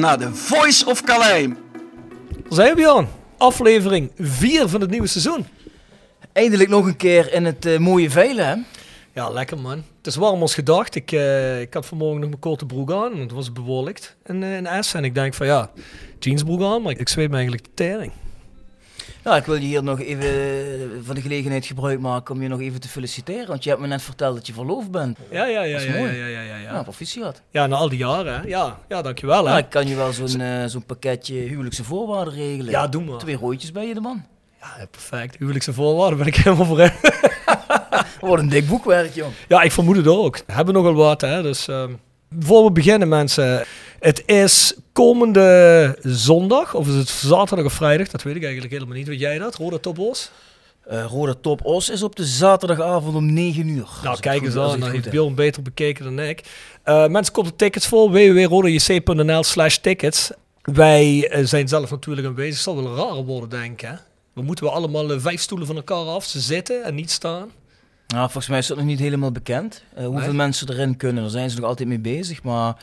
Luistert naar de Voice of Calais. Daar zijn we Jan. Aflevering 4 van het nieuwe seizoen. Eindelijk nog een keer in het eh, mooie veilen, hè? Ja, lekker man. Het is warm als gedacht. Ik, eh, ik had vanmorgen nog mijn korte broek aan, want het was bewolkt in, in Essen. En ik denk van ja, jeansbroek aan, maar ik zweet me eigenlijk de tering. Nou, ik wil je hier nog even van de gelegenheid gebruik maken om je nog even te feliciteren. Want je hebt me net verteld dat je verloofd bent. Ja, ja, ja, Dat is ja, ja, mooi. ja, ja, ja, proficiat. Ja, na al die jaren, hè. Ja, ja dankjewel, hè. Ik kan je wel zo'n eh, zo'n pakketje huwelijkse voorwaarden regelen. Ja, doe maar. Twee rooitjes bij je de man. Ja, perfect. Huwelijkse voorwaarden ben ik helemaal voor. Wat een dik boekwerk, jong. Ja, ik vermoed het ook. We hebben nogal wat, hè. Dus ehm, voor we beginnen, mensen. Het is komende zondag, of is het zaterdag of vrijdag? Dat weet ik eigenlijk helemaal niet. Weet jij dat, Roda Topos? Eh Rode Top Os is op de zaterdagavond om 9 uur. Nou, kijk eens aan. Dan heeft Bjorn beter bekeken dan ik. Eh, mensen, kopen tickets voor www.rodajc.nl slash tickets. Wij eh, zijn zelf natuurlijk aanwezig. Het zal wel rare worden, denk ik. Hè? We moeten we allemaal vijf stoelen van elkaar af. Zitten en niet staan. Nou, volgens mij is dat nog niet helemaal bekend. hoeveel Nee? mensen erin kunnen. Daar zijn ze nog altijd mee bezig. Maar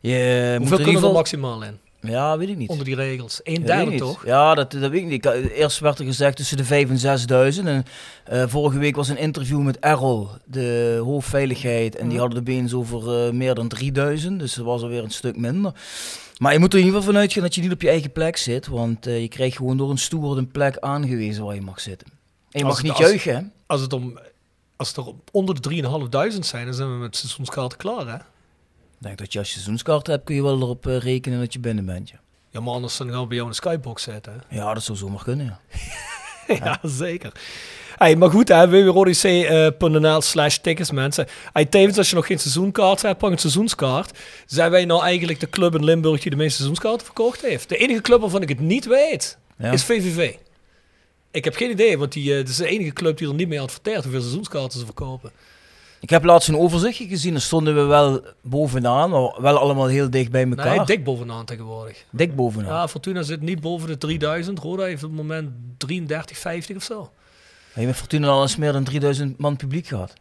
je moet Hoeveel in kunnen ieder er geval... maximaal in? Ja, weet ik niet. Onder die regels. Ja, derde toch? Ja, dat, dat weet ik niet. Eerst werd er gezegd tussen de 5 en 6.000. En eh, vorige week was een interview met Errol, de hoofdveiligheid. En die Mhm. hadden de beens over eh, meer dan 3000. Dus dat was alweer een stuk minder. Maar je moet er in ieder geval van uitgaan dat je niet op je eigen plek zit. Want eh, je krijgt gewoon door een steward een plek aangewezen waar je mag zitten. En je mag het- niet als- juichen, hè? Als het om... Als het er onder de 3.500 zijn, dan zijn we met seizoenskaarten klaar, hè? Denk dat je als je seizoenskaart hebt, kun je wel erop eh, rekenen dat je binnen bent. Ja, Ja, maar anders dan gaan we bij jou de skybox zitten, hè? ja dat zou zomaar kunnen, ja. ja, zeker. Hey, maar goed, hè, www.rodc.nl slash tickets, mensen. Hey, tevens, als je nog geen seizoenkaart hebt, pak een seizoenskaart. Zijn wij nou eigenlijk de club in Limburg die de meeste seizoenskaarten verkocht heeft? De enige club waarvan ik het niet weet, Ja. is VVV. Ik heb geen idee, want die, eh, is de enige club die er niet mee adverteert hoeveel seizoenskaarten ze verkopen. Ik heb laatst een overzichtje gezien, daar stonden we wel bovenaan, maar wel allemaal heel dicht bij elkaar. Nee, dik bovenaan tegenwoordig. Dik bovenaan. Ja, Fortuna zit niet boven de 3000. Roda heeft op het moment 33, 50 of zo. Heb je met Fortuna al eens meer dan 3000 man publiek gehad?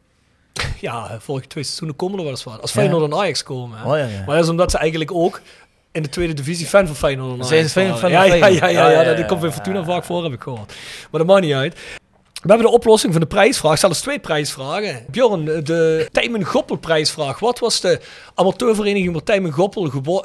Ja, vorige twee seizoenen komen er wel eens wat. Als. Feyenoord en Ajax komen. Oh ja, ja. Maar dat is omdat ze eigenlijk ook in de tweede divisie fan van Feyenoord en Zijn ze fan van ja, ja, ja, ja, Ja, ja, ja, dat- komt bij Fortuna vaak voor, heb ik gehoord. Maar dat maakt niet uit. We hebben de oplossing van de prijsvraag, zelfs twee prijsvragen. Bjorn, de Tijmen Goppel prijsvraag. Wat was de amateurvereniging waar Tijmen Goppel gebo-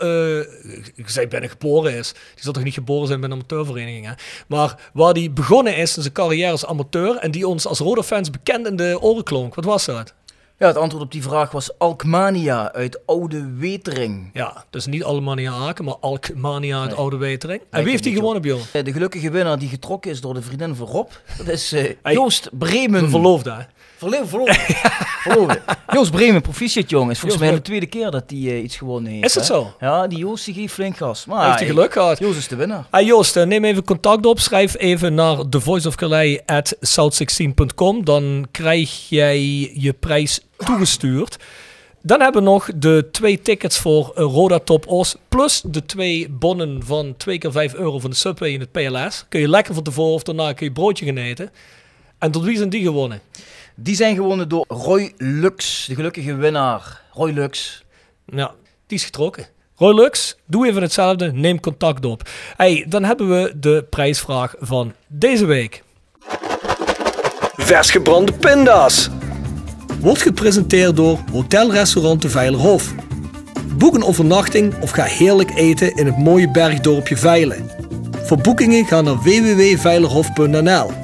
ik zei bijna geboren is. Die zal toch niet geboren zijn bij een amateurvereniging, hè? Maar waar die begonnen is in zijn carrière als amateur en die ons als Roda-fans bekend in de oren klonk. Wat was dat? Ja, het antwoord op die vraag was Alkmania uit Oude Wetering. Ja, dus niet Almania Aken, maar Alkmania uit Nee. Oude Wetering. En wie heeft die gewonnen, Bjorn? Eh, De gelukkige winnaar die getrokken is door de vriendin van Rob, dat is eh, Joost Bremen. Een verloofde, hè? Verlo- verloren. Verloren. Joost Bremen, proficiat jongen. Is volgens Joost mij de tweede keer dat hij eh, iets gewonnen heeft. Is het hè? zo? Ja, die Joost die geeft flink gas. Maar Heeft hij geluk gehad? Joost is de winnaar. Hey Joost, eh, neem even contact op. Schrijf even naar thevoiceofcalais at south16.com. Dan krijg jij je prijs toegestuurd. Dan hebben we nog de twee tickets voor Roda Top Os. Plus de twee bonnen van 2 keer 5 euro van de Subway in het PLS. Kun je lekker van tevoren of daarna kun je broodje gaan eten. En tot wie zijn die gewonnen? Die zijn gewonnen door Roy Lux, de gelukkige winnaar. Roy Lux. Ja, die is getrokken. Roy Lux, doe even hetzelfde. Neem contact op. Hey, dan hebben we de prijsvraag van deze week. Vers gebrande pinda's. Wordt gepresenteerd door Hotel Restaurant de Veilerhof. Boek een overnachting of ga heerlijk eten in het mooie bergdorpje Veilen. Voor boekingen ga naar www.veilerhof.nl.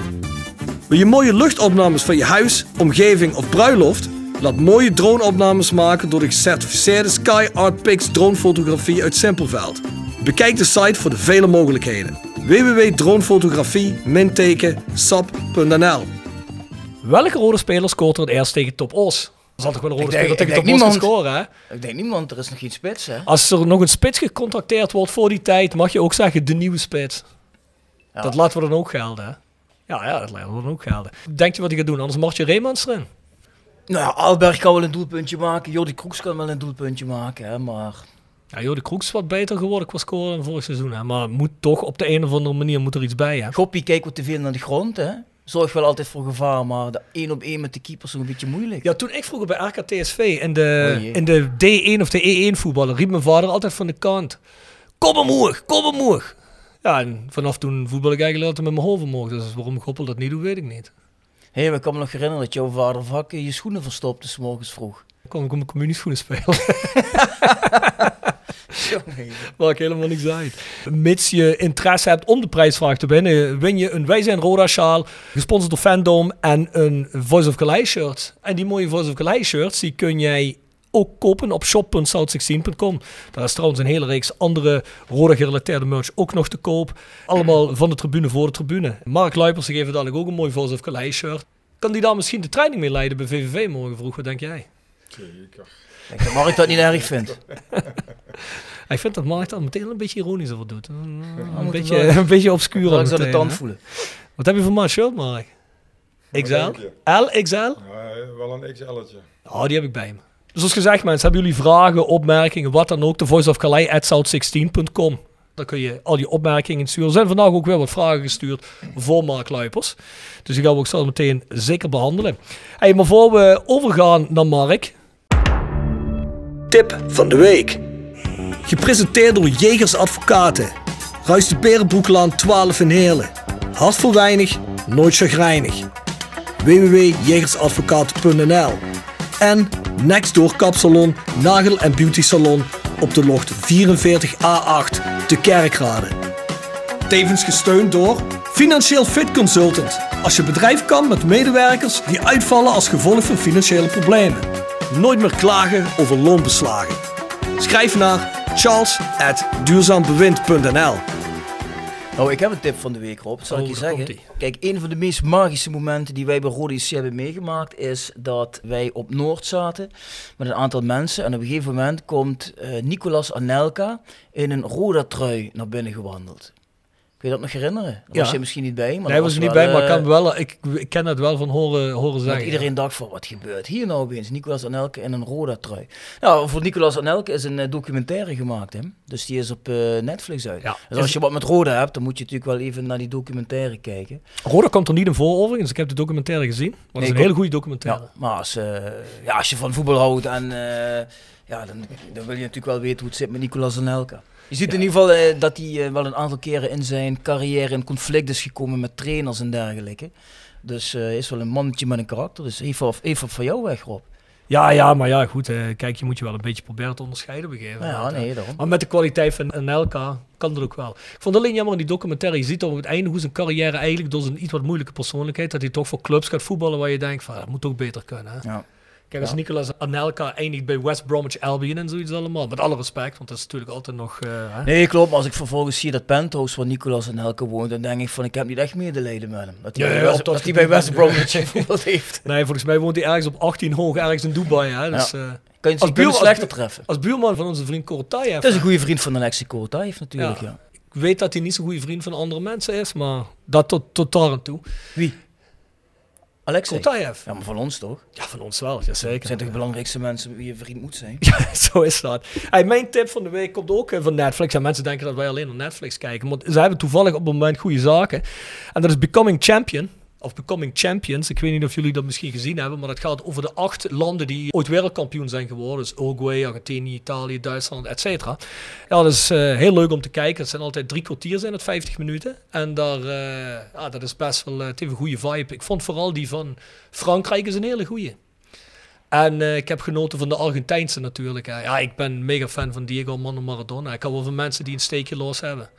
Wil je mooie luchtopnames van je huis, omgeving of bruiloft? Laat mooie droneopnames maken door de gecertificeerde Sky Art Pix dronefotografie uit Simpelveld. Bekijk de site voor de vele mogelijkheden. www.dronefotografie-sap.nl Welke rode speler scoort er het eerst tegen Top Os? Er zal toch wel een rode denk- speler tegen ik Top Os scoren, hè? Ik denk niemand, er is nog geen spits hè. Als er nog een spits gecontracteerd wordt voor die tijd, mag je ook zeggen de nieuwe spits. Ja. Dat laten we dan ook gelden, hè? Ja, ja, dat laten we dan ook gelden. Denk je wat hij gaat doen? Anders mag je Reemans erin. Nou ja, Alberg kan wel een doelpuntje maken. Jordi Kroeks kan wel een doelpuntje maken. Hè, maar Ja, joh, de Kroeks is wat beter geworden qua scoren dan vorig seizoen. Hè? Maar moet toch op de een of andere manier moet er iets bij. Hè? Goppie kijkt wat te veel naar de grond. Hè. Zorgt wel altijd voor gevaar. Maar de één op één met de keeper is een beetje moeilijk. Ja, toen ik vroeger bij RKTSV in de, Oh in de D1 of de E1 voetballen, riep mijn vader altijd van de kant: Kom omhoog, kom omhoog. Ja, en vanaf toen voetbal ik eigenlijk altijd met mijn hoofd omhoog. Dus waarom Goppel dat niet doet, weet ik niet. Hé, hey, kan me nog herinneren dat jouw vader vaak eh, je schoenen verstopte s morgens vroeg. Ik kon ik op mijn communieschoenen spelen. Maakt helemaal niks uit. Mits je interesse hebt om de prijsvraag te winnen, win je een Wij zijn Roda sjaal, gesponsord door Fandom en een Voice of Calais shirt. En die mooie Voice of Calais shirts, die kun jij ook kopen op shop.south16.com. Daar is trouwens een hele reeks andere Roda gerelateerde merch ook nog te koop. Allemaal van de tribune voor de tribune. Mark Luipers geeft dadelijk ook een mooi Voice of Calais shirt. Kan die daar misschien de training mee leiden bij VVV morgen vroeg? Wat denk jij? Ik denk dat Mark dat niet erg vindt. Ik vind dat Mark dan meteen een beetje ironisch over doet. Een, beetje, wel- een beetje obscuur. Zal ik al ze aan de tand voelen. Wat heb je voor maat shirt, Mark? XL? L, XL? Ja, wel een XL'tje. Oh, die heb ik bij me. Dus zoals gezegd mensen, hebben jullie vragen, opmerkingen, wat dan ook, de voice of Calais at south16.com. Dan kun je al je opmerkingen sturen. Er zijn vandaag ook weer wat vragen gestuurd voor Mark Luipers. Dus die gaan we ook zo meteen zeker behandelen. Hey, maar voor we overgaan naar Mark. Tip van de week. Gepresenteerd door Jegers Advocaten. Ruist de Berenbroeklaan 12 in Heerlen. Hart voor weinig, nooit chagrijnig. www.jegersadvocaten.nl En Nextdoor Kapsalon, Nagel en Beauty Salon op de locht 44A8 te Kerkrade. Tevens gesteund door Financieel Fit Consultant. Als je bedrijf kan met medewerkers die uitvallen als gevolg van financiële problemen. Nooit meer klagen over loonbeslagen. Schrijf naar charles.duurzaambewind.nl Nou, ik heb een tip van de week, Rob. Dat zal Oh, ik je daar zeggen. Kijk, een van de meest magische momenten die wij bij Rode JC hebben meegemaakt... is dat wij op Noord zaten met een aantal mensen. En op een gegeven moment komt eh, Nicolas Anelka in een Roda-trui naar binnen gewandeld. Kun je dat nog herinneren? Daar Ja. was je misschien niet bij. Maar nee, was er niet bij, maar ik, eh, kan wel, ik, ik ken het wel van horen, horen Dat zeggen. iedereen dacht van, wat gebeurt hier nou opeens? Nicolas Anelke in een Roda trui. Nou, voor Nicolas Anelke is een eh, documentaire gemaakt, hè? Dus die is op eh, Netflix uit. Ja. Dus als je wat met Roda hebt, dan moet je natuurlijk wel even naar die documentaire kijken. Roda komt er niet in voor overigens. Ik heb de documentaire gezien. Maar het is een ook. hele goede documentaire. Ja, maar als, ja, als je van voetbal houdt en ja, dan, dan wil je natuurlijk wel weten hoe het zit met Nicolas Anelka. Je ziet in ieder geval eh, dat hij eh, wel een aantal keren in zijn carrière in conflict is gekomen met trainers en dergelijke. Dus eh is wel een mannetje met een karakter. Dus even, of, even van jou weg, Rob. Ja, ja, maar ja, goed. eh, kijk, je moet je wel een beetje proberen te onderscheiden op een gegeven Ja, moment, hè. nee, daarom. Maar met de kwaliteit van Anelka kan dat ook wel. Ik vond alleen jammer in die documentaire. Je ziet op het einde hoe zijn carrière eigenlijk door zijn iets wat moeilijke persoonlijkheid, dat hij toch voor clubs gaat voetballen waar je denkt van, dat moet ook beter kunnen. Hè? Ja. Kijk, als. Nicolas Anelka eindigt bij West Bromwich Albion en zoiets allemaal. Met alle respect, want dat is natuurlijk altijd nog... hè? Nee, klopt. Maar als ik vervolgens zie dat penthouse waar Nicolas Anelka woont, dan denk ik van, ik heb niet echt medelijden met hem. Dat hij Ja, dat hij bij West Bromwich gevoetbald heeft. Nee, volgens mij woont hij ergens op 18 hoog, ergens in Dubai. Hè? Dus, Ja. eh, Kan je als, zich buur, als, slechter bu- treffen. als buurman van onze vriend Korotayev. Dat is een goede vriend van Alexi Kortaev natuurlijk, ja. Ik weet dat hij niet zo'n goede vriend van andere mensen is, maar dat tot, tot daar en toe. Wie? Alexei? Ja, maar van ons toch? Ja, van ons wel, ja, zeker. Dat zijn toch de belangrijkste mensen wie je vriend moet zijn? Ja, zo is dat. Hey, mijn tip van de week komt ook eh, van Netflix. En mensen denken dat wij alleen op Netflix kijken. Maar ze hebben toevallig op het moment goede zaken. En dat is Becoming Champion. Of Becoming Champions. Ik weet niet of jullie dat misschien gezien hebben. Maar dat gaat over de acht landen die ooit wereldkampioen zijn geworden. Dus Uruguay, Argentinië, Italië, Duitsland, et cetera. Ja, dat is eh, heel leuk om te kijken. Het zijn altijd drie kwartier, zijn het 50 minuten. En daar, eh, ja, dat is best wel, het heeft een goede vibe. Ik vond vooral die van Frankrijk is een hele goede. En ik heb genoten van de Argentijnse natuurlijk. hè. Ja, ik ben mega fan van Diego Maradona. Ik hou wel van mensen die een steekje los hebben.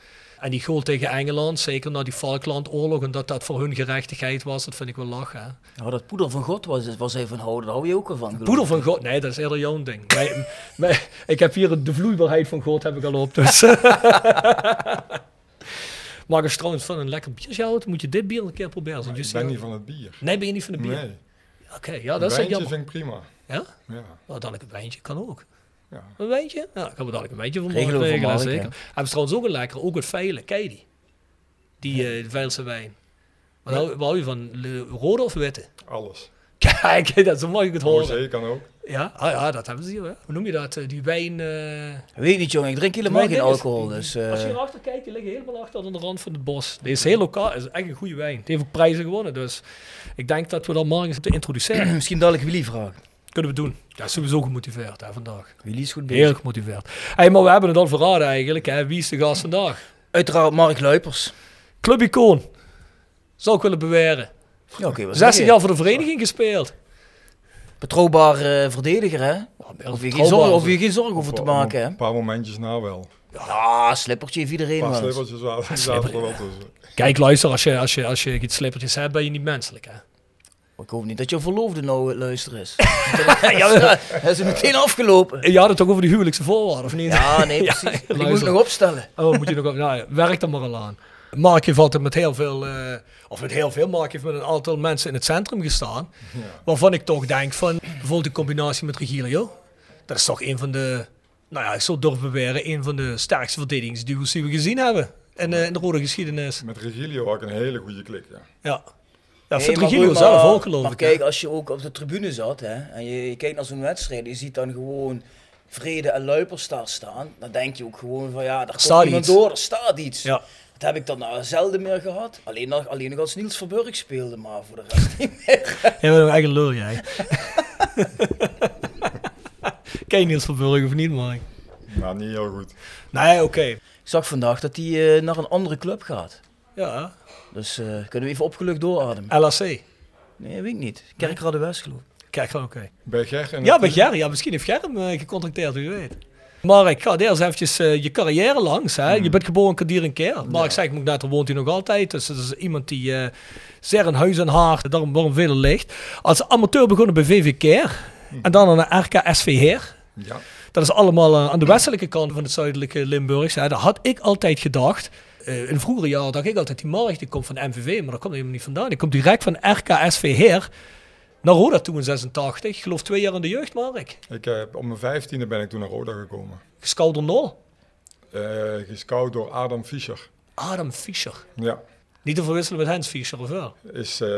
En die goal tegen Engeland, zeker na die Falklandoorlog, en dat dat voor hun gerechtigheid was, dat vind ik wel lachen. hè. Nou, dat poeder van God was, was van houden, daar hou je ook wel van. ik. van God, nee, dat is eerder jouw ding. Mij- mij- ik heb hier de vloeibaarheid van God heb ik al op, dus... maar als je trouwens van een lekker biertje houdt, moet je dit bier een keer proberen. Want ik je ben niet van het bier. Nee, ben je niet van de bier? Nee. Oké, ja, dat is jammer. vind ik prima. Ja? Ja. Nou, dan een wijntje kan ook. Ja. Een wijntje? Ja, dan kan we dadelijk een wijntje van Regelen regelen, zeker. Hebben ze trouwens ook een lekker, ook het veilen. Ken je die? Die eh Veilse wijn. Wat hou, wat hou je van? Rode of witte? Alles. Kijk, dat, zo mag ik het horen. Rosé kan ook. Ja, ah, ja, dat hebben ze hier. Hè. Hoe noem je dat? Eh, Die wijn... eh Weet niet, jongen. Ik drink helemaal geen alcohol, dus... eh, Als je hierachter kijkt, die liggen helemaal achter aan de rand van het bos. Deze is heel lokaal, is echt een goede wijn. Die heeft ook prijzen gewonnen, dus ik denk dat we dat morgen eens moeten introduceren. Misschien dadelijk Willy vragen. Kunnen we doen. Ja, sowieso gemotiveerd hè, vandaag. Willy is goed bezig. Heel gemotiveerd. Hey, maar we hebben het al verraden eigenlijk. Hè. Wie is de gast vandaag? Uiteraard Mark Luipers. Clubicoon. Zou ik willen beweren. Ja, oké. wat 16 zeg jaar voor de vereniging gespeeld. Betrouwbaar eh, verdediger, hè? Hoef je, geen zorgen, hoef je geen zorgen over te maken, hè? Een paar momentjes nou wel. Ja, slippertje heeft iedereen wel slippertjes wel-. Kijk, luister, als je, als je, als je iets slippertjes hebt, ben je niet menselijk. Hè? Ik hoop niet dat je verloofde nou eh, luisteren is. ja, dat is meteen afgelopen. Je had het toch over die huwelijkse voorwaarden, of niet? Ja, nee, precies. Die moet ik luister. nog opstellen. Oh, moet je nog op. Nou, ja, werk er maar al aan. Mark heeft altijd met heel veel, eh, of met heel veel, Mark heeft met een aantal mensen in het centrum gestaan. Waarvan ik toch denk van, bijvoorbeeld de combinatie met Regilio. Dat is toch een van de, nou ja, ik zou durven beweren, een van de sterkste verdedigingsduels die we gezien hebben. In, eh, in de rode geschiedenis. Met Regilio had ik een hele goede klik, ja. Ja. Ja, Regilio goed, zelf ook geloof Maar ik. kijk, als je ook op de tribune zat hè, en je, je kijkt naar zo'n wedstrijd, je ziet dan gewoon Vrede en Luipers daar staan, dan denk je ook gewoon van ja, daar staat komt iemand iets. door, er staat iets. Ja. Dat heb ik dan nou zelden meer gehad. Alleen nog, alleen nog als Niels Verburg speelde, maar voor de rest niet meer. Jij bent een eigen lul, jij. Ken je Niels van Burg of niet, Mark? Maar niet heel goed. Nee, oké. Ik zag vandaag dat hij eh, naar een andere club gaat. Ja, Dus eh, kunnen we even opgelucht doorademen? LAC. Nee, weet ik niet. Kerkrade West geloof ik. Gewoon oké. Bij Ger en Ja, bij Gerry. Ja, misschien heeft Gerry hem eh, gecontracteerd, wie weet. Mark, ga eerst eventjes eh, je carrière langs. Hè? Je bent geboren in Kadir en Keer. Mark zei ik moet net, daar woont hij nog altijd. Dus dat is iemand die eh zeer in huis en haar, daarom waarom veel ligt. Als amateur begonnen bij VV Keer. En dan aan de RKSV Heer. Ja. Dat is allemaal eh, aan de westelijke kant van het zuidelijke Limburgs. Hè. Daar had ik altijd gedacht. Eh, in vroegere jaren dacht ik altijd, die Mark die komt van MVV, maar dat komt helemaal niet vandaan. Die komt direct van RKSV Heer naar Roda toe in 86. Ik geloof twee jaar in de jeugd, Mark. Ik, eh, op mijn vijftiende ben ik toen naar Roda gekomen. Gescout door. Eh gescout door Adam Fischer. Adam Fischer. Ja, Niet te verwisselen met Hans Fischer, of wel? is eh,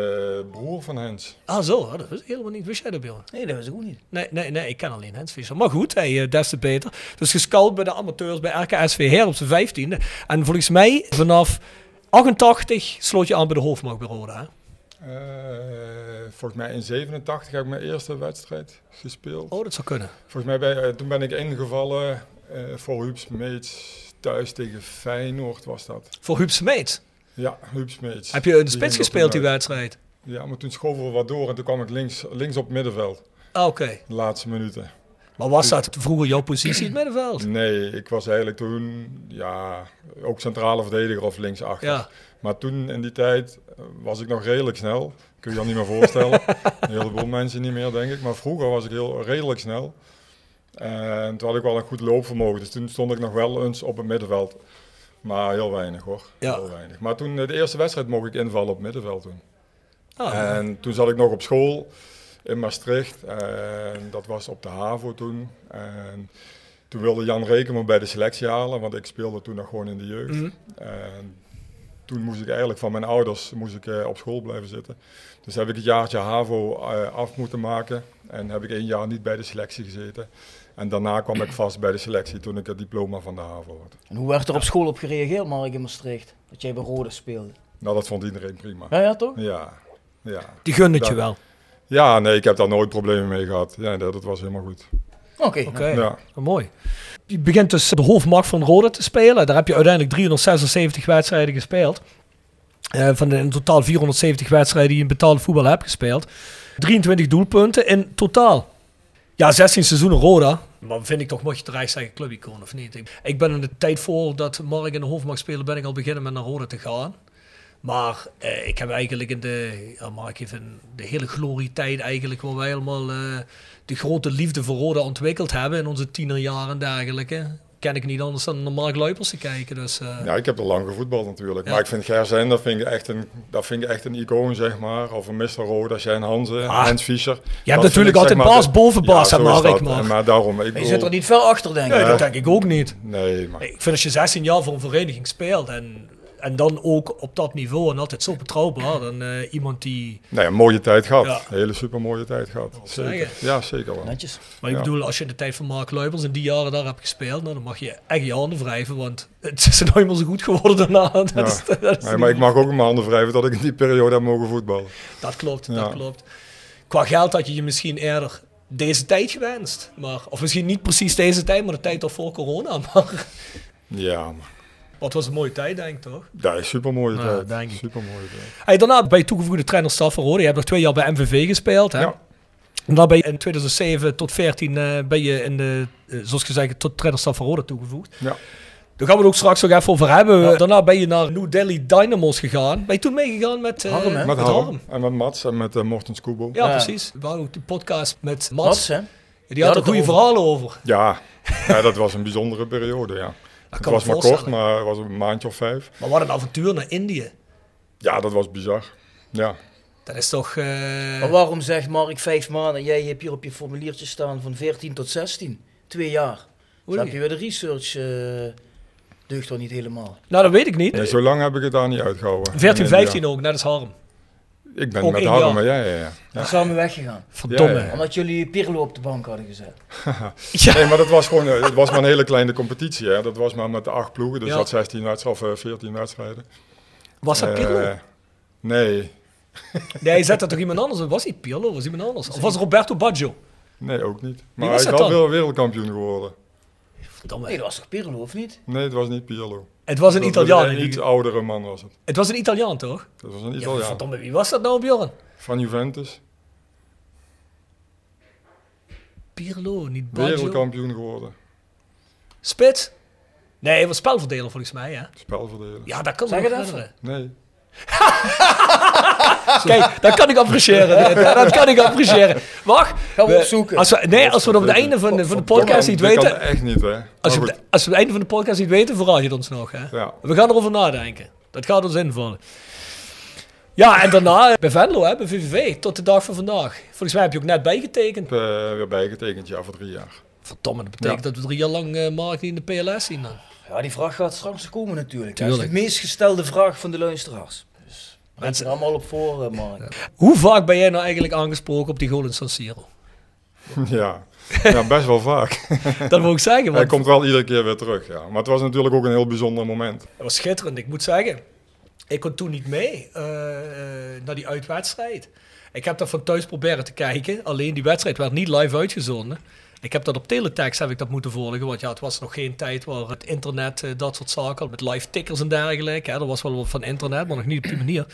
broer van Hens. Ah, zo. Dat wist ik helemaal niet. Wist jij dat, Bjorn? Nee, dat was ik ook niet. Nee, nee, nee, ik ken alleen Hans Fischer. Maar goed, hij, eh, des te beter. Dus gescout bij de amateurs bij RKSV Her op zijn vijftiende. En volgens mij vanaf 88 sloot je aan bij de hoofdmacht bij Roda. hè? Eh, volgens mij in 87 heb ik mijn eerste wedstrijd gespeeld. Oh, dat zou kunnen. Volgens mij bij, toen ben ik ingevallen eh, voor Huub Smeets thuis tegen Feyenoord was dat. Voor Huub Smeets. Ja, Huub Smeets. Heb je Die spits gespeeld die uit. wedstrijd? Ja, maar toen schoven we wat door en toen kwam ik links, links op het middenveld. Ah, Oké. De laatste minuten. Maar was dat vroeger jouw positie in het middenveld? Nee, ik was eigenlijk toen ja, ook centrale verdediger of linksachter. Ja. Maar toen in die tijd eh, was ik nog redelijk snel. Kun je je dat niet meer voorstellen. Een heleboel mensen niet meer, denk ik. Maar vroeger was ik heel redelijk snel. En toen had ik wel een goed loopvermogen. Dus toen stond ik nog wel eens op het middenveld. Maar heel weinig hoor. Ja. Heel weinig. Maar toen eh, de eerste wedstrijd mocht ik invallen op middenveld toen. Ah, En toen zat ik nog op school in Maastricht. En dat was op de HAVO toen. En toen wilde Jan Reken me bij de selectie halen, want ik speelde toen nog gewoon in de jeugd. Mhm. En toen moest ik eigenlijk van mijn ouders moest ik, eh, op school blijven zitten. Dus heb ik het jaartje HAVO eh, af moeten maken. En heb ik één jaar niet bij de selectie gezeten. En daarna kwam ik vast bij de selectie toen ik het diploma van de HAVO had. En hoe werd er op school op gereageerd, Mark in Maastricht? Dat jij bij Rode speelde? Nou, dat vond iedereen prima. Ja, ja toch? Ja, ja. Die gunde het je wel. Ja, nee, ik heb daar nooit problemen mee gehad. Ja, dat, dat was helemaal goed. Oké. Oké, Ja. Oh, mooi. Je begint dus de hoofdmacht van Roda te spelen. Daar heb je uiteindelijk 376 wedstrijden gespeeld. Eh, van de in totaal 470 wedstrijden die je in betaalde voetbal hebt gespeeld. 23 doelpunten in totaal. Ja, 16 seizoenen Roda. Maar vind ik toch, mocht je terecht zeggen, clubicoon of niet? Ik, ben in de tijd voor dat Mark in de hoofdmacht speelde, ben ik al beginnen met naar Roda te gaan. Maar eh, ik heb eigenlijk in de, Mark de hele glorietijd eigenlijk, waar wij helemaal eh, de grote liefde voor Roda ontwikkeld hebben in onze tienerjaren en dergelijke, ken ik niet anders dan naar Mark Luipers te kijken. Dus, eh, Ja, ik heb er lang gevoetbald natuurlijk. Ja. Maar ik vind Gerzijn, dat vind ik echt een, dat vind ik echt een icoon, zeg maar. Of een Mr. Roda, Shane Hanze, Ah. Hans Fischer. Je hebt natuurlijk altijd baas boven baas, Mark, dat. maar- En Maar daarom, ik Je bedoel- zit er niet ver achter, denk ik. nee, dat denk ik ook niet. Nee, maar Ik vind als je 16 jaar voor een vereniging speelt en, en dan ook op dat niveau en altijd zo betrouwbaar, dan eh, iemand die... nee, een mooie tijd gehad. Ja. Een hele super mooie tijd gehad. Zeker. Ja, zeker wel. Netjes. Maar ik Ja. bedoel, als je in de tijd van Mark Luipers in die jaren daar hebt gespeeld, nou, dan mag je echt je handen wrijven, want het is nooit meer zo goed geworden daarna. Dat, Ja. is, dat, is Nee, maar ik mag ook mijn handen wrijven dat ik in die periode heb mogen voetballen. dat klopt, Ja. dat klopt. Qua geld had je je misschien eerder deze tijd gewenst. Maar, of misschien niet precies deze tijd, maar de tijd al voor corona. Maar Ja, maar wat was een mooie tijd, denk ik toch? dat is super mooie Ja, tijd. denk ik. Super mooie tijd. Hey, daarna ben je toegevoegde trainerstaf van Rode. Je hebt nog twee jaar bij MVV gespeeld. Hè? Ja. En dan ben je in 2007 tot 14 eh, ben je in de, eh, zoals gezegd, tot trainerstaf van Rode toegevoegd. Ja. Daar gaan we het ook straks nog even over hebben. Daarna ben je naar New Delhi Dynamos gegaan. Ben je toen meegegaan met, eh, Harm? Met met Harm Harm? en met Mats en met uh, Morten. Ja, Ja. precies. We hadden ook die podcast met Mats. Mats, hè? Die had er goede verhalen over. Ja, ja, dat was een bijzondere periode, ja. Het was maar kort, maar het was een maandje of vijf. Maar wat een avontuur naar Indië. Ja, dat was bizar. Ja, Dat is toch... eh, Maar waarom zegt Mark vijf maanden? Jij hebt hier op je formuliertje staan van 14 tot 16. Twee jaar. Snap je weer de research eh deugt toch niet helemaal. Nou, dat weet ik niet. nee, zo lang heb ik het daar niet uitgehouden. 14, In 15 India. ook, net als Harm. Ik ben Ook met Harm, ja, ja, ja. Ja. samen weggegaan. Verdomme. Ja, ja, ja. Omdat jullie Pirlo op de bank hadden gezet. Ja. Nee, maar dat was gewoon eh, het was maar een hele kleine competitie. Hè. Dat was maar met de acht ploegen, dus Ja. dat 16 wedstrijden of eh, 14 wedstrijden. Was dat Eh, Pirlo? nee, Nee, hij zette toch iemand anders? Was niet Pirlo, was iemand anders? Of was Roberto Baggio? nee, ook niet. Maar was hij dat is wel wereldkampioen geworden. Verdomme. Nee, dat was toch Pirlo, of niet? Nee, het was niet Pirlo. Het was een Dat Italiaan. Een iets oudere man was het. Het was een Italiaan, toch? Dat was een Ja, Italiaan. verdomme, wie was dat nou, Bjorn? Van Juventus. Pirlo, niet Baggio. Wereldkampioen geworden. Spits? Nee, hij was spelverdeler volgens mij, hè? Spelverdeler. Ja, dat kan Zeg me nog het even. Nee. Kijk, dat kan ik appreciëren. dat kan ik appreciëren. Wacht. Gaan we we- opzoeken. Als we, nee, als we het op het einde van de, van de podcast niet Dat kan weten... echt niet, hè. Als, de- als we het einde van de podcast niet weten, verraad je het ons nog, hè? Ja. We gaan erover nadenken. Dat gaat ons invallen. Ja, en daarna eh, bij Venlo, hè, bij VVV, tot de dag van vandaag. Volgens mij heb je ook net bijgetekend. Ik heb eh, weer bijgetekend, ja, voor drie jaar. Verdomme, dat betekent Ja. dat we drie jaar lang Mark niet in de PLS zien. Dan. Ja, die vraag gaat straks komen natuurlijk. Dat is Tuurlijk. de meest gestelde vraag van de luisteraars. Mensen er allemaal op voor, eh, Mark. Hoe vaak ben jij nou eigenlijk aangesproken op die goal in San Siro? Ja. ja, best wel vaak. Dat wil ik zeggen. Hij Want komt wel iedere keer weer terug, ja. Maar het was natuurlijk ook een heel bijzonder moment. Dat was schitterend. Ik moet zeggen, ik kon toen niet mee eh, eh, naar die uitwedstrijd. Ik heb dat van thuis proberen te kijken. Alleen die wedstrijd werd niet live uitgezonden. Ik heb dat op teletext heb ik dat moeten volgen. Want ja, het was nog geen tijd waar het internet, eh, dat soort zaken, met live tickers en dergelijke. Hè. Er was wel wat van internet, maar nog niet op die manier.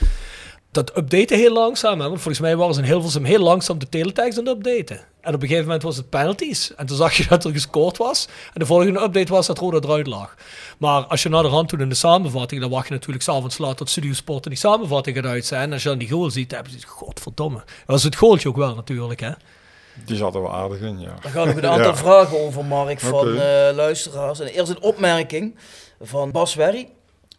Dat updaten heel langzaam. Hè? Want volgens mij waren ze in Hilversum heel langzaam de teletext aan het updaten. En op een gegeven moment was het penalties. En toen zag je dat er gescoord was. En de volgende update was dat Roda eruit lag. Maar als je naar de rand toen in de samenvatting, dan wacht je natuurlijk s'avonds laat tot Studio Sport en die samenvatting gaat uit zijn. En als je dan die goal ziet, dan heb je godverdomme. Dat was het goaltje ook wel natuurlijk, hè. Die zat er wel aardig in, ja. Daar gaan nog een aantal Ja. vragen over, Mark, van eh, luisteraars. En eerst een opmerking van Bas Werry.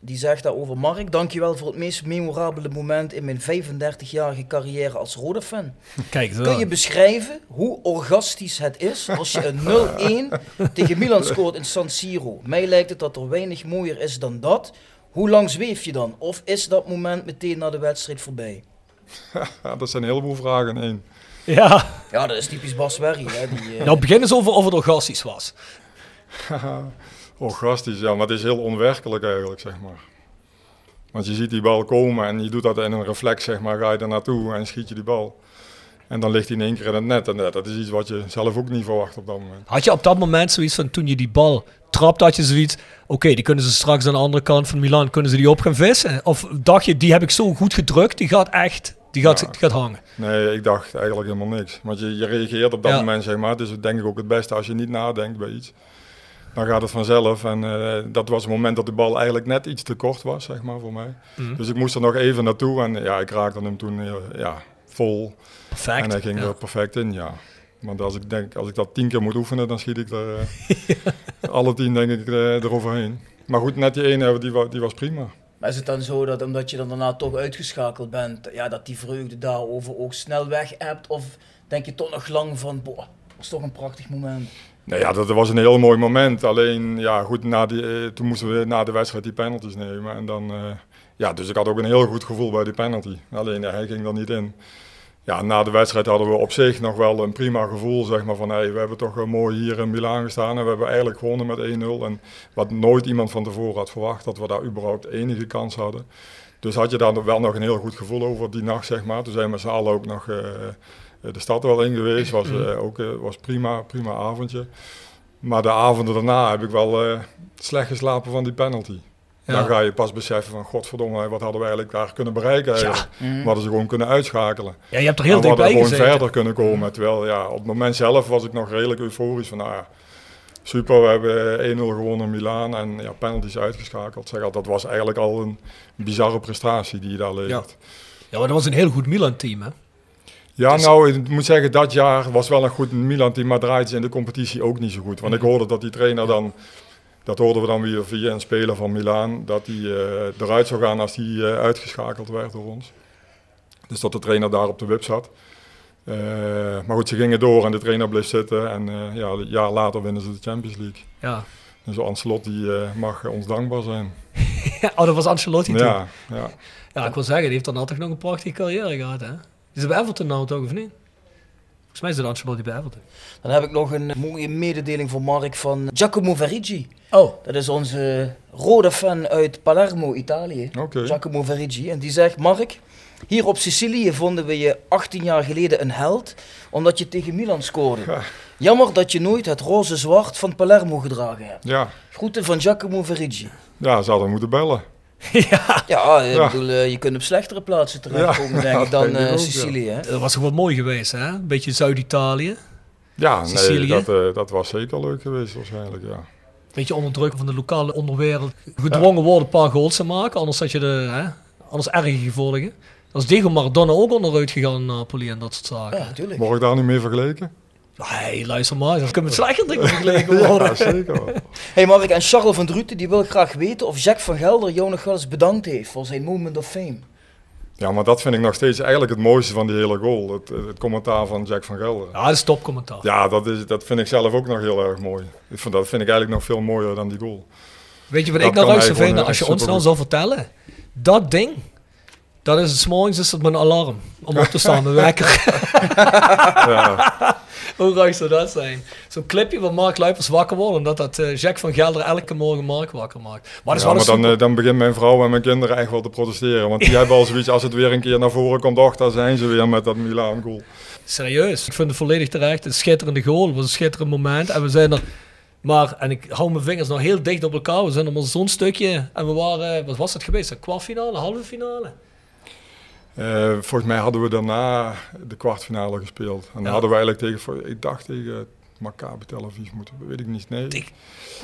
Die zegt daarover, Mark, dankjewel voor het meest memorabele moment in mijn 35-jarige carrière als Rode-fan. Kijk, zo. Kun je beschrijven hoe orgastisch het is als je een 0-1 tegen Milan scoort in San Siro? Mij lijkt het dat er weinig mooier is dan dat. Hoe lang zweef je dan? Of is dat moment meteen na de wedstrijd voorbij? Dat zijn een heleboel vragen in één. Ja, Ja, dat is typisch Bas Werry. Hè? Die, eh, nou begin eens over of het orgastisch was. Orgastisch, ja, maar het is heel onwerkelijk eigenlijk, zeg maar. Want je ziet die bal komen en je doet dat in een reflex, zeg maar, ga je er naartoe en schiet je die bal. En dan ligt hij in één keer in het net. En ja, dat is iets wat je zelf ook niet verwacht op dat moment. Had je op dat moment zoiets van, toen je die bal trapte, had je zoiets, oké, die kunnen ze straks aan de andere kant van Milan, kunnen ze die op gaan vissen? Of dacht je, die heb ik zo goed gedrukt, die gaat echt, die gaat, Ja. die gaat hangen. Nee, ik dacht eigenlijk helemaal niks. Want je, je reageert op dat Ja. moment, zeg maar. Het is denk ik ook het beste als je niet nadenkt bij iets. Dan gaat het vanzelf. En eh, dat was het moment dat de bal eigenlijk net iets te kort was, zeg maar, voor mij. Mhm. Dus ik moest er nog even naartoe. En ja, ik raakte hem toen heel- ja, vol. Perfect. En hij ging ja. er perfect in, ja. Want als ik denk, als ik dat tien keer moet oefenen, dan schiet ik er eh, alle tien denk ik eroverheen. Maar goed, net die ene, die, die was prima. Maar is het dan zo dat omdat je dan daarna toch uitgeschakeld bent, ja, dat die vreugde daarover ook snel weg hebt? Of denk je toch nog lang van, boah, dat was toch een prachtig moment? Nou ja, dat was een heel mooi moment. Alleen, ja, goed, na die, eh, toen moesten we na de wedstrijd die penalties nemen. En dan, eh, ja, dus ik had ook een heel goed gevoel bij die penalty. Alleen, hij ging er niet in. Ja, na de wedstrijd hadden we op zich nog wel een prima gevoel, zeg maar, van hey, we hebben toch eh, mooi hier in Milaan gestaan en we hebben eigenlijk gewonnen met 1-0. En wat nooit iemand van tevoren had verwacht, dat we daar überhaupt enige kans hadden. Dus had je daar wel nog een heel goed gevoel over die nacht, zeg maar. Toen zijn we met z'n allen ook nog eh, de stad wel in geweest. Was, eh, ook, eh, was prima, prima avondje. Maar de avonden daarna heb ik wel eh, slecht geslapen van die penalty. Ja. Dan ga je pas beseffen van, godverdomme, wat hadden we eigenlijk daar kunnen bereiken eigenlijk. Mhm. We hadden ze gewoon kunnen uitschakelen. Ja, je hebt er heel en we hadden dichtbij gewoon gezeten. verder kunnen komen. Terwijl, ja, op het moment zelf was ik nog redelijk euforisch van, nou ja, super, we hebben 1-0 gewonnen in Milaan en ja, penalties uitgeschakeld. Zeg, al, dat was eigenlijk al een bizarre prestatie die je daar levert. Ja, maar dat was een heel goed Milan-team, hè? Ja, Dus- nou, ik moet zeggen, dat jaar was wel een goed Milan-team, maar draaide ze in de competitie ook niet zo goed. Want ik hoorde dat die trainer dan, dat hoorden we dan weer via een speler van Milaan, dat hij eh, eruit zou gaan als hij eh, uitgeschakeld werd door ons. Dus dat de trainer daar op de wip zat. Eh, maar goed, ze gingen door en de trainer bleef zitten en ja, een jaar later winnen ze de Champions League. Ja. Dus Ancelotti eh, mag ons dankbaar zijn. oh, dat was Ancelotti toen. Ja, ja. Ja, ik wil zeggen, die heeft dan altijd nog een prachtige carrière gehad, hè? Is bij Everton nou toch, of niet? Volgens mij is het Ancelotti bij Everton. Dan heb ik nog een mooie mededeling voor Mark van Giacomo Verigi. Oh. Dat is onze rode fan uit Palermo, Italië. Oké. Giacomo Verigi. En die zegt, Mark, hier op Sicilië vonden we je 18 jaar geleden een held, omdat je tegen Milan scoorde. Jammer dat je nooit het roze-zwart van Palermo gedragen hebt. Ja. Groeten van Giacomo Verigi. ja, ze hadden moeten bellen. Ja, ik Ja. bedoel, eh, je kunt op slechtere plaatsen terechtkomen, Ja, denk ik, dan denk ik eh. Sicilië. Hè? Dat was toch wel mooi geweest, hè? Een beetje Zuid-Italië. Ja, nee, Sicilië. dat, eh, dat was zeker leuk geweest waarschijnlijk, ja. Beetje onder druk van de lokale onderwereld. Gedwongen worden een paar goals te maken, anders had je de, hè? Anders erge gevolgen. Dat is Diego Maradona ook onderuit gegaan in Napoli en dat soort zaken. Ja, natuurlijk. Word ik daar niet mee vergeleken? Nee, luister maar, dat kan met slechter dingen vergeleken worden. Ja, zeker. Hey Mark, en Charles van Druten die wil graag weten of Jack van Gelder jou nog wel eens bedankt heeft voor zijn moment of fame. Ja, maar dat vind ik nog steeds eigenlijk het mooiste van die hele goal. Het, het commentaar van Jack van Gelder. Ja, dat is topcommentaar. Ja, dat, is, dat vind ik zelf ook nog heel erg mooi. Ik vind, dat vind ik eigenlijk nog veel mooier dan die goal. Weet je wat Dat ik nou leuk zou vinden als je ons nou supergoed. zou vertellen? Dat ding, dat is het morgens is het mijn alarm om op te staan, mijn wekker. Ja. Hoe raar zou dat zijn? Zo'n clipje van Mark Luipers wakker worden, omdat dat eh Jack van Gelder elke morgen Mark wakker maakt. Maar dat is Ja, wel maar een dan, eh, dan begint mijn vrouw en mijn kinderen echt wel te protesteren. Want die hebben al zoiets, als het weer een keer naar voren komt, och, daar zijn ze weer met dat Milaan goal. Serieus, ik vind het volledig terecht. Een schitterende goal, het was een schitterend moment. En we zijn er, maar, en ik hou mijn vingers nog heel dicht op elkaar. We zijn er maar zo'n stukje. En we waren, wat was het geweest? Een kwartfinale, halve finale? Eh, volgens mij hadden we daarna de kwartfinale gespeeld. En dan Ja. hadden we eigenlijk tegen, voor- ik dacht tegen Maccabi Tel Aviv moeten, weet ik niet, nee.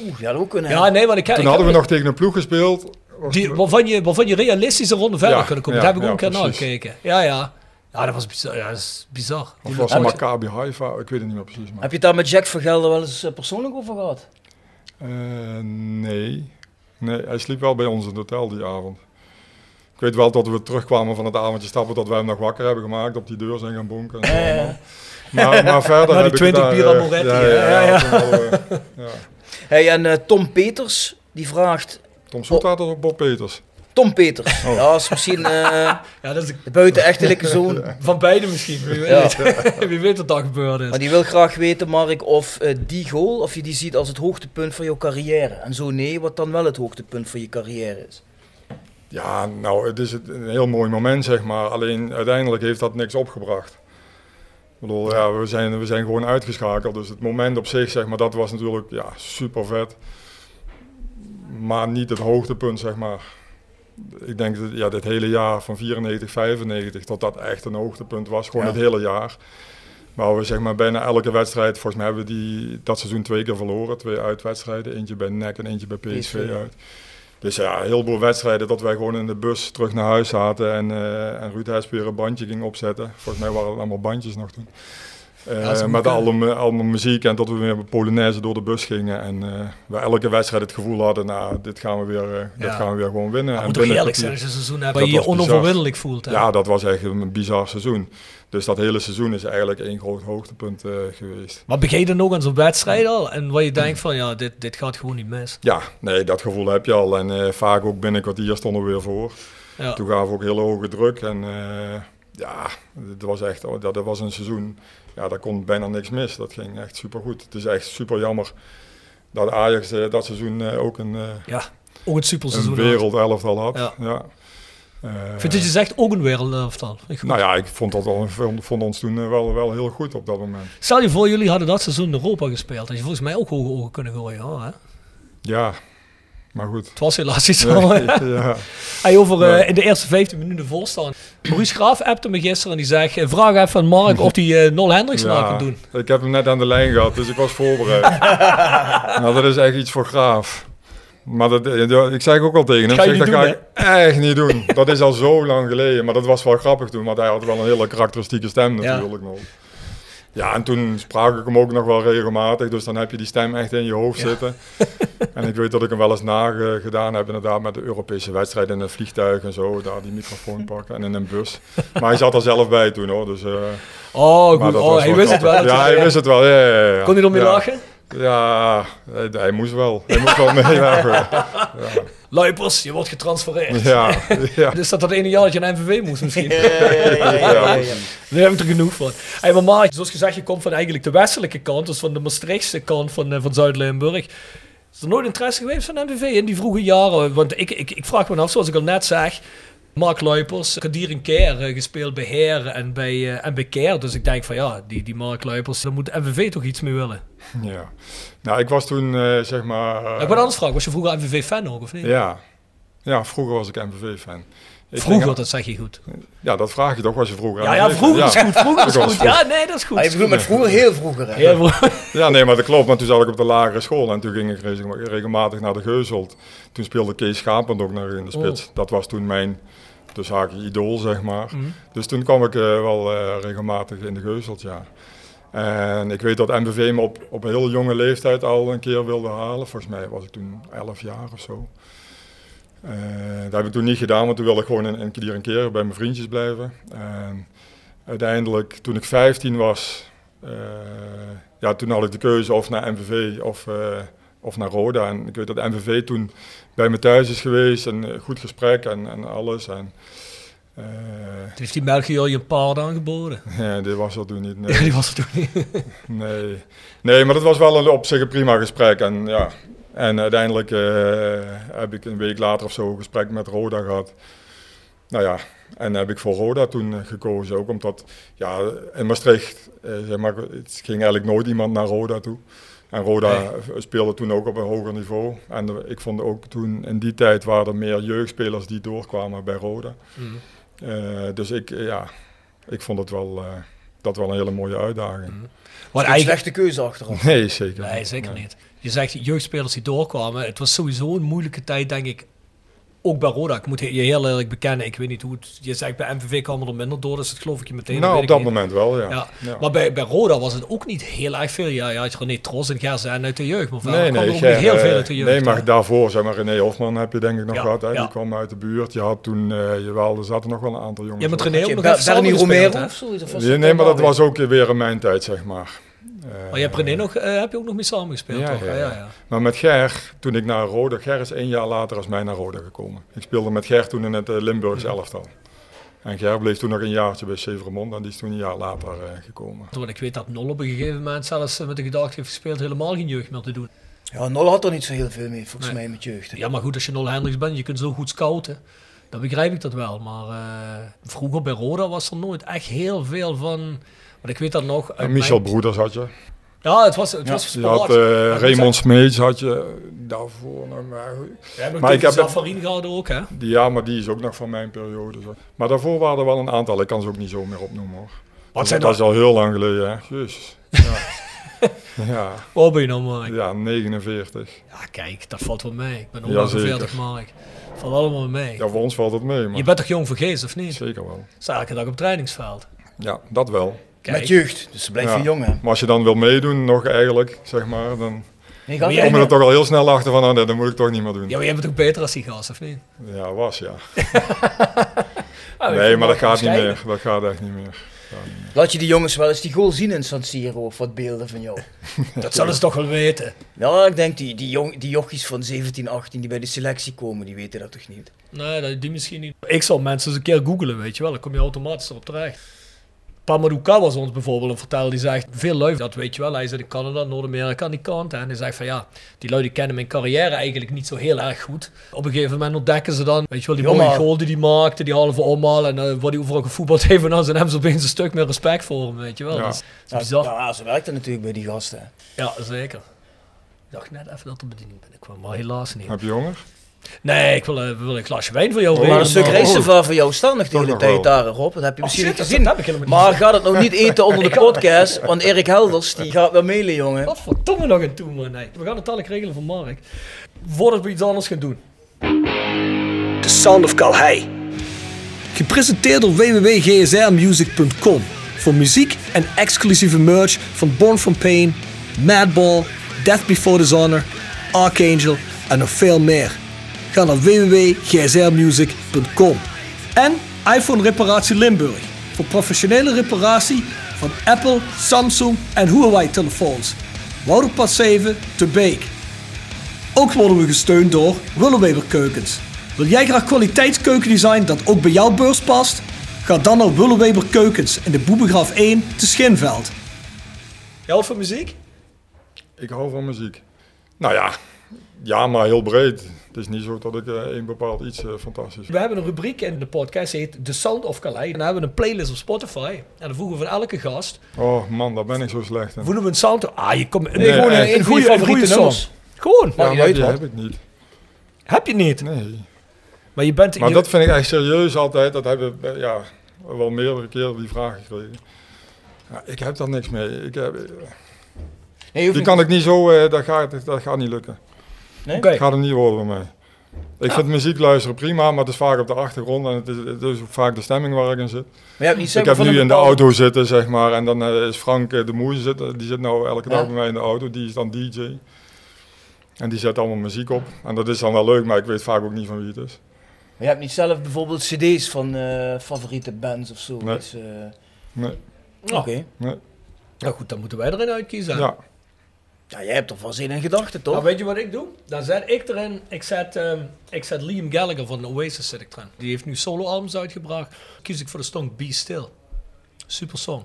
Oeh, ja, dat ook kunnen. Ja, nee, want ik, Toen ik hadden we nog tegen een ploeg gespeeld. Die, waarvan, je, waarvan je realistisch een ronde verder Ja, kunnen komen. ja, Daar heb ik ook een keer naar gekeken. Ja, ja. Ja, dat was bizar. Ja, dat is bizar. Of Die was het Maccabi Haifa? Ik weet het niet meer precies. Maar. Heb je het daar met Jack van Gelder wel eens eh, persoonlijk over gehad? Eh, nee. nee, hij sliep wel bij ons in het hotel die avond. Ik weet wel dat we terugkwamen van het avondje stappen, dat wij hem nog wakker hebben gemaakt, op die deur zijn gaan bonken. en zo allemaal. Maar, maar verder Na die heb ik 20 daar, bier aan Moretti, ja, ja, Ja, ja. Hey, en eh, Tom Peters, die vraagt... Tom Soet had het op Bob Peters. Tom Peters. Oh. Ja, is misschien eh, Ja, dat is de, de buitenechtelijke zoon. van beide misschien. Wie Ja. weet, Wie weet wat dat gebeurd is. Maar die wil graag weten, Mark, of eh, die goal, of je die ziet als het hoogtepunt van jouw carrière. En zo nee, wat dan wel het hoogtepunt van je carrière is. Ja, nou, het is een heel mooi moment, zeg maar. Alleen uiteindelijk heeft dat niks opgebracht. Ik bedoel, ja, we zijn, we zijn gewoon uitgeschakeld. Dus het moment op zich, zeg maar, dat was natuurlijk ja, super vet. Maar niet het hoogtepunt, zeg maar. Ik denk dat ja, dit hele jaar van 94, 95, dat dat echt een hoogtepunt was. Gewoon Ja. het hele jaar. Maar we zeg maar bijna elke wedstrijd, volgens mij hebben we die dat seizoen twee keer verloren. Twee uitwedstrijden, eentje bij NEC en eentje bij PSV, uit. Dus ja, heel veel wedstrijden dat wij gewoon in de bus terug naar huis zaten en, eh en Ruud Hesp een bandje ging opzetten. Volgens mij waren het allemaal bandjes nog toen. Eh, met allemaal, allemaal muziek en dat we weer met Polonaise door de bus gingen. En eh we elke wedstrijd het gevoel hadden, nou, dit gaan we weer, dit Ja. gaan we weer gewoon winnen. En moet een zijn als je een seizoen hebt Dat je je was bizar. onoverwinnelijk voelt. Hè? Ja, dat was echt een bizar seizoen. Dus dat hele seizoen is eigenlijk één groot hoogtepunt geweest. Maar begin je dan ook aan zo'n wedstrijd al? En waar je denkt van, ja, dit, dit gaat gewoon niet mis. Ja, nee, dat gevoel heb je al. En vaak ook binnen kwartier stonden we weer voor. Ja. Toen gaven we ook hele hoge druk. En ja, het was echt, oh, dat, dat was een seizoen, ja, daar kon bijna niks mis. Dat ging echt supergoed. Het is echt super jammer dat Ajax eh, dat seizoen eh, ook een, eh, Ja, ook het super een wereldelftal had. Ja. Ja. Ik vind dat je zegt ook een wereldelftal. Nou ja, ik vond, dat al, vond, vond ons toen wel, wel heel goed op dat moment. Stel je voor, jullie hadden dat seizoen in Europa gespeeld. Had je volgens mij ook hoge ogen kunnen gooien. Hoor, hè? Ja, maar goed. Het was helaas iets ja. Hij over eh, Ja. in de eerste 15 minuten voorstaan. Maurice Graaf appte me gisteren en die zegt... eh, Vraag even aan Mark of hij eh Nol Hendricks na kan doen. Ik heb hem net aan de lijn gehad, dus ik was voorbereid. nou, dat is echt iets voor Graaf. Maar dat, ja, ik zeg ook al tegen hem, je zeg, dat doen, ga ik echt niet doen. Dat is al zo lang geleden, maar dat was wel grappig toen, want hij had wel een hele karakteristieke stem Ja. natuurlijk nog. Ja, en toen sprak ik hem ook nog wel regelmatig, dus dan heb je die stem echt in je hoofd Ja. zitten. En ik weet dat ik hem wel eens nagedaan heb, inderdaad, met de Europese wedstrijden in een vliegtuig en zo, daar die microfoon pakken en in een bus. Maar hij zat er zelf bij toen hoor, dus... eh, Oh, goed. Oh, hij wist het wel. Ja, hij wist het wel. Ja, ja, ja. Kon hij ermee ja. lachen? Ja, hij, hij moest wel. Hij moest wel meelachen. Luipers, je wordt getransfereerd. Ja, ja. Dus dat dat ene jaar dat je naar MVV moest misschien. Ja, ja, ja, ja, ja, ja. Daar heb ik er genoeg van. Hey, maar Mark, zoals gezegd, je komt van eigenlijk de westelijke kant, dus van de Maastrichtse kant van, eh, van Zuid-Limburg. Is er nooit interesse geweest van MVV in die vroege jaren? Want ik, ik, ik vraag me af, zoals ik al net zeg, Mark Luipers had hier een keer eh, gespeeld bij Heren en bij, eh, en bij Keer. Dus ik denk van ja, die, die Mark Luipers, daar moet MVV toch iets mee willen. ja. Nou, ik was toen, eh, zeg maar... eh, ik wil anders vragen, was je vroeger MVV-fan ook of niet? Ja. ja, vroeger was ik MVV-fan. Vroeger, dat zeg je goed. Ja, dat vraag je toch, was je vroeger Ja, ja, vroeger is goed, vroeger is goed. Ja, nee, dat is goed. Je bedoelt met vroeger heel vroeger. Heel vroeger. Ja, nee, maar dat klopt. Maar toen zat ik op de lagere school en toen ging ik regel- regelmatig naar de Geuzelt. Toen speelde Kees Schapend ook nog in de spits. Oh. Dat was toen mijn, dus haakje idool, zeg maar. Mhm. Dus toen kwam ik eh, wel eh, regelmatig in de Geuzelt, ja. En ik weet dat MBV me op, op een heel jonge leeftijd al een keer wilde halen. Volgens mij was ik toen 11 jaar of zo. Eh, dat heb ik toen niet gedaan, want toen wilde ik gewoon een, een keer een keer bij mijn vriendjes blijven. En uiteindelijk, toen ik 15 was, eh, ja, toen had ik de keuze of naar MVV of eh, of naar Roda. En ik weet dat MVV toen bij me thuis is geweest en goed gesprek en, en alles. En, eh, Toen heeft die Melchior je een paard aangeboden. ja, dit was er toen niet. Nee. Die was er toen niet. Nee. nee, maar dat was wel een, op zich een prima gesprek. En, ja. En uiteindelijk eh, heb ik een week later of zo een gesprek met Roda gehad. Nou ja, en heb ik voor Roda toen gekozen. Ook omdat, ja, in Maastricht eh, zeg maar, het ging eigenlijk nooit iemand naar Roda toe. En Roda Nee. speelde toen ook op een hoger niveau. En ik vond ook toen, in die tijd waren er meer jeugdspelers die doorkwamen bij Roda. Mm. Eh, dus ik, ja, ik vond het wel, eh, dat wel een hele mooie uitdaging. Wat Geen eigenlijk... slechte keuze achteraf. Nee, zeker Nee, niet. zeker Nee. niet. Je zegt jeugdspelers die doorkwamen. Het was sowieso een moeilijke tijd, denk ik. Ook bij Roda. Ik moet je heel eerlijk bekennen. Ik weet niet hoe het... Je zegt bij MVV kwamen er minder door. Dus dat geloof ik je meteen. Nou, op dat moment wel, ja. Ja. Ja. Maar bij, bij Roda was het ook niet heel erg veel. Ja, je had René Tros en Gerzen uit de jeugd. Maar verder Nee, kwam nee, er ook Ger- niet heel veel uit de jeugd. nee, maar daarvoor, zeg maar, René Hofman heb je denk ik nog Ja, gehad. Hè? ja. Die kwam uit de buurt. Je had toen, eh jawel, er zaten nog wel een aantal jongens. Ja, met. René ook Je nog Romero of zoiets? Nee, maar dat was ook weer in mijn tijd, zeg maar. Eh, Maar je hebt René nog, eh, heb je ook nog mee samengespeeld, Ja, toch? ja, Ja, ja. Maar met Ger, toen ik naar Roda, Ger is één jaar later als mij naar Roda gekomen. Ik speelde met Ger toen in het eh, Limburgs elftal. En Ger bleef toen nog een jaartje bij Severemond en die is toen een jaar later eh, gekomen. Want ik weet dat Nol op een gegeven moment zelfs met de gedachte heeft gespeeld helemaal geen jeugd meer te doen. Ja, Nol had er niet zo heel veel mee, volgens Nee. mij, met jeugd. hè. Ja, maar goed, als je Nol Hendricks bent, je kunt zo goed scouten. Dan begrijp ik dat wel. Maar eh, vroeger bij Roda was er nooit echt heel veel van... Want ik weet dat nog... En Michel mijn- Broeders had je. Ja, het was, het Ja. was Je had eh, moet Raymond Smeets had je daarvoor nog maar. zeggen, We hebben maar ik heb- Zafarin gehad ook, hè? Die, ja, maar die is ook nog van mijn periode. Zo. Maar daarvoor waren er wel een aantal. Ik kan ze ook niet zo meer opnoemen hoor. Wat dat zijn dat dat? is al heel lang geleden, hè? Jezus. Ja. ja. Wat ben je nou, Mark? ja, 49. Ja, kijk, dat valt wel mee. Ik ben ook Ja, 48, zeker. Mark. Valt allemaal mee. Ja, voor ons valt het mee, maar Je bent toch jong voor geest, of niet? zeker wel. Sta elke dag op het trainingsveld. Ja, dat wel. Kijk, Met jeugd, dus ze blijven Ja. jong, hè. Maar als je dan wil meedoen, nog eigenlijk, zeg maar, dan Nee, kom je er toch al heel snel achter van, oh, nee, dat moet ik toch niet meer doen. ja, maar jij bent toch beter als die gast, of niet? Ja, was ja. Ah, Nee, maar dat gaat niet meer. Dat gaat echt niet meer. Laat je die jongens wel eens die goal zien in San Siro of wat beelden van jou. Dat zullen ze toch wel weten. Ja, ik denk die, die, jong, die jochies van 17, 18 die bij de selectie komen, die weten dat toch niet. Nee, dat- die misschien niet. Ik zal mensen eens een keer googlen, weet je wel. Dan kom je automatisch erop terecht. Pamadouka was ons bijvoorbeeld een verteller die zegt, veel lui, dat weet je wel, hij zit in Canada, Noord-Amerika aan die kant. En hij zegt van ja, die lui die kennen mijn carrière eigenlijk niet zo heel erg goed. Op een gegeven moment ontdekken ze dan, weet je wel, die Die mooie goal die hij maakte, die halve omhaal en uh, wat hij overal gevoetbald heeft. En dan zijn hem ze opeens een stuk meer respect voor hem, weet je wel. Ja. Dat is, dat is Ja, bizar. ja, zo werkt het natuurlijk bij die gasten. Ja, zeker. Ik dacht net even dat de bediening binnenkwam, maar helaas niet. Heb je honger? Nee, ik wil, eh, wil een glasje wijn voor jou Oh, maar een stuk maar- reisgevaar voor jou staan nog de Toch hele tijd wel. daar, Rob. Dat heb je Oh, misschien shit, niet dat gezien. Maar ga dat nog niet eten onder de podcast, want Erik Helders die gaat wel mailen, jongen. Wat verdomme nog een toe, man. Nee. We gaan het dadelijk regelen van Mark. Voordat we iets anders gaan doen. The Sound of Calhei. Gepresenteerd door www.gsrmusic.com. Voor muziek en exclusieve merch van Born From Pain, Madball, Death Before Dishonor, Archangel en nog veel meer. Ga naar www.gsrmusic.com. En iPhone Reparatie Limburg. Voor professionele reparatie van Apple, Samsung en Huawei telefoons. Wouderpad 7 te Beek. Ook worden we gesteund door Willeweber Keukens. Wil jij graag kwaliteitskeukendesign dat ook bij jouw beurs past? Ga dan naar Willeweber Keukens in de Boebegraaf 1 te Schinveld. Jij van muziek? Ik hou van muziek. Nou ja, ja, maar heel breed. Het is niet zo dat ik eh, één bepaald iets eh, fantastisch We hebben een rubriek in de podcast, die heet The Sound of Calais. En dan hebben we een playlist op Spotify. En dan voegen we van elke gast, Oh man, daar ben ik zo slecht in. voegen we een sound... Ah, je komt... Nee, gewoon echt. een, een goede een nummers. song. Gewoon. Ja, maar die heb ik niet. Heb je niet. Nee. Maar je bent... Maar je- dat vind ik echt serieus altijd. Dat hebben we eh, ja, wel meerdere keren die vraag gekregen. Ja, ik heb daar niks mee. Ik heb, Nee, die kan ik niet zo, eh, dat, gaat, dat gaat niet lukken. Nee? Oké. Dat gaat hem niet worden bij mij. Ik vind muziek luisteren prima, maar het is vaak op de achtergrond en het is, het is ook vaak de stemming waar ik in zit. Maar je hebt niet Ik heb nu in de bepaalde- auto zitten, zeg maar, en dan eh, is Frank eh, de Moe, zit, die zit nou elke dag Ja. bij mij in de auto, die is dan DJ. En die zet allemaal muziek op. En dat is dan wel leuk, maar ik weet vaak ook niet van wie het is. Maar je hebt niet zelf bijvoorbeeld cd's van eh, favoriete bands of zo. Nee. Dus, eh, Nee. Nou, Oké. Nee. Nou goed, dan moeten wij erin uitkiezen. Ja. Ja, jij hebt er vast één in gedachten, toch? Nou, weet je wat ik doe? Dan zet ik erin, ik zet, ehm, ik zet Liam Gallagher van Oasis ik erin. Die heeft nu solo-albums uitgebracht. Kies ik voor de song Be Still. Super song.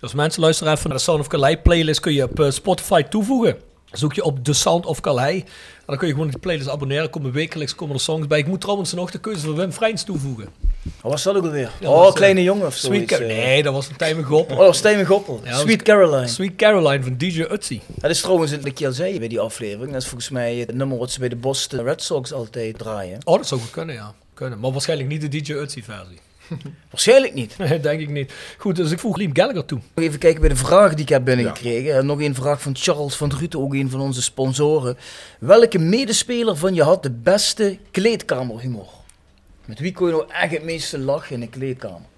Dus mensen luisteren even naar de Sound of Calais playlist. Kun je op eh, Spotify toevoegen. Zoek je op The Sound of Calais. En dan kun je gewoon die playlist abonneren. Komen wekelijks komen er songs bij. Ik moet trouwens nog de keuze van Wim Vrijns toevoegen. Wat was dat ook alweer? Ja, oh, is, kleine eh, jongen of Sweet zoiets. Car- eh. Nee, dat was een Tijmen Goppel. Oh, dat was Steven Goppel. Ja, Sweet Caroline. Sweet Caroline van DJ Utsi. Dat is trouwens, wat ik je al zei bij die aflevering, dat is volgens mij het nummer wat ze bij de Boston Red Sox altijd draaien. Oh, dat zou goed kunnen, ja. Kunnen. Maar waarschijnlijk niet de DJ Utsi versie. Waarschijnlijk niet. Nee, denk ik niet. Goed, dus ik voeg Liam Gallagher toe. Nog Even kijken bij de vragen die ik heb binnengekregen. En Nog een vraag van Charles van Druten, ook een van onze sponsoren. Welke medespeler van je had de beste kleedkamerhumor? Met wie kon je nou echt het meeste lachen in de kleedkamer?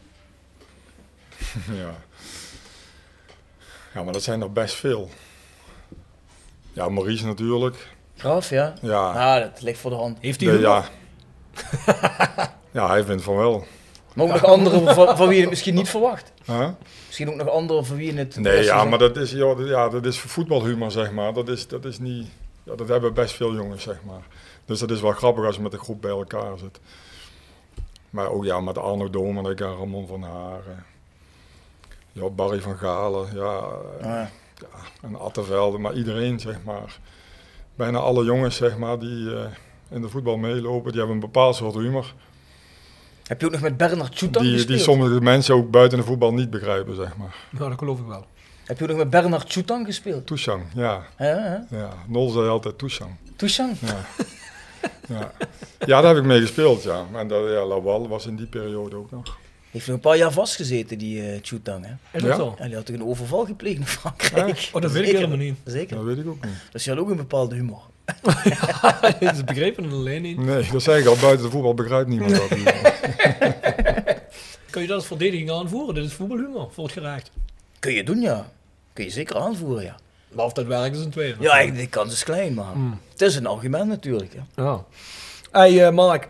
ja. ja, maar dat zijn er best veel. Ja, Maurice natuurlijk. Graaf, ja? Ja. Ah, dat ligt voor de hand. Heeft Nee, ja. ja, hij vindt van wel. Maar ook nog anderen van, van wie je het misschien niet verwacht. Huh? Misschien ook nog anderen van wie je het... Nee, ja, maar dat is, joh, ja, dat is voetbalhumor, zeg maar. Dat is, dat is niet... Ja, dat hebben best veel jongens, zeg maar. Dus dat is wel grappig als je met een groep bij elkaar zit. Maar ook ja, met Arno Domenek en Ramon van Haren. Ja, Barry van Galen, ja. Ja. ja en Attenvelde, maar iedereen, zeg maar. Bijna alle jongens, zeg maar, die eh, in de voetbal meelopen, die hebben een bepaald soort humor. Heb je ook nog met Bernard Die, gespeeld? die sommige mensen ook buiten de voetbal niet begrijpen, zeg maar. Nou, dat geloof ik wel. Heb je ook nog met Bernard Tjutan gespeeld? Toeshang, ja. Ja, ja. Nol zei altijd Toeshang. Toeshang? Ja. ja. ja, daar heb ik mee gespeeld, ja. En dat, ja, Lawal was in die periode ook nog. Heeft nog een paar jaar vastgezeten, die eh Tjutan, hè? Is dat Ja? Ja, die had toch een overval gepleegd in Frankrijk? Oh, dat weet ik Zeker. helemaal niet. Zeker. Dat weet ik ook niet. Dus je had ook een bepaalde humor. dat is begrepen alleen niet. Nee, dat zeg ik al, buiten de voetbal begrijpt niemand dat. Kun je dat als verdediging aanvoeren? Dit is voetbalhumor, voor het geraakt. Kun je doen, ja. Kun je zeker aanvoeren, ja. Maar of dat werkt is een tweede. Ja, ik- de kans is klein, maar Hmm. het is een argument natuurlijk. Hè. Ja. Hey eh, Mark,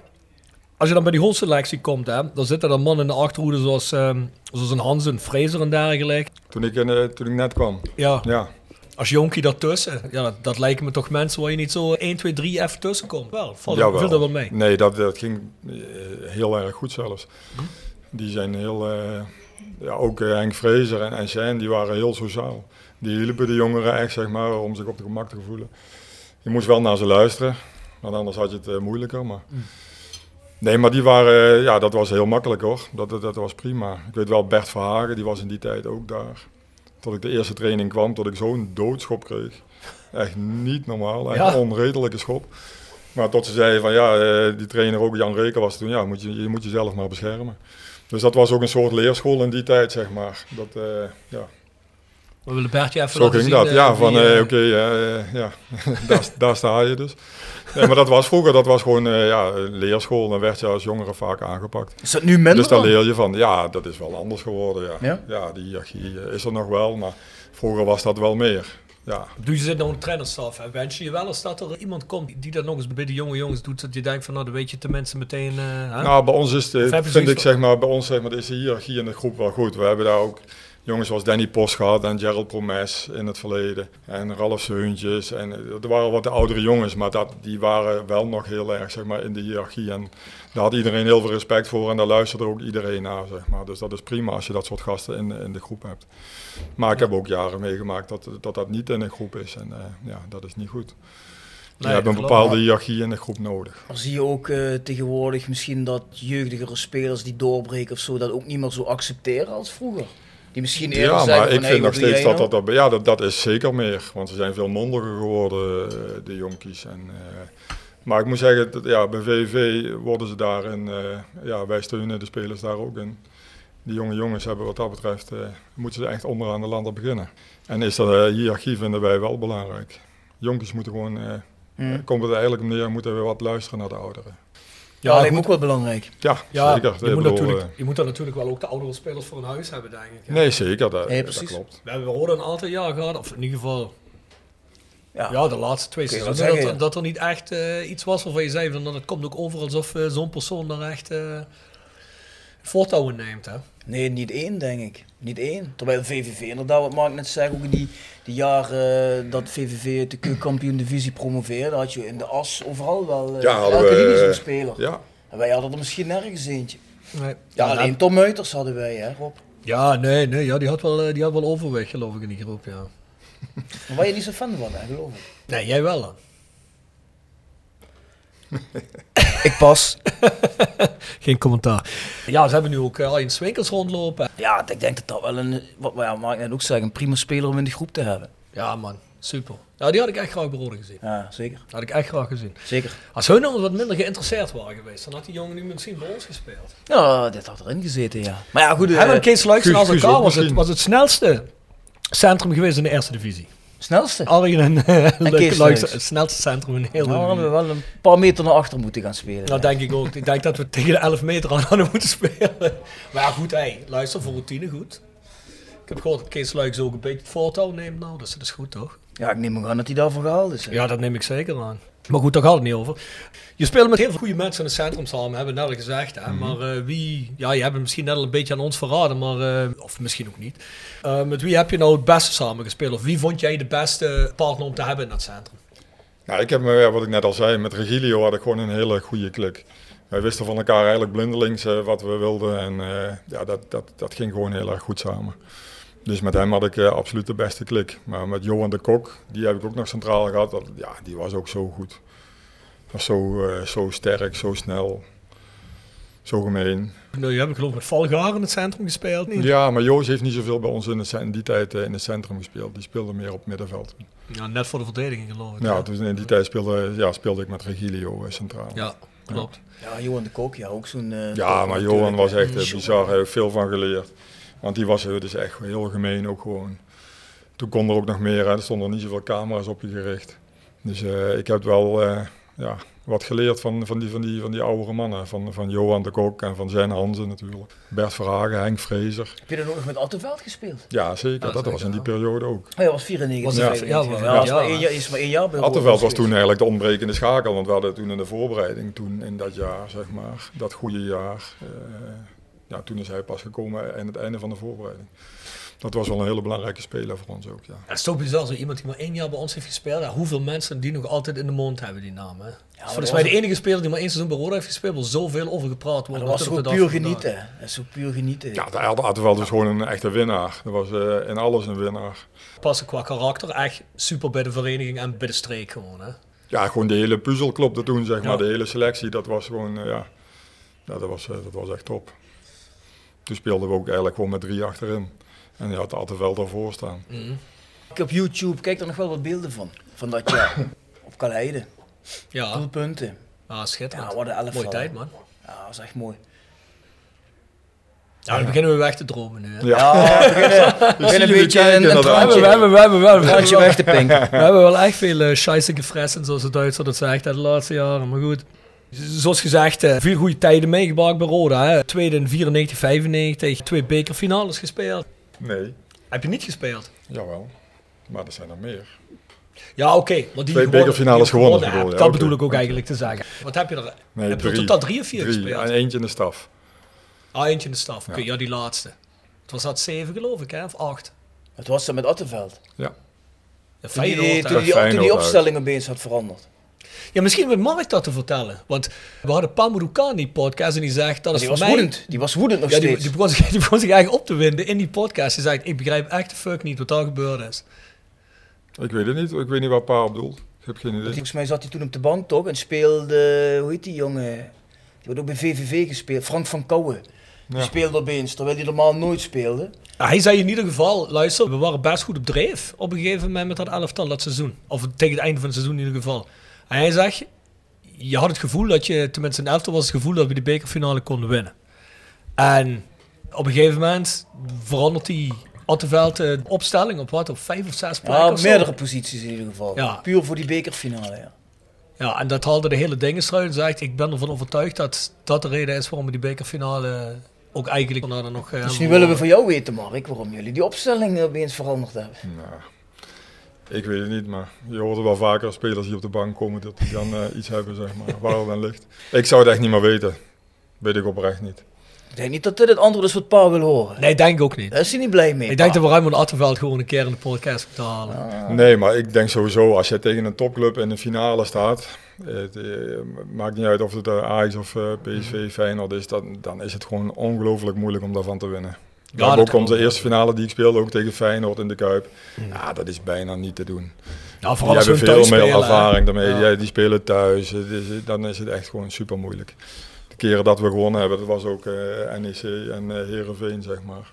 als je dan bij die hoofdselectie komt, hè, dan zitten er mannen in de achterhoede zoals, ehm, zoals een Hansen, Fraser en dergelijke. Toen ik, in, eh, toen ik net kwam. Ja. Ja. Als jonkie daartussen, ja, dat, dat lijken me toch mensen waar je niet zo 1, 2, 3 even tussen komt. Wel, valt viel dat wel mee. Nee, dat, dat ging eh, heel erg goed zelfs. Die zijn heel... eh, ja, ook eh, Henk Fraser en, en Shane, die waren heel sociaal. Die hielpen de jongeren echt, zeg maar, om zich op de gemak te voelen. Je moest wel naar ze luisteren, want anders had je het moeilijker. Maar... Nee, maar die waren, ja, dat was heel makkelijk hoor. Dat, dat, dat was prima. Ik weet wel, Bert Verhagen, die was in die tijd ook daar. Tot ik de eerste training kwam, tot ik zo'n doodschop kreeg. Echt niet normaal, echt Ja. een onredelijke schop. Maar tot ze zeiden van ja, eh, die trainer ook Jan Reker was toen, ja, moet je, je moet jezelf maar beschermen. Dus dat was ook een soort leerschool in die tijd, zeg maar. Dat, eh, ja. We willen Bertje even Zo laten ging zien, dat, eh, ja, wie, van eh, eh, oké, eh, ja, daar, daar sta je dus. Nee, maar dat was vroeger, dat was gewoon eh, ja, een leerschool. Dan werd je als jongere vaak aangepakt. Is dat nu minder Dus daar dan? leer je van, ja, dat is wel anders geworden, ja. Ja? die hiërarchie eh, is er nog wel, maar vroeger was dat wel meer. Ja, Doe je zit nou een trainerstaf. hè? Wens je je wel eens dat er iemand komt die dat nog eens bij de jonge jongens doet. Dat je denkt van nou, dan weet je tenminste meteen. eh, hè? Nou, bij ons is je vind ik zeg maar, bij ons zeg maar, is de hiërarchie in de groep wel goed. We hebben daar ook jongens zoals Danny Post gehad en Gerald Promes in het verleden. En Ralf Seuntjes. En eh, er waren wat de oudere jongens, maar dat, die waren wel nog heel erg zeg maar, in de hiërarchie. En daar had iedereen heel veel respect voor en daar luisterde ook iedereen naar. Zeg maar. Dus dat is prima als je dat soort gasten in, in de groep hebt. Maar ik heb ook jaren meegemaakt dat dat, dat niet in een groep is. En eh, ja, dat is niet goed. Je hebt een bepaalde hiërarchie in de groep nodig. Maar zie je ook eh, tegenwoordig misschien dat jeugdigere spelers die doorbreken of zo, dat ook niet meer zo accepteren als vroeger? Die misschien eerder Ja, maar ik vind nog steeds dat dat, dat ja, dat, dat is zeker meer. Want ze zijn veel mondiger geworden, eh, de jonkies. En, eh, maar ik moet zeggen, dat, ja, bij VV worden ze daarin, eh ja, wij steunen de spelers daar ook in. Die jonge jongens hebben wat dat betreft, moeten ze echt onderaan de landen beginnen. En is dat hiërarchie vinden wij wel belangrijk. Jonkies moeten gewoon, Hmm. komt het eigenlijk neer, moeten we wat luisteren naar de ouderen. Ja, lijkt me goed. ook wel belangrijk. Ja, Ja, zeker. Je moet, bedoel, natuurlijk, eh, je moet dan natuurlijk wel ook de oudere spelers voor een huis hebben, denk ik. hè? nee, zeker, dat, Nee, dat precies. klopt. We hebben horen een aantal jaar gehad, of in ieder geval Ja. ja, de laatste twee seizoenen, dat, zeggen, dat er niet echt eh, iets was waarvan je zei van dat komt ook over alsof eh, zo'n persoon daar echt eh, voortouwen neemt. Hè? Nee, niet één, denk ik. Niet één. Terwijl VVV inderdaad, wat Mark net zei, ook in die, die jaren eh, dat VVV de keukenkampioen divisie promoveerde, had je in de as overal wel uh, Ja, hadden elke we, linie zo'n eh, speler. Ja, En wij hadden er misschien nergens eentje. Nee. Ja, Ja, alleen Tom Muiters hadden wij, hè Rob. Ja, nee, nee ja, die, had wel, die had wel overweg, geloof ik, in die groep. Ja. Maar waar je niet zo fan van, hè, geloof ik. Nee, jij wel dan. Ik pas. Geen commentaar. Ja, ze hebben nu ook uh, Arjen Swinkels rondlopen. Ja, ik denk dat dat wel een, wat ja, Mark net ook zei, een prima speler om in die groep te hebben. Ja, man. Super. Ja, die had ik echt graag bij Rode gezien. Ja, zeker. Dat had ik echt graag gezien. Zeker. Als hun nog wat minder geïnteresseerd waren geweest, dan had die jongen nu misschien bij ons gespeeld. Ja, dit had erin gezeten, ja. Maar ja, goed. Hij eh, en Kees Luijks Guus- als elkaar was het, was het snelste centrum geweest in de eerste divisie. Snelste. Arjen en, en Kees Luijks, Luijks. het snelste centrum in heel Nou, hadden we wel een paar meter naar achter moeten gaan spelen. Nou, denk ik ook. Ik denk dat we tegen de 11 meter aan hadden moeten spelen. Maar ja, goed, hey, luister voor routine, goed. Ik heb gehoord dat Kees Luijks ook een beetje het voortouw neemt nou, dus dat is goed toch? Ja, ik neem maar aan dat hij daarvoor gehaald is. hè. Ja, dat neem ik zeker aan. Maar goed, daar gaat het niet over. Je speelt met heel veel goede mensen in het centrum samen, hebben we net al gezegd. Hè? Maar eh, wie, ja, je hebt het misschien net al een beetje aan ons verraden, maar, eh, of misschien ook niet. Eh, met wie heb je nou het beste samen gespeeld? Of wie vond jij de beste partner om te hebben in dat centrum? Nou, ik heb ja, wat ik net al zei, met Regilio had ik gewoon een hele goede klik. Wij wisten van elkaar eigenlijk blindelings wat we wilden en ja, dat, dat, dat ging gewoon heel erg goed samen. Dus met hem had ik eh, absoluut de beste klik. Maar met Johan de Kok, die heb ik ook nog centraal gehad, dat, ja, die was ook zo goed. Was zo, eh, zo sterk, zo snel, zo gemeen. Nou, je hebt geloof ik met Valgaar in het centrum gespeeld, niet? Ja, maar Joos heeft niet zoveel bij ons in, het, cen- in die tijd eh, in het centrum gespeeld. Die speelde meer op het middenveld. Ja, net voor de verdediging geloof ik. Ja, dus in die tijd speelde, ja, speelde ik met Regilio centraal. ja klopt. Ja, Johan de Kok, ja, ook zo'n... eh, Ja, maar Johan was echt bizar. Hij heeft veel van geleerd. Want die was eh, dus echt heel gemeen ook gewoon. Toen kon er ook nog meer. Hè. Er stonden niet zoveel camera's op je gericht. Dus eh, ik heb wel eh, ja, wat geleerd van, van, die, van, die, van die oudere mannen. Van, van Johan de Kok en van Zen Hansen natuurlijk. Bert Verhagen, Henk Vrezer. Heb je dan ook nog met Attenveld gespeeld? Ja, zeker. Dat was in die periode ook. Oh, ja, was 94. Was Ja. één jaar, is maar één jaar bij Attenveld was toen eigenlijk de ontbrekende schakel. Want we hadden toen in de voorbereiding, toen in dat jaar, zeg maar, dat goede jaar. eh, ja, toen is hij pas gekomen aan het einde van de voorbereiding. Dat was wel een hele belangrijke speler voor ons ook, ja. Het is toch bizar, zo iemand die maar één jaar bij ons heeft gespeeld. Ja, hoeveel mensen die nog altijd in de mond hebben die naam. Hè? Volgens mij de enige speler die maar één seizoen bij Roda heeft gespeeld, waar zoveel over gepraat wordt. dat was dag puur genieten. Dat is ook puur genieten. Ja, de Attenveld was gewoon een echte winnaar. Dat was eh, in alles een winnaar. Passen qua karakter echt super bij de vereniging en bij de streek gewoon. Hè? Ja, gewoon de hele puzzel klopte toen, zeg maar. Ja. De hele selectie, dat was gewoon, eh, ja, ja dat, was, eh, dat was echt top. Toen speelden we ook eigenlijk gewoon met drie achterin. En je had Attenveld daarvoor staan. Ik op YouTube kijk er nog wel wat beelden van. Van dat jaar. op Kaleide. Ja, Doelpunten. ah, schitterend. Ja, wat een elftal. Mooie tijd man. Ja, dat was echt mooi. Ja, dan beginnen we weg te dromen nu. Hè? Ja, Ja, we beginnen, we beginnen een beetje kijken een, een. We hebben, we hebben, we hebben, we hebben, een traantje weg te pinken. We hebben wel echt veel uh, scheisse gefressen, zoals de Duitser dat zegt, de laatste jaren. Maar goed. Zoals gezegd, eh, veel goede tijden meegebracht bij Roda. Hè. Tweede in 94, 95, twee bekerfinales gespeeld. nee, Heb je niet gespeeld? jawel. Maar er zijn er meer. Ja, oké. maar die Twee gewonnen- bekerfinales gewonnen, bedoel? Dat bedoel ik ook eigenlijk te zeggen. Wat heb je er? Nee, heb je er drie. totaal drie of vier Drie, gespeeld? en eentje in de staf. Ah, eentje in de staf. Oké, Ja. ja, die laatste. Het was dat zeven geloof ik, hè? Of acht? Het was dan met Attenveld. Ja. Ja, Toen Feyenoord, die, toen die, toen die opstelling opeens had veranderd. Ja, misschien met Mark dat te vertellen. Want we hadden Pamudukan die podcast en die zegt... Dat is Die voor was mij... woedend. Die was woedend nog Ja, die, steeds. die, begon zich, die begon zich eigenlijk op te winden in die podcast. Die zegt, ik begrijp echt de fuck niet wat daar gebeurd is. Ik weet het niet. Ik weet niet waar Pa op bedoelt. Ik heb geen idee. Volgens mij zat hij toen op de bank toch en speelde, hoe heet die jongen? Die wordt ook bij VVV gespeeld, Frank van Kouwen. Die Ja. speelde opeens, terwijl hij normaal nooit speelde. Hij zei in ieder geval, luister, we waren best goed op dreef op een gegeven moment met dat elftal dat seizoen. Of tegen het einde van het seizoen in ieder geval. Hij zegt, je had het gevoel dat je, tenminste in elftal was het gevoel dat we de bekerfinale konden winnen. En op een gegeven moment verandert die Attenveld de opstelling op wat, op vijf of zes plekken Ja, of zo. meerdere posities in ieder geval. Ja. Puur voor die bekerfinale, ja. Ja, en dat haalde de hele dingen eruit. En zegt, ik ben ervan overtuigd dat dat de reden is waarom we die bekerfinale ook eigenlijk nog... eh, Dus nu willen we van jou weten, Mark, waarom jullie die opstelling opeens veranderd hebben. Nou, ik weet het niet, maar je hoort er wel vaker spelers die op de bank komen dat die dan eh, iets hebben, zeg maar, waar het aan ligt. Ik zou het echt niet meer weten. Weet ik oprecht niet. Ik denk niet dat dit het antwoord is wat Pa wil horen. Nee, denk ik ook niet. Daar is hij niet blij mee. Ik denk dat we Raymond Attenveld gewoon een keer in de podcast moeten halen. Nee, maar ik denk sowieso als je tegen een topclub in de finale staat, het eh, maakt niet uit of het eh, Ajax of eh, PSV Feyenoord is, dan, dan is het gewoon ongelooflijk moeilijk om daarvan te winnen. Dat hebben ook onze eerste finale die ik speelde, ook tegen Feyenoord in de Kuip. Ja, dat is bijna niet te doen. Die vooral hebben veel meer ervaring daarmee. Ja. Ja, die spelen thuis. Het is- dan is het echt gewoon super moeilijk. De keren dat we gewonnen hebben, dat was ook eh, NEC en eh Herenveen, zeg maar.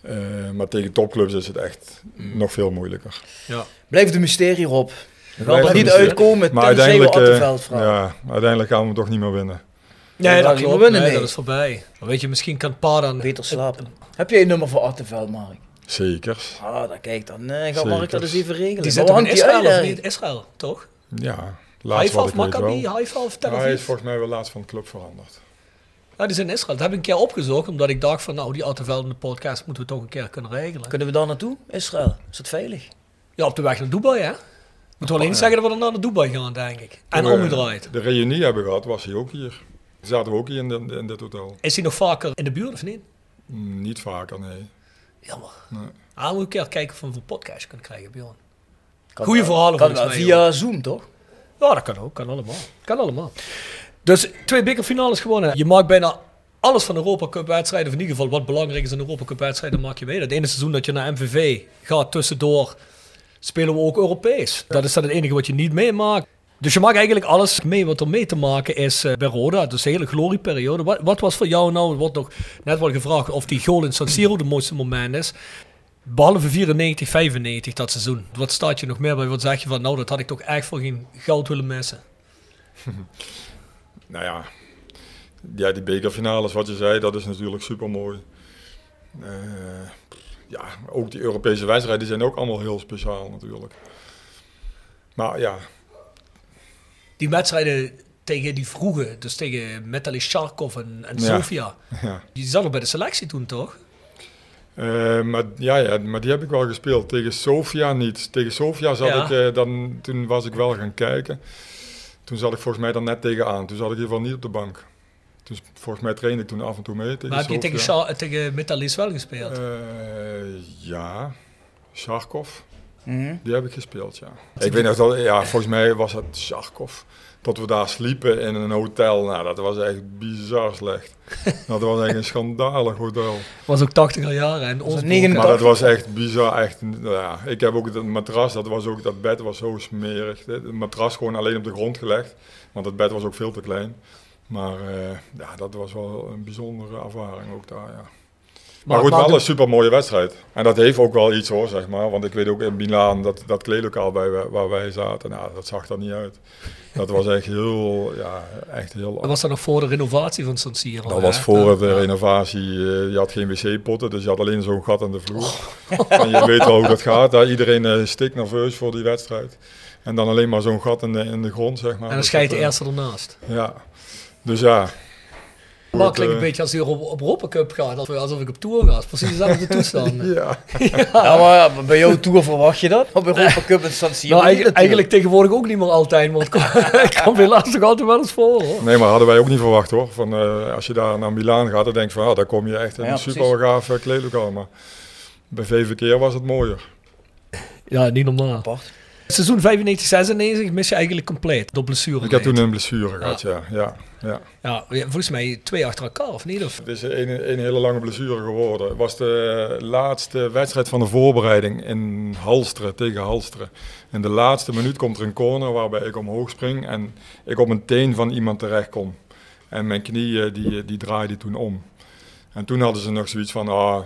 Eh, maar tegen topclubs is het echt Mm. nog veel moeilijker. Ja. Blijft een mysterie, Rob. We gaan er niet uitkomen Maar uiteindelijk, eh, Attenveld ja, uiteindelijk gaan we hem toch niet meer winnen. Nee, dat die klopt. winnen Nee, dat is voorbij. Maar weet je, misschien kan Pa dan... Beter slapen. Heb jij een nummer voor Attenveld, Mark? Zeker. Ah, dan kijk, dan eh, gaat Zeker. Mark dat eens even regelen. Die zit toch in Israël, uit, of niet? Israël, toch? Ja, laatst Haifa wat ik. Maccabi, Haifa of Tel hij is volgens mij wel laatst van de club veranderd. Ja, die zijn in Israël. Dat heb ik een keer opgezocht, omdat ik dacht van, nou, die Attenveld in de podcast moeten we toch een keer kunnen regelen. Kunnen we daar naartoe? Israël. Is dat veilig? Ja, op de weg naar Dubai, hè? Moeten we alleen zeggen dat we dan naar Dubai gaan, denk ik. En Toen we omgedraaid. De reunie hebben gehad, was hij ook hier. Zaten we ook hier in, de- in dit hotel. Is hij nog vaker in de buurt of niet? Niet vaker, nee. Jammer. Nee. Ah, moet ik een keer kijken of we een podcast kunnen krijgen, Bjorn. Kan Goeie wel. verhalen Kan wel. Via Zoom, toch? Ja, dat kan ook. Kan allemaal. Kan allemaal. Dus twee bekerfinales gewonnen. Je maakt bijna alles van Europa Cup wedstrijden, of in ieder geval wat belangrijk is in Europa Cup wedstrijden, maak je mee. Het ene seizoen dat je naar MVV gaat tussendoor, spelen we ook Europees. Dat is dan het enige wat je niet meemaakt. Dus je maakt eigenlijk alles mee wat er mee te maken is eh, bij Roda. Dus de hele glorieperiode. Wat, wat was voor jou nou, wordt nog net wel gevraagd of die goal in San Siro de mooiste moment is. Behalve 94, 95 dat seizoen. Wat staat je nog meer bij? Wat zeg je van, nou dat had ik toch echt voor geen goud willen missen. Nou ja, ja die bekerfinales, wat je zei, dat is natuurlijk super mooi. ja, ook die Europese wedstrijden zijn ook allemaal heel speciaal natuurlijk. Maar ja, Die wedstrijden tegen die vroege, dus tegen Metalist Sharkov en, en. Sofia. ja. Die zat nog bij de selectie toen, toch? Eh, maar, ja, ja, maar die heb ik wel gespeeld. Tegen Sofia niet. Tegen Sofia zat Ja. ik, eh, dan, toen was ik wel gaan kijken. Toen zat ik volgens mij dan net tegenaan. Toen zat ik in ieder geval niet op de bank. Dus volgens mij trainde ik toen af en toe mee tegen Maar heb je tegen, Sofia. Sha- tegen Metalist wel gespeeld? Eh, ja, Sharkov. Mhm. Die heb ik gespeeld, ja. Ik weet nog dat, ja, volgens mij was het Sharkov. Dat we daar sliepen in een hotel. Nou, dat was echt bizar slecht. dat was echt een schandalig hotel. was ook 80 jaren en ons. 89. Maar dat was echt bizar. Echt, nou ja, ik heb ook het matras, dat, was ook, dat bed was zo smerig. Het matras gewoon alleen op de grond gelegd. Want het bed was ook veel te klein. Maar eh, ja, dat was wel een bijzondere ervaring ook daar, ja. Maar, goed, wel een super mooie wedstrijd. En dat heeft ook wel iets hoor, zeg maar. Want ik weet ook in Milaan, dat, dat kleedlokaal bij, wa- waar wij zaten, nou, dat zag er niet uit. Dat was echt heel, ja, echt heel... Dat was dan nog voor de renovatie van San Siro. Dat hè? was voor de renovatie. eh, je had geen wc-potten, dus je had alleen zo'n gat in de vloer. En je weet wel hoe dat gaat. Hè? Iedereen eh stikt nerveus voor die wedstrijd. En dan alleen maar zo'n gat in de, in de grond, zeg maar. En dan Dus schijt de dat, eh, eerste ernaast. Ja. Dus ja. Maar klinkt een eh, beetje als je op, op Europa Cup gaat, alsof- ik op tour ga. Precies dezelfde toestanden. Ja. Ja, maar bij jouw tour verwacht je dat? Op Europa Cup en San Siro Nou, eigenlijk, eigenlijk tegenwoordig ook niet meer altijd, want het komt helaas nog altijd wel eens voor. Hoor. Nee, maar hadden wij ook niet verwacht hoor. Van, eh, als je daar naar Milaan gaat, dan denk je van, ah, daar kom je echt in Ja, een super gaaf eh, kleedlokaal. Maar bij VV Keer was het mooier. Ja, niet normaal. Apart. Seizoen 95, 96 mis je eigenlijk compleet door blessure. Ik heb toen een blessure gehad, Ah. ja. ja, ja. Ja, volgens mij twee achter elkaar, of niet? Of? Het is een, een hele lange blessure geworden. Het was de laatste wedstrijd van de voorbereiding in Halsteren, tegen Halsteren. In de laatste minuut komt er een corner waarbij ik omhoog spring en ik op een teen van iemand terecht kom. En mijn knie eh, die, die draaide toen om. En toen hadden ze nog zoiets van, ah,